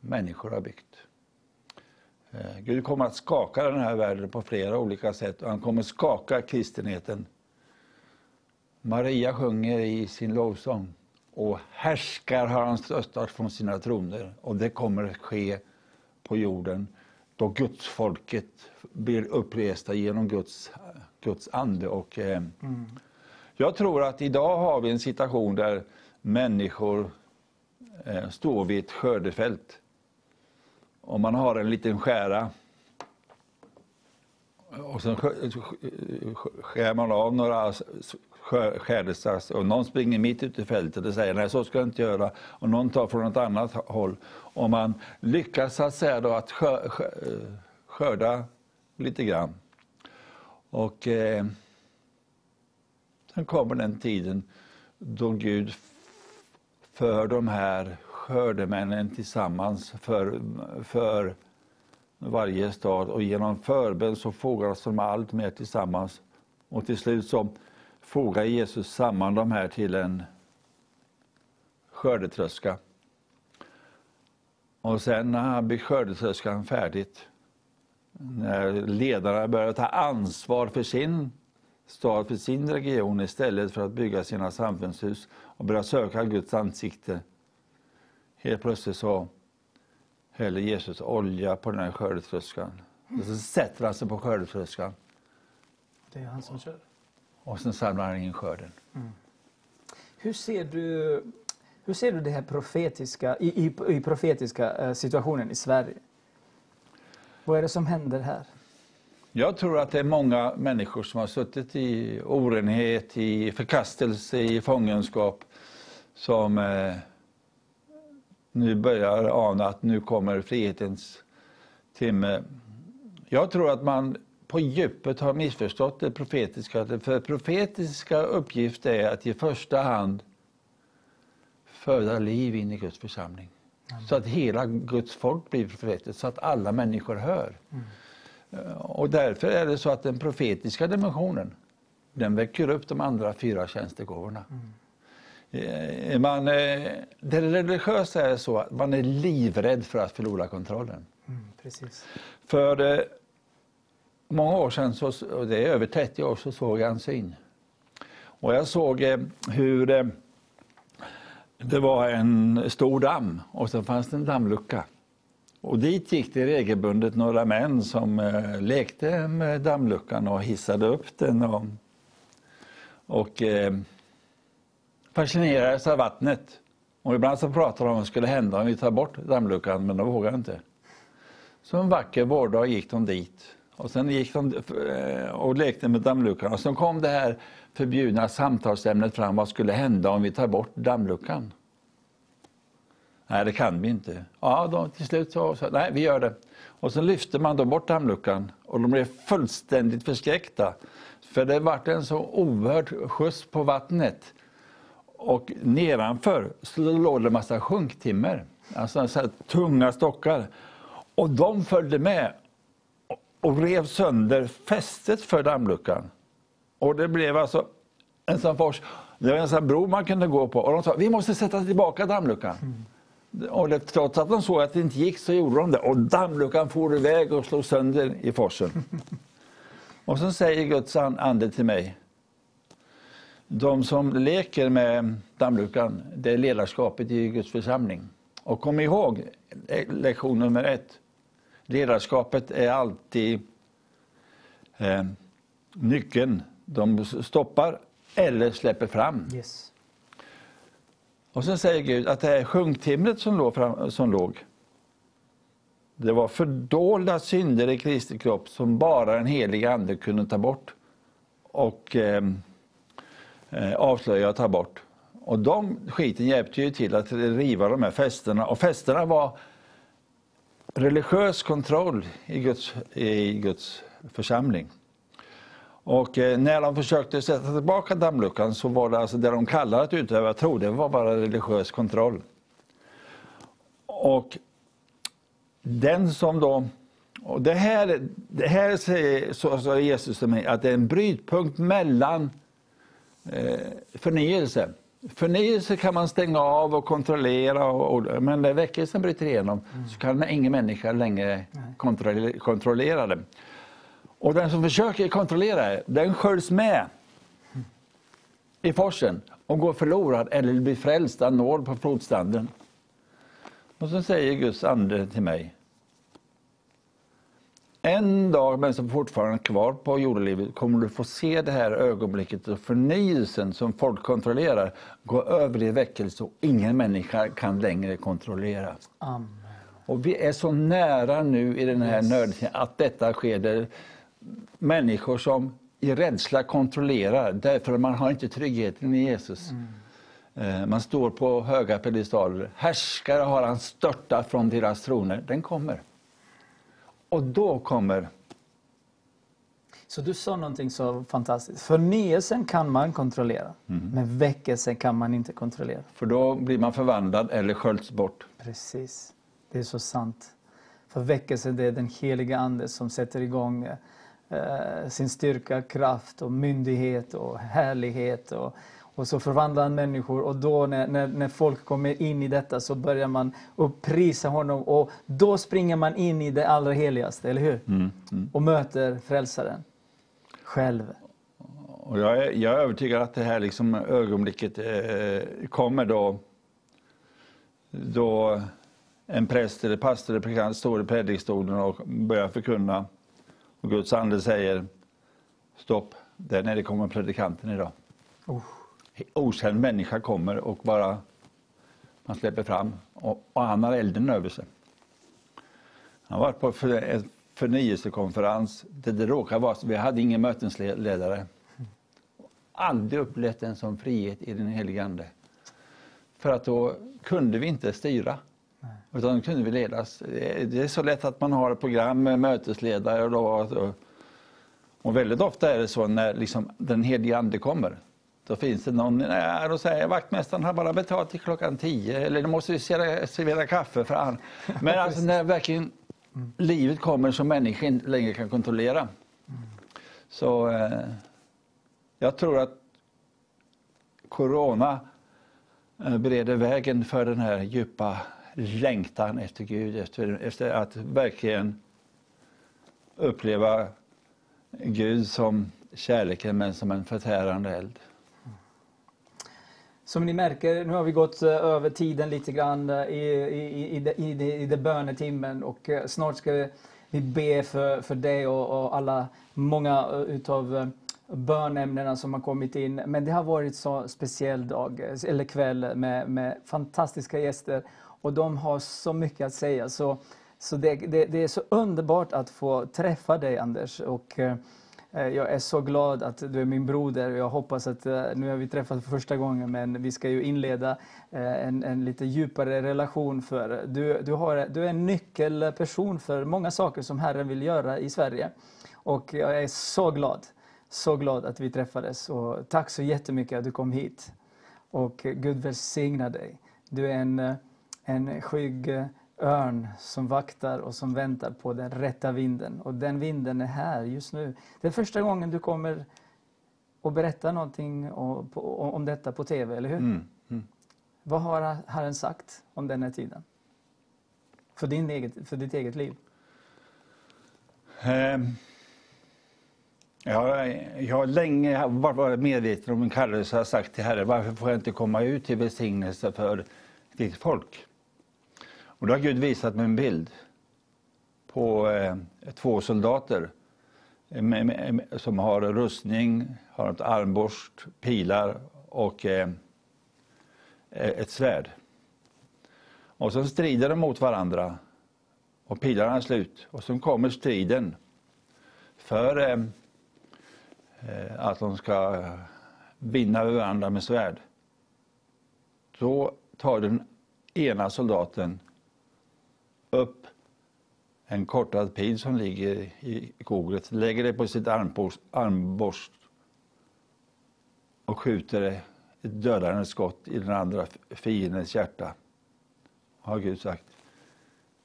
människor har byggt. Eh, Gud kommer att skaka den här världen på flera olika sätt och han kommer skaka kristenheten. Maria sjunger i sin lovsång och härskar har han störtat från sina troner och det kommer att ske på jorden då Guds folket blir uppresta genom Guds, Guds ande. Och, eh, Jag tror att idag har vi en situation där människor eh, står vid ett skördefält. Om man har en liten skära och sen skär man av några skärdestass och någon springer mitt ute i fältet och säger nej så ska jag inte göra och någon tar från ett annat håll. Om man lyckas så att säga då att skörda lite grann. Och eh, sen kommer den tiden då Gud för de här skördemännen tillsammans för, för varje stad och genom förbön så fogas de allt mer tillsammans. Och till slut så fogar Jesus samman de här till en skördetröska. Och sen när han byggt skördetröskan färdigt, när ledarna börjar ta ansvar för sin stad, för sin region istället för att bygga sina samfundshus och börja söka Guds ansikte. Helt plötsligt så häller Jesus olja på den här skördetröskan. Och så sätter han sig på skördetröskan Det är han som kör. och sen samlar han in skörden. Hur ser du, hur ser du det här profetiska, i, i, i profetiska eh, situationen i Sverige? Vad är det som händer här? Jag tror att det är många människor som har suttit i orenhet, i förkastelse, i fångenskap som eh, nu börjar ana att nu kommer frihetens timme. Jag tror att man på djupet har missförstått det profetiska. För profetiska uppgift är att i första hand föda liv in i Guds församling. Så att hela Guds folk blir profetiskt, så att alla människor hör. Och därför är det så att den profetiska dimensionen, den väcker upp de andra fyra tjänstegåvorna. Eh, Man, eh, det religiösa är så att man är livrädd för att förlora kontrollen. Mm, precis. För eh, många år sedan, så, och det är över 30 år, så såg jag en syn. Och jag såg eh, hur eh, det var en stor damm och så fanns det en dammlucka. Och dit gick det regelbundet några män som eh, lekte med dammluckan och hissade upp den. Och, och eh, fascinerades av vattnet. Och ibland så pratade de om vad som skulle hända om vi tar bort dammluckan, men de vågade inte. Så en vacker vårdag gick de dit. Och sen gick de eh, och lekte med dammluckan. Och sen kom det här förbjudna samtalsämnet fram. Vad skulle hända om vi tar bort dammluckan? Nej, det kan vi inte. Ja, de, till slut så, så nej, vi gör det. Och så lyfte man då bort dammluckan och de blev fullständigt förskräckta. För det vart en så oerhörd skjuts på vattnet. Och nedanför så låg det en massa sjunktimmer. Alltså så tunga stockar. Och de följde med och- rev sönder fästet för dammluckan. Och det blev alltså en sån fors. Det var en sån bro man kunde gå på. Och de sa, vi måste sätta tillbaka dammluckan. Och det, trots att de såg att det inte gick så gjorde de det. Och dammluckan for iväg och slog sönder i forsen. och så säger Guds an- ande till mig. De som leker med dammluckan, det är ledarskapet i Guds församling. Och kom ihåg eh, lektion nummer ett. Ledarskapet är alltid eh, nyckeln. De stoppar eller släpper fram. Yes. Och så säger Gud att det här sjunktimret som låg, fram, som låg det var fördolda synder i Kristi kropp som bara en helig ande kunde ta bort och eh, Eh, avslöja och ta bort. Och de skiten hjälpte ju till att riva de här fästena. Och fästena var religiös kontroll i Guds, i Guds församling. Och eh, när de försökte sätta tillbaka dammluckan så var det alltså det de kallade att utöva tro, det var bara religiös kontroll. Och den som då... Och det här, det här säger så, så Jesus till mig att det är en brytpunkt mellan förnyelse. Förnyelse kan man stänga av och kontrollera, och, och, men när väckelsen bryter igenom så kan ingen människa längre kontrollera, kontrollera det. Och den som försöker kontrollera det, den sköljs med i forsen och går förlorad eller blir frälst av nåd på flodstranden. Och så säger Guds ande till mig. En dag, men som fortfarande är kvar på jordelivet, kommer du få se det här ögonblicket och förnyelsen som folk kontrollerar gå över i väckelse och ingen människa kan längre kontrollera. Amen. Och vi är så nära nu i den här Yes. nöden att detta sker. Där människor som i rädsla kontrollerar därför att man har inte tryggheten i Jesus. Eh, Man står på höga pedestaler. Härskare har han störtat från deras troner. Den kommer. Och då kommer Så du sa någonting så fantastiskt. Förnyelsen kan man kontrollera, men väckelsen kan man inte kontrollera. För då blir man förvandlad eller sköljs bort. Precis. Det är så sant. För väckelsen det är den heliga Ande som sätter igång eh, sin styrka, kraft och myndighet och härlighet. Och, och så förvandlar han människor och då när, när, när folk kommer in i detta så börjar man upprisa honom och då springer man in i det allra heligaste, eller hur? Och möter frälsaren själv. Och jag, är, jag är övertygad att det här liksom ögonblicket eh, kommer då, då en präst eller pastor eller predikant står i predikstolen och börjar förkunna. Och Guds ande säger stopp, där nere kommer predikanten idag. Oh. Okänd människa kommer och bara man släpper fram och, och han har elden över sig. Han varit på för, en förnyelsekonferens. Det, det råkade vara så vi hade ingen mötesledare. Aldrig upplevt en sån frihet i den helige Ande. För att då kunde vi inte styra. Utan då kunde vi ledas. Det är- så lätt att man har ett program med mötesledare. Och, då, och väldigt ofta är det så när liksom den helige Ande kommer. Då finns det någon, eh, där och säger vaktmästaren har bara betalt till klockan 10 eller då måste vi servera, servera kaffe för han. Men alltså när verkligen livet kommer som människan inte längre kan kontrollera. Så eh, jag tror att Corona eh, bereder vägen för den här djupa längtan efter Gud, efter, efter att verkligen uppleva Gud som kärleken men som en förtärande eld. Som ni märker, nu har vi gått eh, över tiden lite grann i, i, i, i, i det bönetimmen och eh, snart ska vi- vi be för, för dig och, och alla, många utav bönämnena som har kommit in. Men det har varit så speciell dag, eller kväll med, med fantastiska gäster och de har så mycket att säga. Så, så det, det, det är så underbart att få träffa dig Anders. Och, Eh, Eh, jag är så glad att du är min broder. Jag hoppas att, eh, nu har vi träffats för första gången, men vi ska ju inleda eh, en, en lite djupare relation. för du, du, har, du är en nyckelperson för många saker som Herren vill göra i Sverige. Och jag är så glad, så glad att vi träffades. Och tack så jättemycket att du kom hit. Och Gud välsigna dig. Du är en, en skygg örn som vaktar och som väntar på den rätta vinden. Och den vinden är här just nu. Det är första gången du kommer att berätta någonting om, detta på TV, eller hur? Mm. Mm. Vad har Herren sagt om den här tiden? För, din eget, för ditt eget liv? Ehm, Jag, jag har länge varit medveten om min kallelse och sagt till Herren, varför får jag inte komma ut till välsignelse för ditt folk? Och då har Gud visat mig en bild på eh, två soldater eh, med, med, med, som har rustning, har ett armborst, pilar och eh, eh, ett svärd. Och så strider de mot varandra och pilarna är slut. Och så kommer striden för eh, eh att de ska vinna över varandra med svärd. Då tar den ena soldaten upp en kortad pil som ligger i kogret, lägger det på sitt armborst, armborst och skjuter ett dödande skott i den andra fiendens hjärta. Har Gud sagt.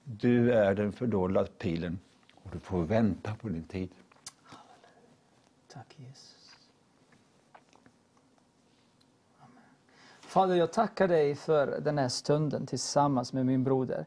Du är den fördolda pilen och du får vänta på din tid. Tack Jesus. Amen. Fader, jag tackar dig för den här stunden tillsammans med min broder.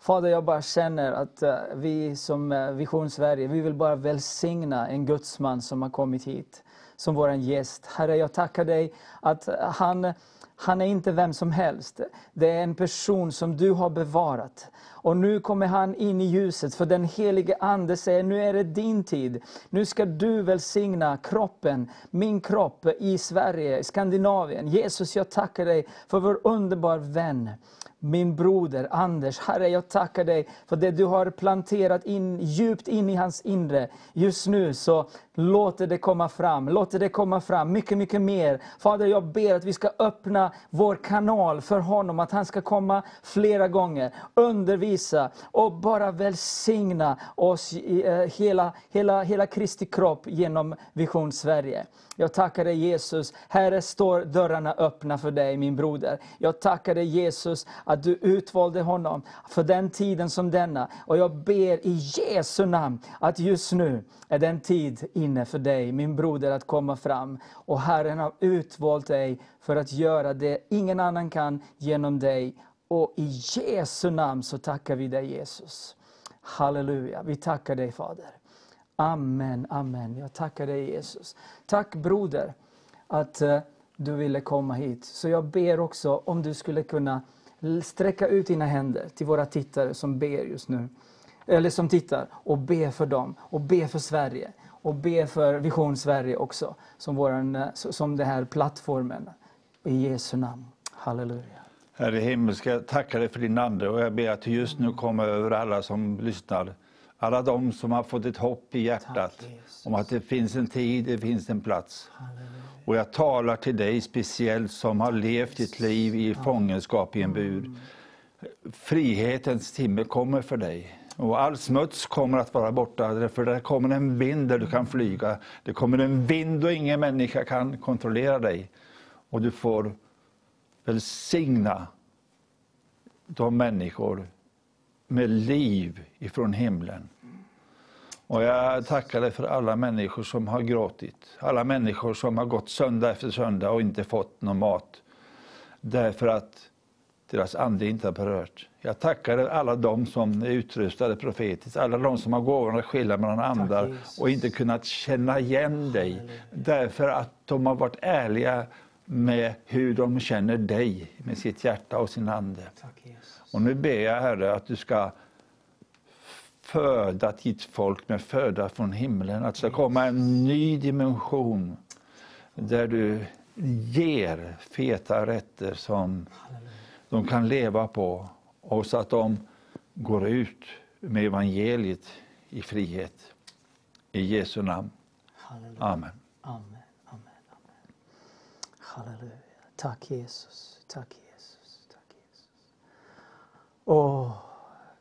Fader, jag bara känner att eh, vi som eh, Vision Sverige, vi vill bara välsigna en gudsman som har kommit hit som vår gäst. Herre, jag tackar dig att han, han är inte vem som helst. Det är en person som du har bevarat. Och nu kommer han in i ljuset, för den helige Ande säger, nu är det din tid. Nu ska du välsigna kroppen, min kropp i Sverige, i Skandinavien. Jesus, jag tackar dig för vår underbar vän min broder Anders. Herre, jag tackar dig för det du har planterat in, djupt in i hans inre. Just nu så låter det komma fram, låter det komma fram mycket, mycket mer. Fader, jag ber att vi ska öppna vår kanal för honom, att han ska komma flera gånger, undervisa och bara välsigna oss, i, eh, hela, hela, hela Kristi kropp genom Vision Sverige. Jag tackar dig Jesus, Herre står dörrarna öppna för dig min broder. Jag tackar dig Jesus att du utvalde honom för den tiden som denna. Och jag ber i Jesu namn att just nu är den tid inne för dig min broder att komma fram. Och Herren har utvalt dig för att göra det ingen annan kan genom dig. Och i Jesu namn så tackar vi dig Jesus. Halleluja, vi tackar dig Fader. Amen, amen. Jag tackar dig Jesus. Tack broder att eh, du ville komma hit. Så jag ber också om du skulle kunna sträcka ut dina händer till våra tittare som ber just nu. Eller som tittar och be för dem och be för Sverige. Och be för Vision Sverige också som, våran, eh, som den här plattformen. I Jesu namn. Halleluja. Herre himmelska, jag tackar dig för din ande och jag ber att du just nu kommer över alla som lyssnar. Alla de som har fått ett hopp i hjärtat Tack, om att det finns en tid, det finns en plats. Och jag talar till dig speciellt som har levt ditt liv i fångenskap i en bur. Frihetens timme kommer för dig. Och all smuts kommer att vara borta, för det kommer en vind där du kan flyga. Det kommer en vind och ingen människa kan kontrollera dig. Och du får välsigna de människor med liv ifrån himlen. Och jag tackar dig för alla människor som har gråtit. Alla människor som har gått söndag efter söndag och inte fått någon mat. Därför att deras ande inte har berört. Jag tackar alla de som är utrustade profetiskt, alla de som har gåvan att skilja mellan andar och inte kunnat känna igen dig. Därför att de har varit ärliga med hur de känner dig med sitt hjärta och sin ande. Tack. Och nu ber jag Herre att du ska föda ditt folk med föda från himlen. Att det ska komma en ny dimension där du ger feta rätter som de kan leva på och så att de går ut med evangeliet i frihet. I Jesu namn. Halleluja. Amen. Amen, amen, amen. Halleluja. Tack Jesus, tack. Åh,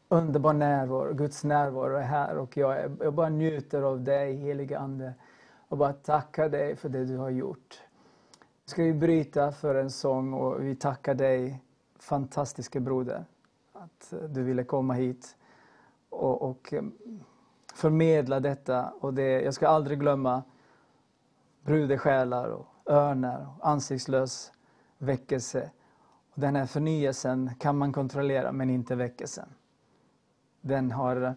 underbar närvaro, Guds närvaro är här och jag, är, jag bara njuter av dig helige Ande och bara tackar dig för det du har gjort. Nu ska vi bryta för en sång och vi tackar dig fantastiske broder att eh, du ville komma hit och, och eh, förmedla detta. Och det, jag ska aldrig glömma brudesjälar och örnar och ansiktslös väckelse. Den här förnyelsen kan man kontrollera, men inte väckelsen. Den har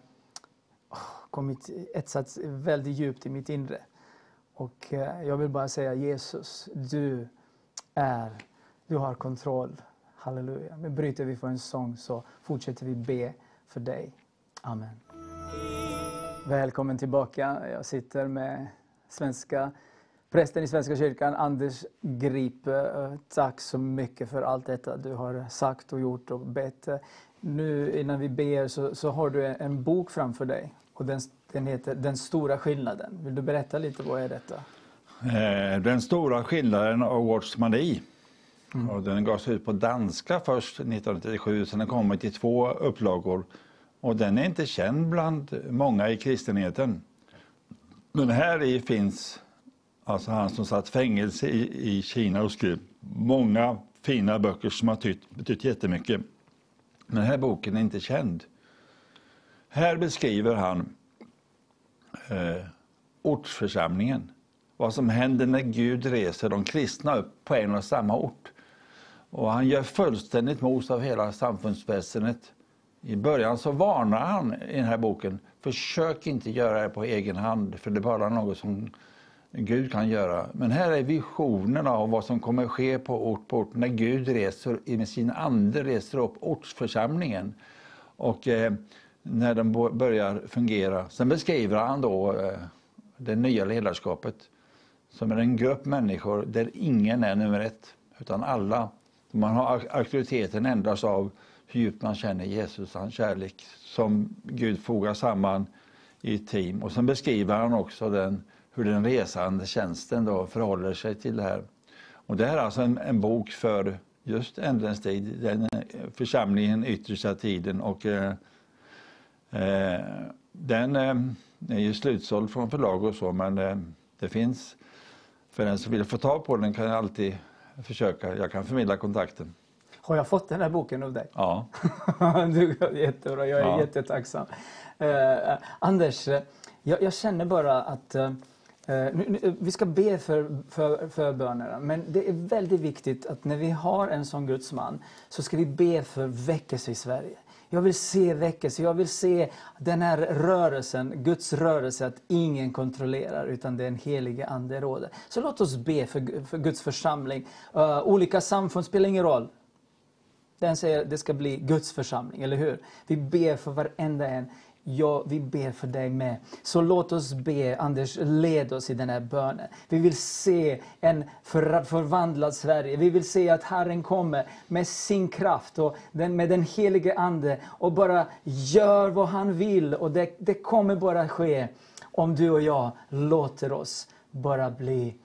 oh, kommit etsats väldigt djupt i mitt inre. Och eh, jag vill bara säga Jesus, du är, du har kontroll. Halleluja. Nu bryter vi för en sång så fortsätter vi be för dig. Amen. Välkommen tillbaka. Jag sitter med svenska prästen i Svenska kyrkan, Anders Grip. Eh, Tack så mycket för allt detta du har sagt och gjort och bett. Nu innan vi ber så, så har du en, bok framför dig och den, den heter Den stora skillnaden. Vill du berätta lite, vad är detta? Eh, Den stora skillnaden av Watchmani. Mm. Och den gavs ut på danska först 1937, sen har den kommit i två upplagor. Och den är inte känd bland många i kristenheten. Men här i finns alltså han som satt fängelse i, i Kina och skrev många fina böcker som har tytt, betytt jättemycket. Men den här boken är inte känd. Här beskriver han eh, ortsförsamlingen. Vad som händer när Gud reser de kristna upp på en och samma ort. Och han gör fullständigt mos av hela samfundsväsendet. I början så varnar han i den här boken, försök inte göra det på egen hand, för det är bara något som Gud kan göra. Men här är visionen av vad som kommer ske på ort på ort när Gud reser med sin ande reser upp ortsförsamlingen. Och eh, när den börjar fungera. Sen beskriver han då eh, det nya ledarskapet som är en grupp människor där ingen är nummer ett, utan alla. Man har auktoriteten endast av hur djupt man känner Jesus, hans kärlek, som Gud fogar samman i ett team. Och sen beskriver han också den, hur den resande tjänsten då förhåller sig till det här. Och det här är alltså en, en bok för just ändens tid, den eh, församlingen yttersta tiden. Och, eh, eh, den eh, är ju slutsåld från förlag och så, men eh, det finns, för den som vill få tag på den kan jag alltid försöka, jag kan förmedla kontakten. Har jag fått den här boken av dig? Ja. du, jättebra, jag är Ja. jättetacksam. Eh, Anders, jag, jag känner bara att Eh, vi ska be för, för, för bönerna, men det är väldigt viktigt att när vi har en sån Guds man så ska vi be för väckelse i Sverige. Jag vill se väckelse, jag vill se den här rörelsen, Guds rörelse, att ingen kontrollerar utan den helige Ande råder. Så låt oss be för, för Guds församling. Uh, olika samfund spelar ingen roll. Den säger att det ska bli Guds församling, eller hur? Vi ber för varenda en. Ja, vi ber för dig med. Så låt oss be, Anders, led oss i den här bönen. Vi vill se en för, förvandlad Sverige. Vi vill se att Herren kommer med sin kraft och den, med den helige Ande och bara gör vad han vill. Och det, det kommer bara ske om du och jag låter oss bara bli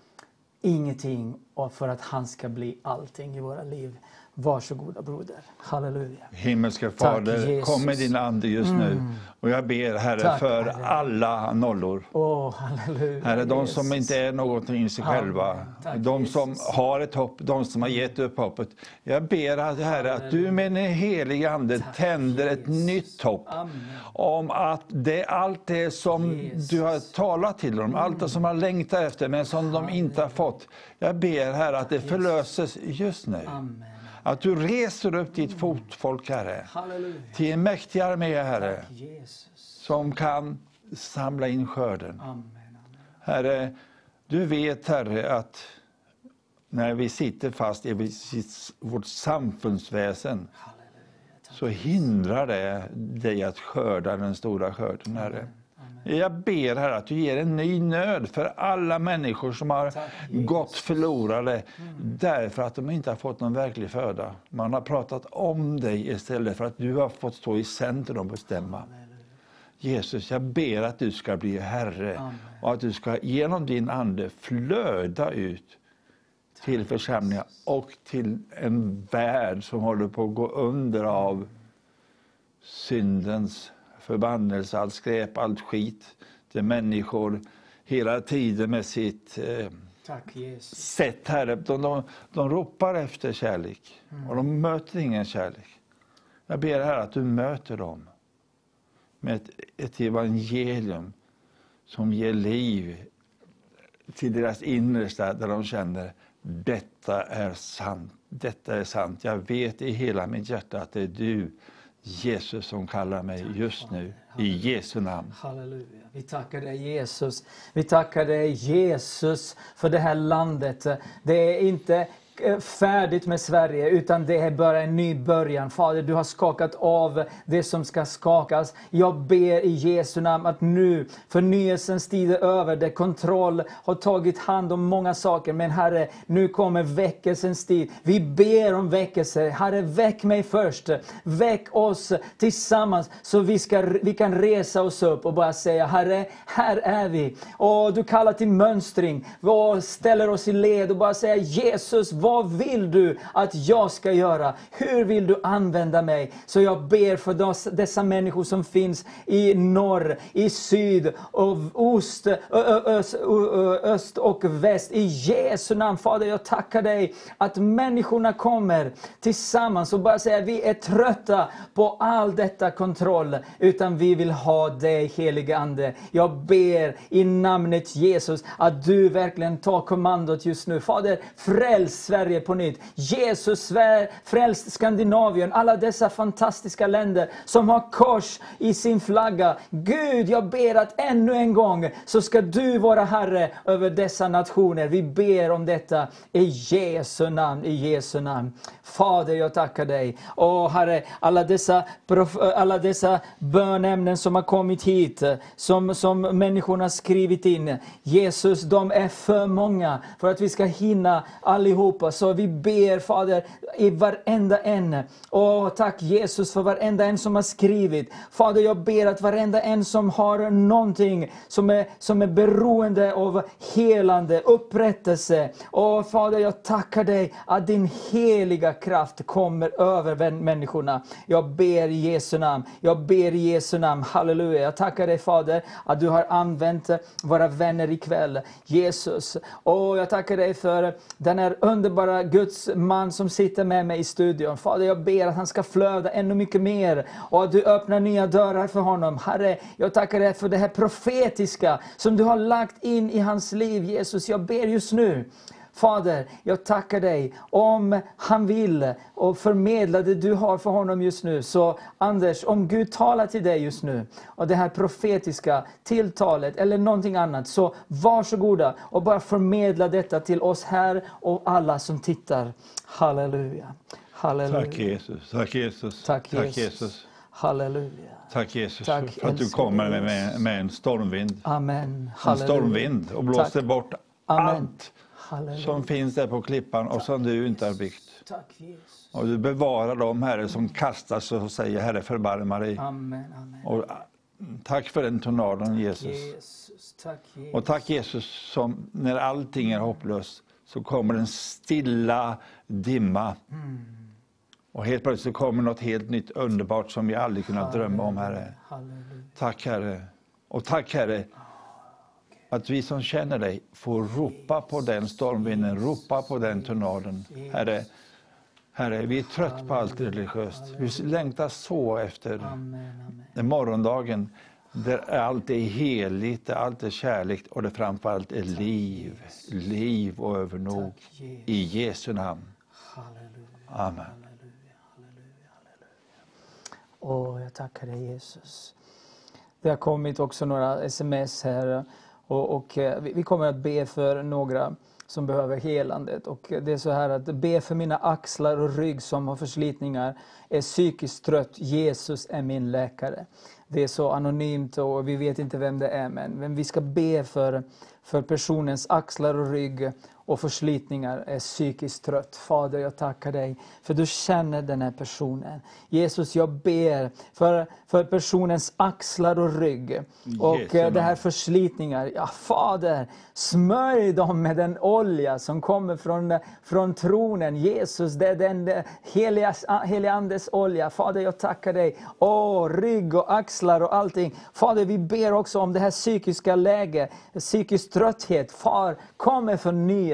ingenting och för att han ska bli allting i våra liv. Varsågoda broder. Halleluja. Himmelska Tack, Fader, Jesus. kom med din ande just nu. Mm. Och jag ber Herre Tack, för Herre. alla nollor. Åh, halleluja. Herre, de Jesus. som inte är någonting i sig Amen. själva. Tack, de som Jesus. har ett hopp, de som har gett upp hoppet. Jag ber Herre att du med den helige Ande tänder ett nytt hopp. Amen. Om att det, allt det som Jesus. du har talat till dem, allt det som de längtar efter men som de inte har fått. Jag ber Herre att det förlöses just nu. Amen. Att du reser upp ditt fotfolk, Herre. Halleluja. Till en mäktig armé, Herre, som kan samla in skörden. Amen. amen. Herre, du vet, Herre, att när vi sitter fast i vårt samfundsväsen så hindrar det dig att skörda den stora skörden, Herre. Jag ber Herre att du ger en ny nöd för alla människor som har Tack, gått förlorade därför att de inte har fått någon verklig föda. Man har pratat om dig istället för att du har fått stå i centrum och bestämma. Jesus, jag ber att du ska bli Herre Amen. och att du ska genom din Ande flöda ut till församlingar och till en värld som håller på att gå under av syndens förbannelse, allt skräp, allt skit. Där människor hela tiden med sitt eh, Tack sätt, Herre, de, de, de ropar efter kärlek och de möter ingen kärlek. Jag ber här att du möter dem med ett, ett evangelium som ger liv till deras innersta där de känner detta är sant. Detta är sant. Jag vet i hela mitt hjärta att det är du, Jesus, som kallar mig just nu. I Jesu namn. Halleluja. Vi tackar dig Jesus. Vi tackar dig Jesus för det här landet. Det är inte Eh, färdigt med Sverige, utan det är bara en ny början. Fader, du har skakat av det som ska skakas. Jag ber i Jesu namn att nu förnyelsens tid är över, där kontroll har tagit hand om många saker. Men Herre, nu kommer väckelsens tid. Vi ber om väckelse. Herre, väck mig först. Väck oss tillsammans så vi, ska, vi kan resa oss upp och bara säga, Herre, här är vi. Och du kallar till mönstring och ställer oss i led och bara säger, Jesus, vad vill du att jag ska göra? Hur vill du använda mig? Så jag ber för dessa människor som finns i norr, i syd, och ost, ö, ö, öst, ö, ö, öst och väst. I Jesu namn, Fader, jag tackar dig att människorna kommer tillsammans och bara säger, vi är trötta på all detta kontroll, utan vi vill ha dig, helige Ande. Jag ber i namnet Jesus att du verkligen tar kommandot just nu. Fader, fräls Sverige på nytt. Jesus, frälst Skandinavien, alla dessa fantastiska länder som har kors i sin flagga. Gud, jag ber att ännu en gång så ska du vara Herre över dessa nationer. Vi ber om detta i Jesu namn, i Jesu namn. Fader, jag tackar dig. Åh Herre, alla dessa, eh, alla dessa bönämnen som har kommit hit, eh, som, som människorna har skrivit in. Jesus, de är för många för att vi ska hinna allihopa. Så vi ber Fader, i varenda en. Åh, tack Jesus för varenda en som har skrivit. Fader, jag ber att varenda en som har någonting som är, som är beroende av helande, upprättelse. Åh Fader, jag tackar dig att din heliga kraft kommer över människorna. Jag ber i Jesu namn. Jag ber i Jesu namn. Halleluja. Jag tackar dig Fader att du har använt våra vänner ikväll. Jesus. åh jag tackar dig för den här underbara Guds man som sitter med mig i studion. Fader, jag ber att han ska flöda ännu mycket mer och att du öppnar nya dörrar för honom. Herre, jag tackar dig för det här profetiska som du har lagt in i hans liv. Jesus, jag ber just nu Fader, jag tackar dig om han vill och förmedla det du har för honom just nu. Så Anders, om Gud talar till dig just nu och det här profetiska tilltalet eller någonting annat, så varsågoda och bara förmedla detta till oss här och alla som tittar. Halleluja. Halleluja. Tack Jesus. Tack Jesus. Tack, Tack Jesus. Jesus. Duja. Tack Jesus Tack, för att du kommer med, Jesus. med, en stormvind. Amen. En Halleluja. stormvind och blåser Tack. bort Amen. allt Halleluja. som finns där på klippan och som du inte har byggt. Och du bevarar dem, Herre, som kastas och säger Herre förbarma dig. Amen, amen. Och, ah, tack för den tornadon Jesus. Och tack Jesus som när allting är hopplöst så kommer en stilla dimma. Och helt plötsligt kommer något helt nytt underbart som vi aldrig kunnat drömma om Herre. Tack Herre. Och tack Herre att vi som känner dig får ropa på den stormvinden, ropa på den tornaden. Herre, Herre, vi är trött på allt religiöst. Vi längtar så efter morgondagen där allt är heligt, där allt är kärlek och det framförallt är liv. Liv och övernog. I Jesu namn. Amen. Halleluja, jag tackar dig Jesus. Det har kommit också några sms här och, och eh, vi kommer att be för några som behöver helandet. Och eh, det är så här att be för mina axlar och rygg som har förslitningar, är psykiskt trött, Jesus är min läkare. Det är så anonymt och vi vet inte vem det är, men, men vi ska be för, för personens axlar och rygg och förslitningar är psykiskt trött. Fader, jag tackar dig för du känner den här personen. Jesus, jag ber för, för personens axlar och rygg och Jesu eh, det här förslitningar. Ja, Fader, smörj dem med den olja som kommer från, från tronen. Jesus, det är den heliga, heliga Andes olja. Fader, jag tackar dig. Åh, rygg och axlar och allting. Fader, vi ber också om det här psykiska läget, psykisk trötthet. Far, kom med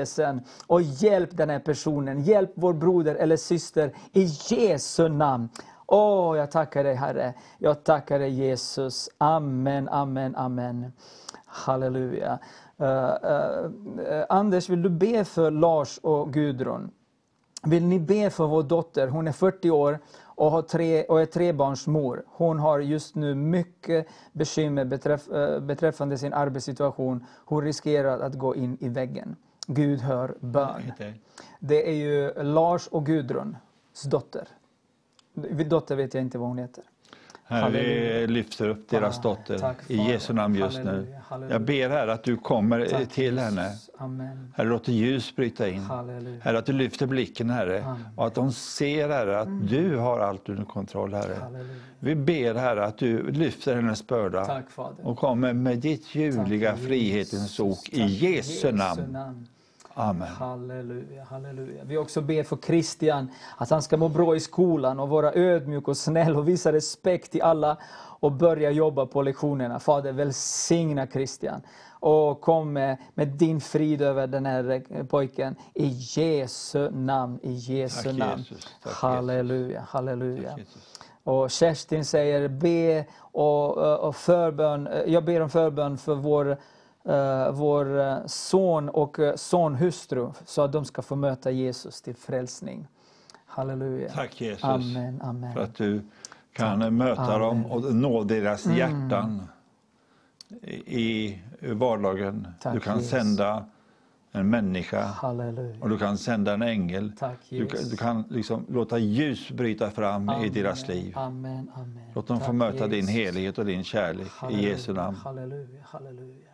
förnyelsen och hjälp den här personen. Hjälp vår broder eller syster i Jesu namn. Åh, jag tackar dig Herre. Jag tackar dig Jesus. Amen, amen, amen. Halleluja. Uh, uh, uh, Anders, vill du be för Lars och Gudrun? Vill ni be för vår dotter? Hon är 40 år och, har tre, och är trebarnsmor. Hon har just nu mycket bekymmer beträff, eh, beträffande sin arbetssituation. Hon riskerar att gå in i väggen. Gud hör bön. Det är ju Lars och Gudruns dotter. Dotter vet jag inte vad hon heter. Herre, Halleluja. vi lyfter upp deras Ah, dotter tack, i. Jesu namn just nu. Halleluja, halleluja. Jag ber här att du kommer Tack, till henne. Amen. Herre, låt ljus bryta in. Halleluja. Herre, att du lyfter blicken, Herre. Amen. Mm. Och att de ser, Herre, att du har allt under kontroll, Herre. Halleluja. Vi ber, Herre, att du lyfter hennes börda Tack och kommer med ditt ljuvliga Tack, frihetens ok i Tack, Jesu namn. Amen. Halleluja, halleluja. Vi också ber för Christian, att han ska må bra i skolan och vara ödmjuk och snäll och visa respekt till alla och börja jobba på lektionerna. Fader, välsigna Christian. Och kom med, med din frid över den här eh, pojken. I Jesu namn, i Jesu Tack, namn. Jesus. Halleluja, halleluja. Och Kerstin säger be och, och förbön, jag ber om förbön för vår, eh, vår eh, son och eh, sonhustru så att de ska få möta Jesus till frälsning. Halleluja. Tack Jesus Amen, amen. för att du kan möta dem och nå deras Mm. hjärtan i vardagen. Tack, du kan Jesus. sända en människa Halleluja. och du kan sända en ängel. Tack Du, du kan liksom låta ljus bryta fram i deras liv. Amen, amen. Låt dem få Tack, möta din Jesus. helighet och din kärlek i Jesu namn. Halleluja, halleluja.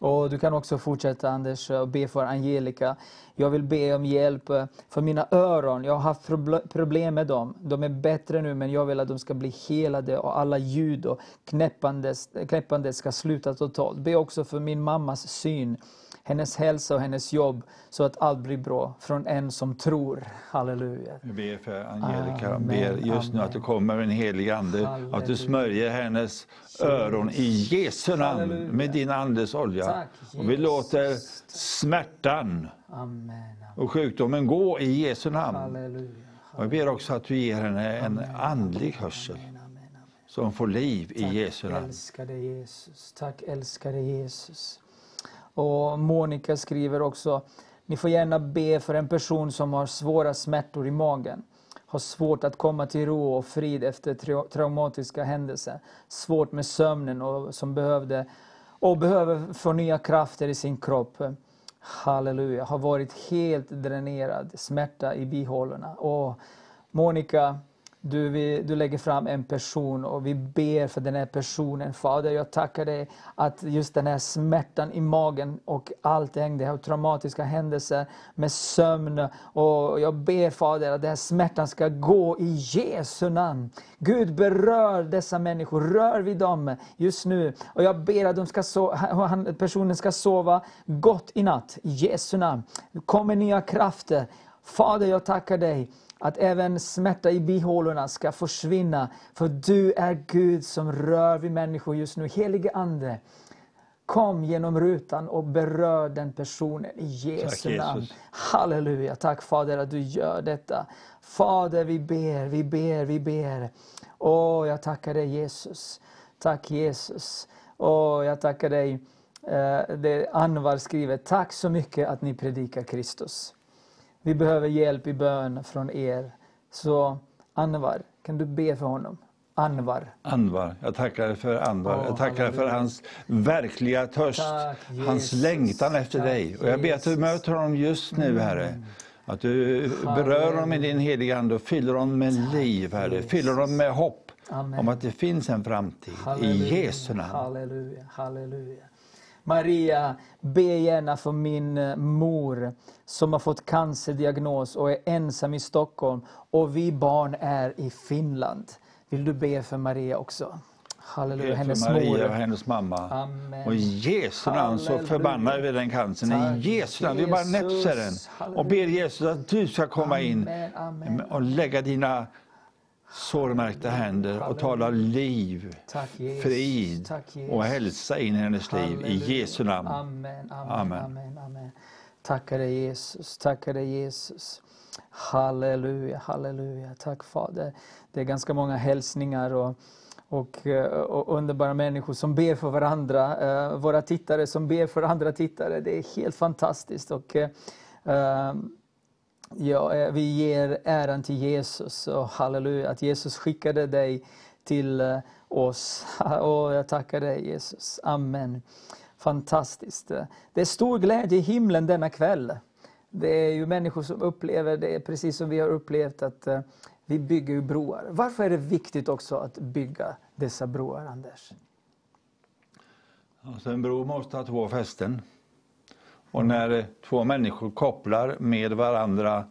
Och du kan också fortsätta Anders och be för Angelica. Jag vill be om hjälp eh, för mina öron. Jag har haft problem med dem. De är bättre nu men jag vill att de ska bli helade och alla ljud och knäppande, eh, knäppande ska sluta totalt. Be också för min mammas syn, hennes hälsa och hennes jobb så att allt blir bra från en som tror. Halleluja. Vi ber för Angelica. Amen, ber just nu amen. att du kommer med en helig ande. Att Halleluja. du smörjer hennes öron i Jesu namn Halleluja. med din andes olja. Tack, Och vi låter smärtan Amen. och sjukdomen gå i Jesu namn. Halleluja. Och jag ber också att du ger henne en andlig hörsel som får liv i Jesu Tack namn. älskade Jesus. Tack älskade Jesus. Och Monica skriver också, ni får gärna be för en person som har svåra smärtor i magen. Har svårt att komma till ro och frid efter tra- traumatiska händelser. Svårt med sömnen och som behövde och behöver få nya krafter i sin kropp. Halleluja, har varit helt dränerad, smärta i bihålorna. Och Monica, du, vi, du lägger fram en person och vi ber för den här personen. Fader, jag tackar dig att just den här smärtan i magen och allt det här traumatiska händelser med sömn. Och jag ber Fader att den här smärtan ska gå i Jesu namn. Gud berör dessa människor, rör vid dem just nu. Och jag ber att de ska so- han- personen ska sova gott i natt, i Jesu namn. Kom kommer nya krafter. Fader, jag tackar dig att även smärta i bihålorna ska försvinna. För du är Gud som rör vid människor just nu. Helige Ande, kom genom rutan och berör den personen i Jesu Tack, Jesus. namn. Halleluja, tack Fader att du gör detta. Fader, vi ber, vi ber, vi ber. Åh, jag tackar dig Jesus. Tack Jesus. Åh, jag tackar dig. Eh, det Anvar skriver, tack så mycket att ni predikar Kristus. Vi behöver hjälp i bön från er. Så Anvar, kan du be för honom? Anvar. Anvar, jag tackar för Anvar. Åh, jag tackar för halleluja. hans verkliga törst, Tack, hans längtan efter Tack, dig. Och jag ber att du. Mm. möter honom just nu, Herre. Att du berör honom med din heliga Ande och fyller honom med liv, Herre. Fyller honom med hopp Amen. om att det finns en framtid. I Jesu namn. Halleluja, halleluja. Maria, be gärna för min eh, mor som har fått cancerdiagnos och är ensam i Stockholm och vi barn är i Finland. Vill du be för Maria också? Halleluja, hennes Maria och mor. hennes mamma. Amen. Och i Jesu namn så förbannar vi den cancern. Tack, I Jesu namn. Vi bara näpser den. Och ber Jesus att du ska komma in Amen, amen. och lägga dina sårmärkta händer och tala liv, frid och hälsa in i hennes liv. I. Jesu namn. Amen, amen, Amen. Tackar dig Jesus, tackar dig Jesus. Halleluja, halleluja. Tack Fader. Det är ganska många hälsningar och, och, eh, och underbara människor som ber för varandra. Eh, Våra tittare som ber för andra tittare. Det är helt fantastiskt. Och, eh, Ja, eh, vi ger äran till Jesus och halleluja att Jesus skickade dig till eh, oss. Och jag tackar dig Jesus. Amen. Fantastiskt. Det är stor glädje i himlen denna kväll. Det är ju människor som upplever det precis som vi har upplevt att eh, vi bygger broar. Varför är det viktigt också att bygga dessa broar, Anders? Alltså en bro måste ha två fästen. Och när två människor kopplar med varandra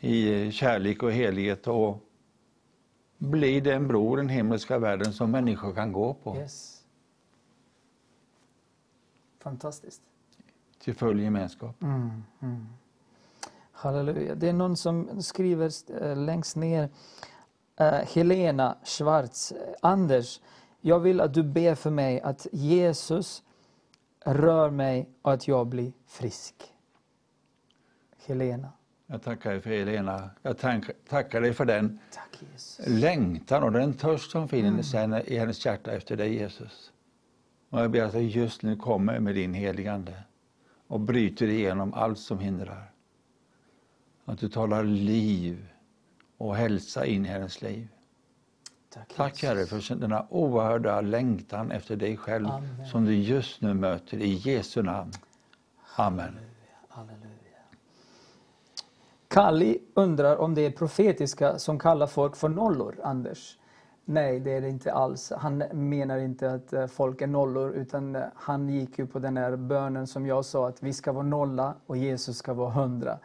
i kärlek och helighet då blir det en bro, den himmelska världen, som människor kan gå på Yes. Fantastiskt. till full gemenskap. Mm, mm. Halleluja. Det är någon som skriver eh, längst ner, eh, Helena Schwarz. eh, Anders, jag vill att du ber för mig att Jesus rör mig och att jag blir frisk. Helena. Jag tackar dig för Helena. Jag tackar dig för den Tack längtan och den törst som finns mm. i hennes hjärta efter dig Jesus. Och jag ber att du just nu kommer med din heligande och bryter igenom allt som hindrar. Att du talar liv och hälsa in i hennes liv. Tack, Tack. Herre för denna oerhörda längtan efter dig själv Amen. som du just nu möter i Jesu namn. Amen. Halleluja. Kalli undrar om det är profetiska som kallar folk för nollor, Anders. Nej, det är det inte alls. Han menar inte att eh, folk är nollor, utan eh, han gick ju på den här bönen som jag sa, att vi ska vara nolla och Jesus ska vara hundra.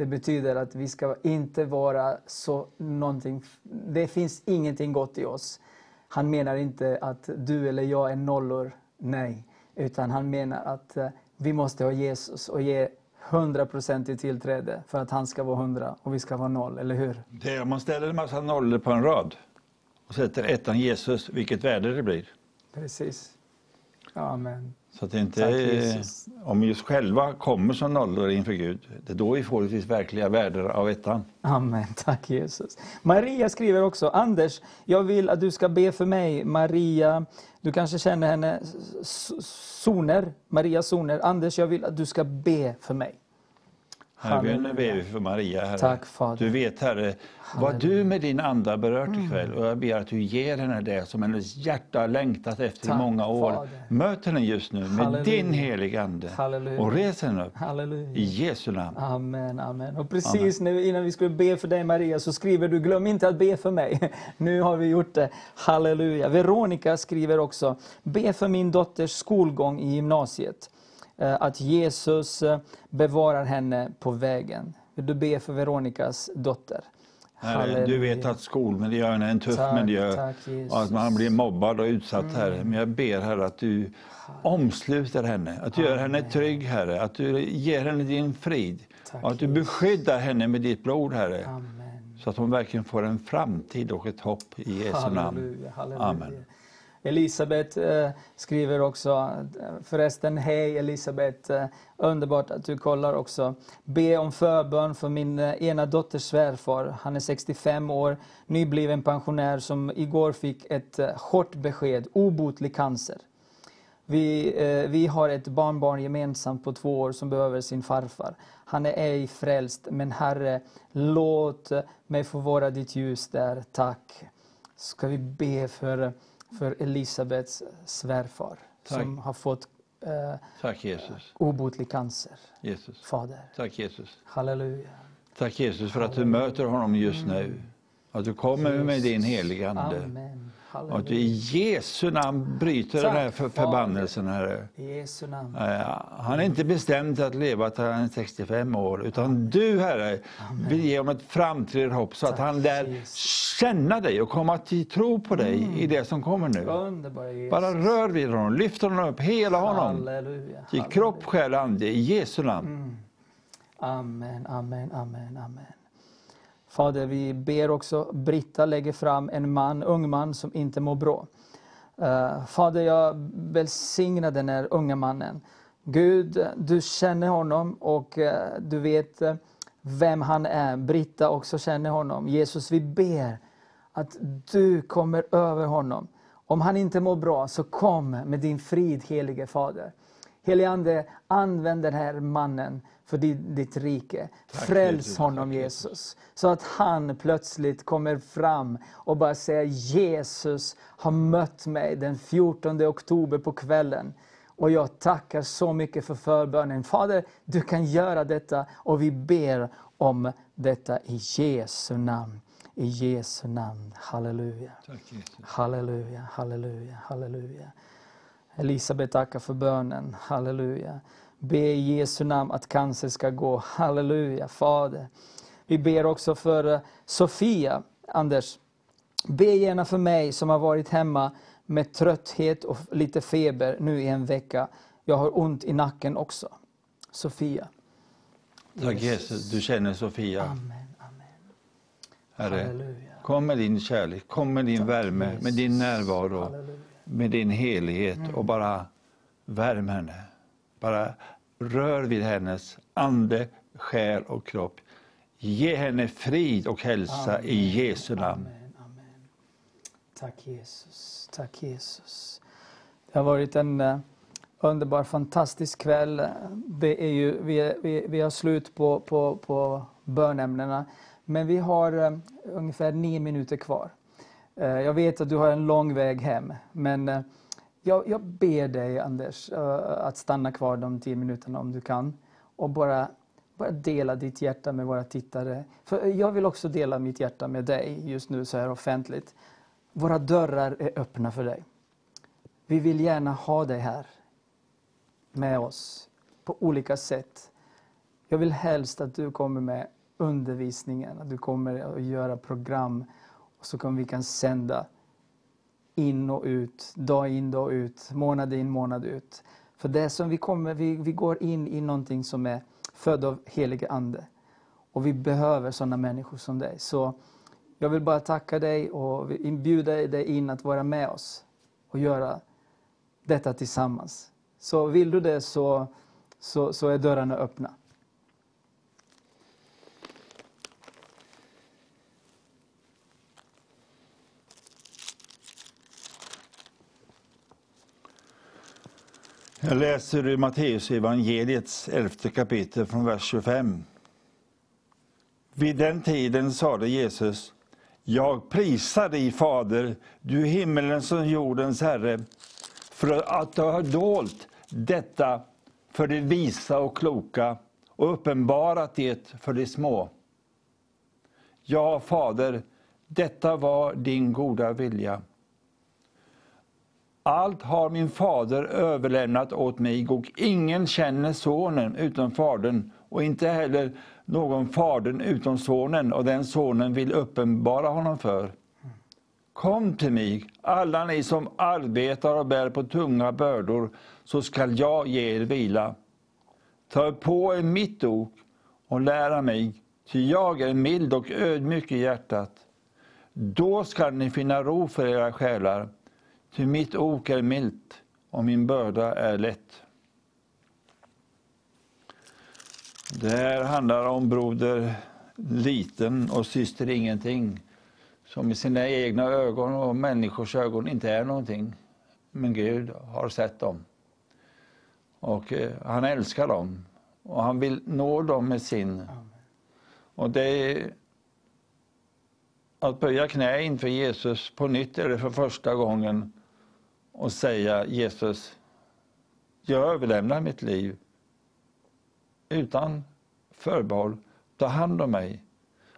Det betyder att vi ska inte vara så någonting, det finns ingenting gott i oss. Han menar inte att du eller jag är nollor, nej. Utan han menar att eh, vi måste ha Jesus och ge 100% i tillträde för att han ska vara 100 och vi ska vara noll, eller hur? Det är om man ställer en massa nollor på en rad och sätter ettan Jesus, vilket värde det blir. Precis. Amen. Så att det inte är, om vi själva kommer som nollor inför Gud, det är då vi får det verkliga värdet av ettan. Amen, tack Jesus. Maria skriver också, Anders, jag vill att du ska be för mig. Maria, du kanske känner henne, Soner, Maria Soner. Anders, jag vill att du ska be för mig. Halleluja. ber vi för Maria, Herre. Tack, Fader. Du vet, Herre, vad du med din ande har berört ikväll. Och jag ber att du ger henne det som hennes hjärta har längtat efter Tack, i många år. Fader. Möt henne just nu med Halleluja. din heliga Ande. Halleluja. Och res henne upp. Halleluja. I Jesu namn. Amen, amen. Och precis nu innan vi skulle be för dig Maria så skriver du, glöm inte att be för mig. Nu har vi gjort det. Halleluja. Veronica skriver också, be för min dotters skolgång i gymnasiet. Eh, Att Jesus eh, bevarar henne på vägen. Vill du be för Veronicas dotter? Herre, du vet att skolmiljön är en tuff Tack, miljö tack, och att man blir mobbad och utsatt, Herre. Men jag ber, Herre, att du omsluter henne, att du gör henne trygg, Herre, att du ger henne din frid Tack, och att du beskyddar henne med ditt blod, Herre, Amen. så att hon verkligen får en framtid och ett hopp i Jesu namn. Halleluja, halleluja. Amen. Elisabet eh, skriver också, eh, förresten hej Elisabet, eh, underbart att du kollar också. Be om förbön för min ena dotters svärfar. Han är 65 år, nybliven pensionär som igår fick ett hårt besked, obotlig cancer. Vi, eh, vi har ett barnbarn gemensamt på två år som behöver sin farfar. Han är ej frälst, men Herre, låt mig få vara ditt ljus där, tack. Ska vi be för, för Elisabets svärfar Tack. som har fått eh, Tack Jesus. obotlig cancer. Jesus. Fader, Tack Jesus. halleluja. Tack Jesus för att du möter honom just nu. Att du kommer med din heliga Ande. Amen. Och att du i Halleluja. Jesu namn bryter den här Tack, förbannelsen, Herre. Jesu namn. Han är inte bestämd att leva till han är 65 år, utan du Herre vill ge honom ett framtida hopp så att Tack, han lär Jesus. känna dig och komma till tro på dig i det som kommer nu. Bara rör vid honom, lyft honom upp, hela honom. Halleluja. I kropp, själ och ande, i Jesu namn. Amen, amen, amen, amen. Fader, vi ber också Britta lägger fram en man, ung man som inte mår bra. Eh, Fader, jag välsignar den här unga mannen. Gud, du känner honom och eh, du vet eh, vem han är. Britta också känner honom. Jesus, vi ber att du kommer över honom. Om han inte mår bra, så kom med din frid, helige Fader. Helige Ande, använd den här mannen för ditt, rike. Fräls Jesus. honom, Jesus. Så att han plötsligt kommer fram och bara säger Jesus har mött mig den 14 oktober på kvällen. Och jag tackar så mycket för förbönen. Fader, du kan göra detta och vi ber om detta i Jesu namn. I Jesu namn. Halleluja. Halleluja, halleluja, halleluja. Elisabet tackar för bönen. Halleluja. Be i Jesu namn att cancer ska gå. Halleluja, Fader. Vi ber också för eh, Sofia, Anders. Be gärna för mig som har varit hemma med trötthet och lite feber nu i en vecka. Jag har ont i nacken också. Sofia. Tack Jesus, du känner Sofia. Amen, amen. Herre, Halleluja. kom med din kärlek, kom med din värme, med din närvaro, Halleluja. med din helighet och bara värm henne. Bara rör vid hennes ande, själ och kropp. Ge henne frid och hälsa i Jesu namn. Amen, amen. Tack Jesus, tack Jesus. Det har varit en eh, underbar, fantastisk kväll. Det är ju, vi, är- vi, vi har slut på, på, på bönämnena, men vi har eh, ungefär nio minuter kvar. Eh, jag vet att du har en lång väg hem, men jag, jag ber dig Anders eh, att stanna kvar de tio minuterna om du kan och bara, bara dela ditt hjärta med våra tittare. För jag vill också dela mitt hjärta med dig just nu så här offentligt. Våra dörrar är öppna för dig. Vi vill gärna ha dig här med oss på olika sätt. Jag vill helst att du kommer med undervisningen, att du kommer att göra program och så kan vi kan sända in och ut, dag in, dag ut, månad in, månad ut. För det som vi kommer, vi, vi går in i någonting som är född av helige Ande. Och vi behöver sådana människor som dig. Så jag vill bara tacka dig och inbjuda dig in att vara med oss och göra detta tillsammans. Så vill du det så, så, så är dörrarna öppna. Jag läser ur Matteus evangeliets elfte kapitel från vers 25. Vid den tiden sade Jesus, jag prisar dig Fader, du himmelens och jordens Herre, för att du har dolt detta för de visa och kloka och uppenbarat det för de små. Ja, Fader, detta var din goda vilja. Allt har min fader överlämnat åt mig och ingen känner sonen utom fadern och inte heller någon fadern utom sonen och den sonen vill uppenbara honom för. Kom till mig, alla ni som arbetar och bär på tunga bördor, så skall jag ge er vila. Ta på er mitt ok och lära mig, ty jag är mild och ödmjuk i hjärtat. Då skall ni finna ro för era själar, ty mitt ok är milt och min börda är lätt. Det här handlar om broder liten och syster ingenting, som i sina egna ögon och människors ögon inte är någonting. Men Gud har sett dem. Och eh, han älskar dem. Och han vill nå dem med sin. Och det är att böja knä inför Jesus på nytt eller för första gången och säga Jesus, jag överlämnar mitt liv utan förbehåll. Ta hand om mig.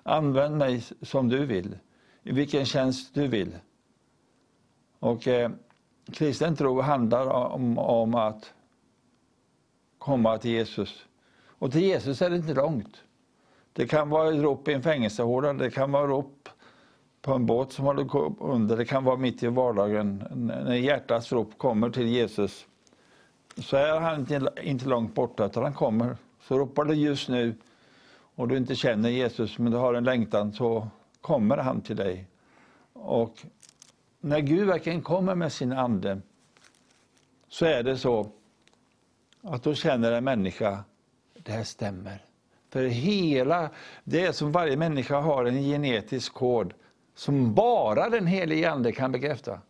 Använd mig som du vill, i vilken tjänst du vill. Och eh, kristen tro handlar om, om att komma till Jesus. Och till Jesus är det inte långt. Det kan vara ett rop i en fängelsehåla, det kan vara rop på en båt som håller på under, det kan vara mitt i vardagen. När hjärtats rop kommer till Jesus så är han inte, inte långt borta, utan han kommer. Så ropar du just nu och du inte känner Jesus, men du har en längtan, så kommer han till dig. Och när Gud verkligen kommer med sin ande så är det så att då känner en människa, det här stämmer. För hela, det är som varje människa har en genetisk kod som bara den helige Ande kan bekräfta.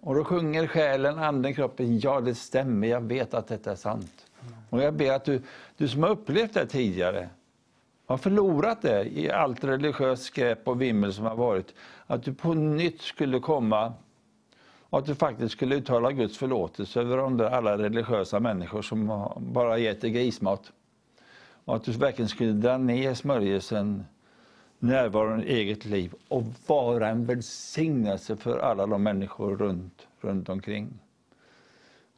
Och då sjunger själen, anden, kroppen, ja det stämmer, jag vet att detta är sant. Och jag ber att du, du som har upplevt det tidigare, har förlorat det i allt religiöst skräp och vimmel som har varit, att du på nytt skulle komma och att du faktiskt skulle uttala Guds förlåtelse över de där alla religiösa människor som bara gett dig grismat. Och att du verkligen skulle dra ner smörjelsen, närvaron i eget liv och vara en välsignelse för alla de människor runt, runt omkring.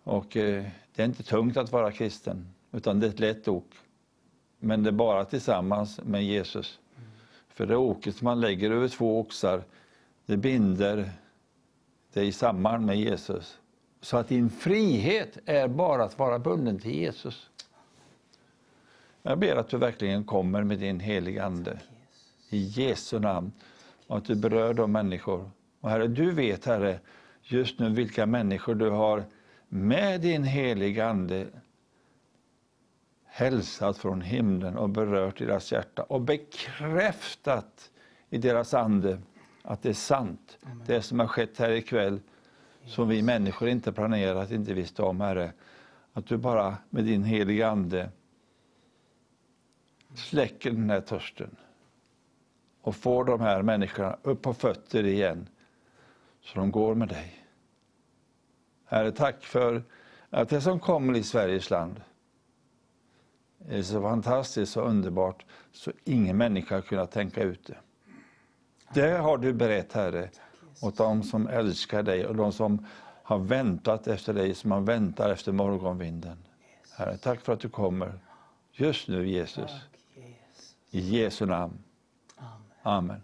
Och eh, det är inte tungt att vara kristen, utan det är ett lätt ok. Men det är bara tillsammans med Jesus. För det oket som man lägger över två oxar, det binder dig samman med Jesus. Så att din frihet är bara att vara bunden till Jesus. Jag ber att du verkligen kommer med din heliga Ande. I Jesu namn. Och att du berör de människor. Och Herre, du vet Herre, just nu vilka människor du har med din heliga Ande hälsat från himlen och berört deras hjärta och bekräftat i deras ande att det är sant. Det som har skett här ikväll, som vi människor inte planerat, inte visste om, Herre. Att du bara med din heliga Ande släcker den här törsten och får de här människorna upp på fötter igen, så de går med dig. Herre, tack för att det som kommer i Sveriges land är så fantastiskt och underbart så ingen människa har kunnat tänka ut det. Det har du berett, Herre, åt de som älskar dig och de som har väntat efter dig, som man väntar efter morgonvinden. Herre, tack för att du kommer just nu, Jesus. I Jesu namn. Amen.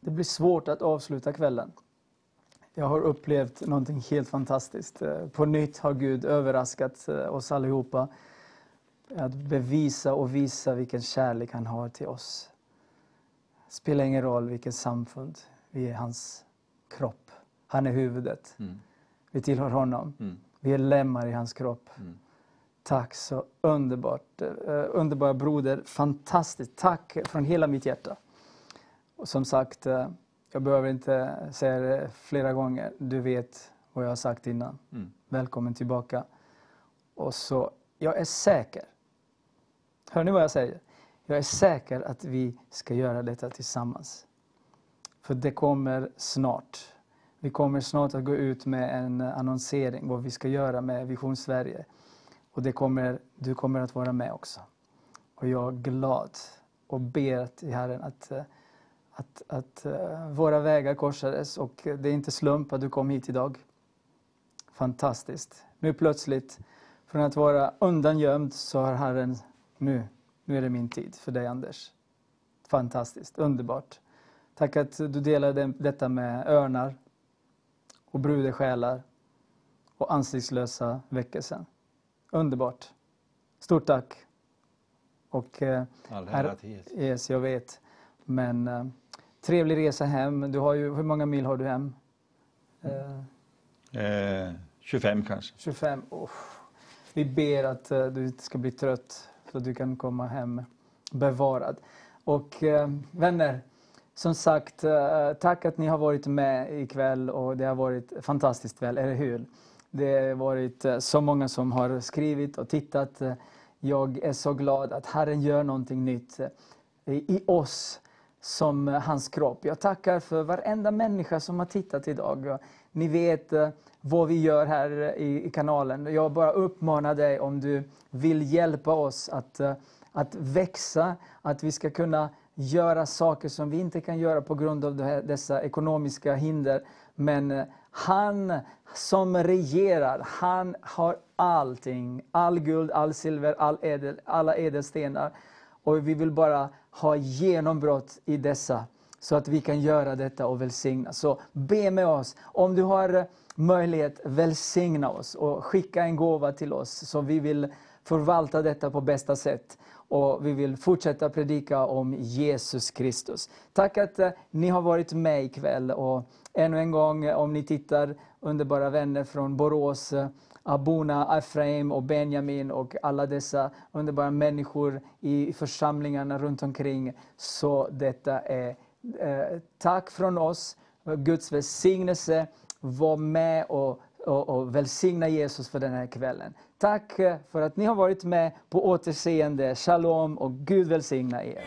Det blir svårt att avsluta kvällen. Jag har upplevt någonting helt fantastiskt. Eh, På nytt har Gud överraskat eh, oss allihopa. Att bevisa och visa vilken kärlek han har till oss. Det spelar ingen roll vilket samfund. Vi är hans kropp. Han är huvudet. Vi tillhör honom. Vi är lemmar i hans kropp. Tack så underbart. eh, underbara broder. Fantastiskt. Tack från hela mitt hjärta. Och som sagt, eh, jag behöver inte säga det flera gånger. Du vet vad jag har sagt innan. Välkommen tillbaka. Och så, jag är säker. Hör ni vad jag säger? Jag är säker att vi ska göra detta tillsammans. För det kommer snart. Vi kommer snart att gå ut med en annonsering vad vi ska göra med Vision Sverige. Och det kommer, du kommer att vara med också. Och jag är glad och ber till Herren att, att, att eh, våra vägar korsades och det är inte slump att du kom hit idag. Fantastiskt. Nu plötsligt, från att vara undangömd så har Herren, nu, nu är det min tid för dig Anders. Fantastiskt, underbart. Tack att du delade detta med örnar och brudesjälar och ansiktslösa väckelsen. Underbart. Stort tack. Och, eh, All ära till yes, jag vet. Men eh, trevlig resa hem. Du har ju, hur många mil har du hem? Eh, Eh, 25 kanske. 25. Oh. Vi ber att eh, du inte ska bli trött så att du kan komma hem bevarad. Och eh, vänner, som sagt, eh, tack att ni har varit med ikväll och det har varit fantastiskt väl, eller hur? Det har varit eh, så många som har skrivit och tittat. Jag är så glad att Herren gör någonting nytt eh, i oss som hans kropp. Jag tackar för varenda människa som har tittat idag. Ni vet vad vi gör här i, kanalen. Jag bara uppmanar dig om du vill hjälpa oss att, att växa, att vi ska kunna göra saker som vi inte kan göra på grund av dessa ekonomiska hinder. Men eh, han som regerar, han har allting. All guld, all silver, all edel, alla ädelstenar. Och vi vill bara ha genombrott i dessa så att vi kan göra detta och välsigna. Så be med oss. Om du har eh, möjlighet, välsigna oss och skicka en gåva till oss så vi vill förvalta detta på bästa sätt och vi vill fortsätta predika om Jesus Kristus. Tack att eh, ni har varit med ikväll och ännu en gång eh, om ni tittar, underbara vänner från Borås, eh, Abuna, Efraim och Benjamin och alla dessa underbara människor i församlingarna runt omkring. Så detta är eh, tack från oss, Guds välsignelse. Var med och, och, och välsigna Jesus för den här kvällen. Tack eh, för att ni har varit med på återseende. Shalom och Gud välsigna er.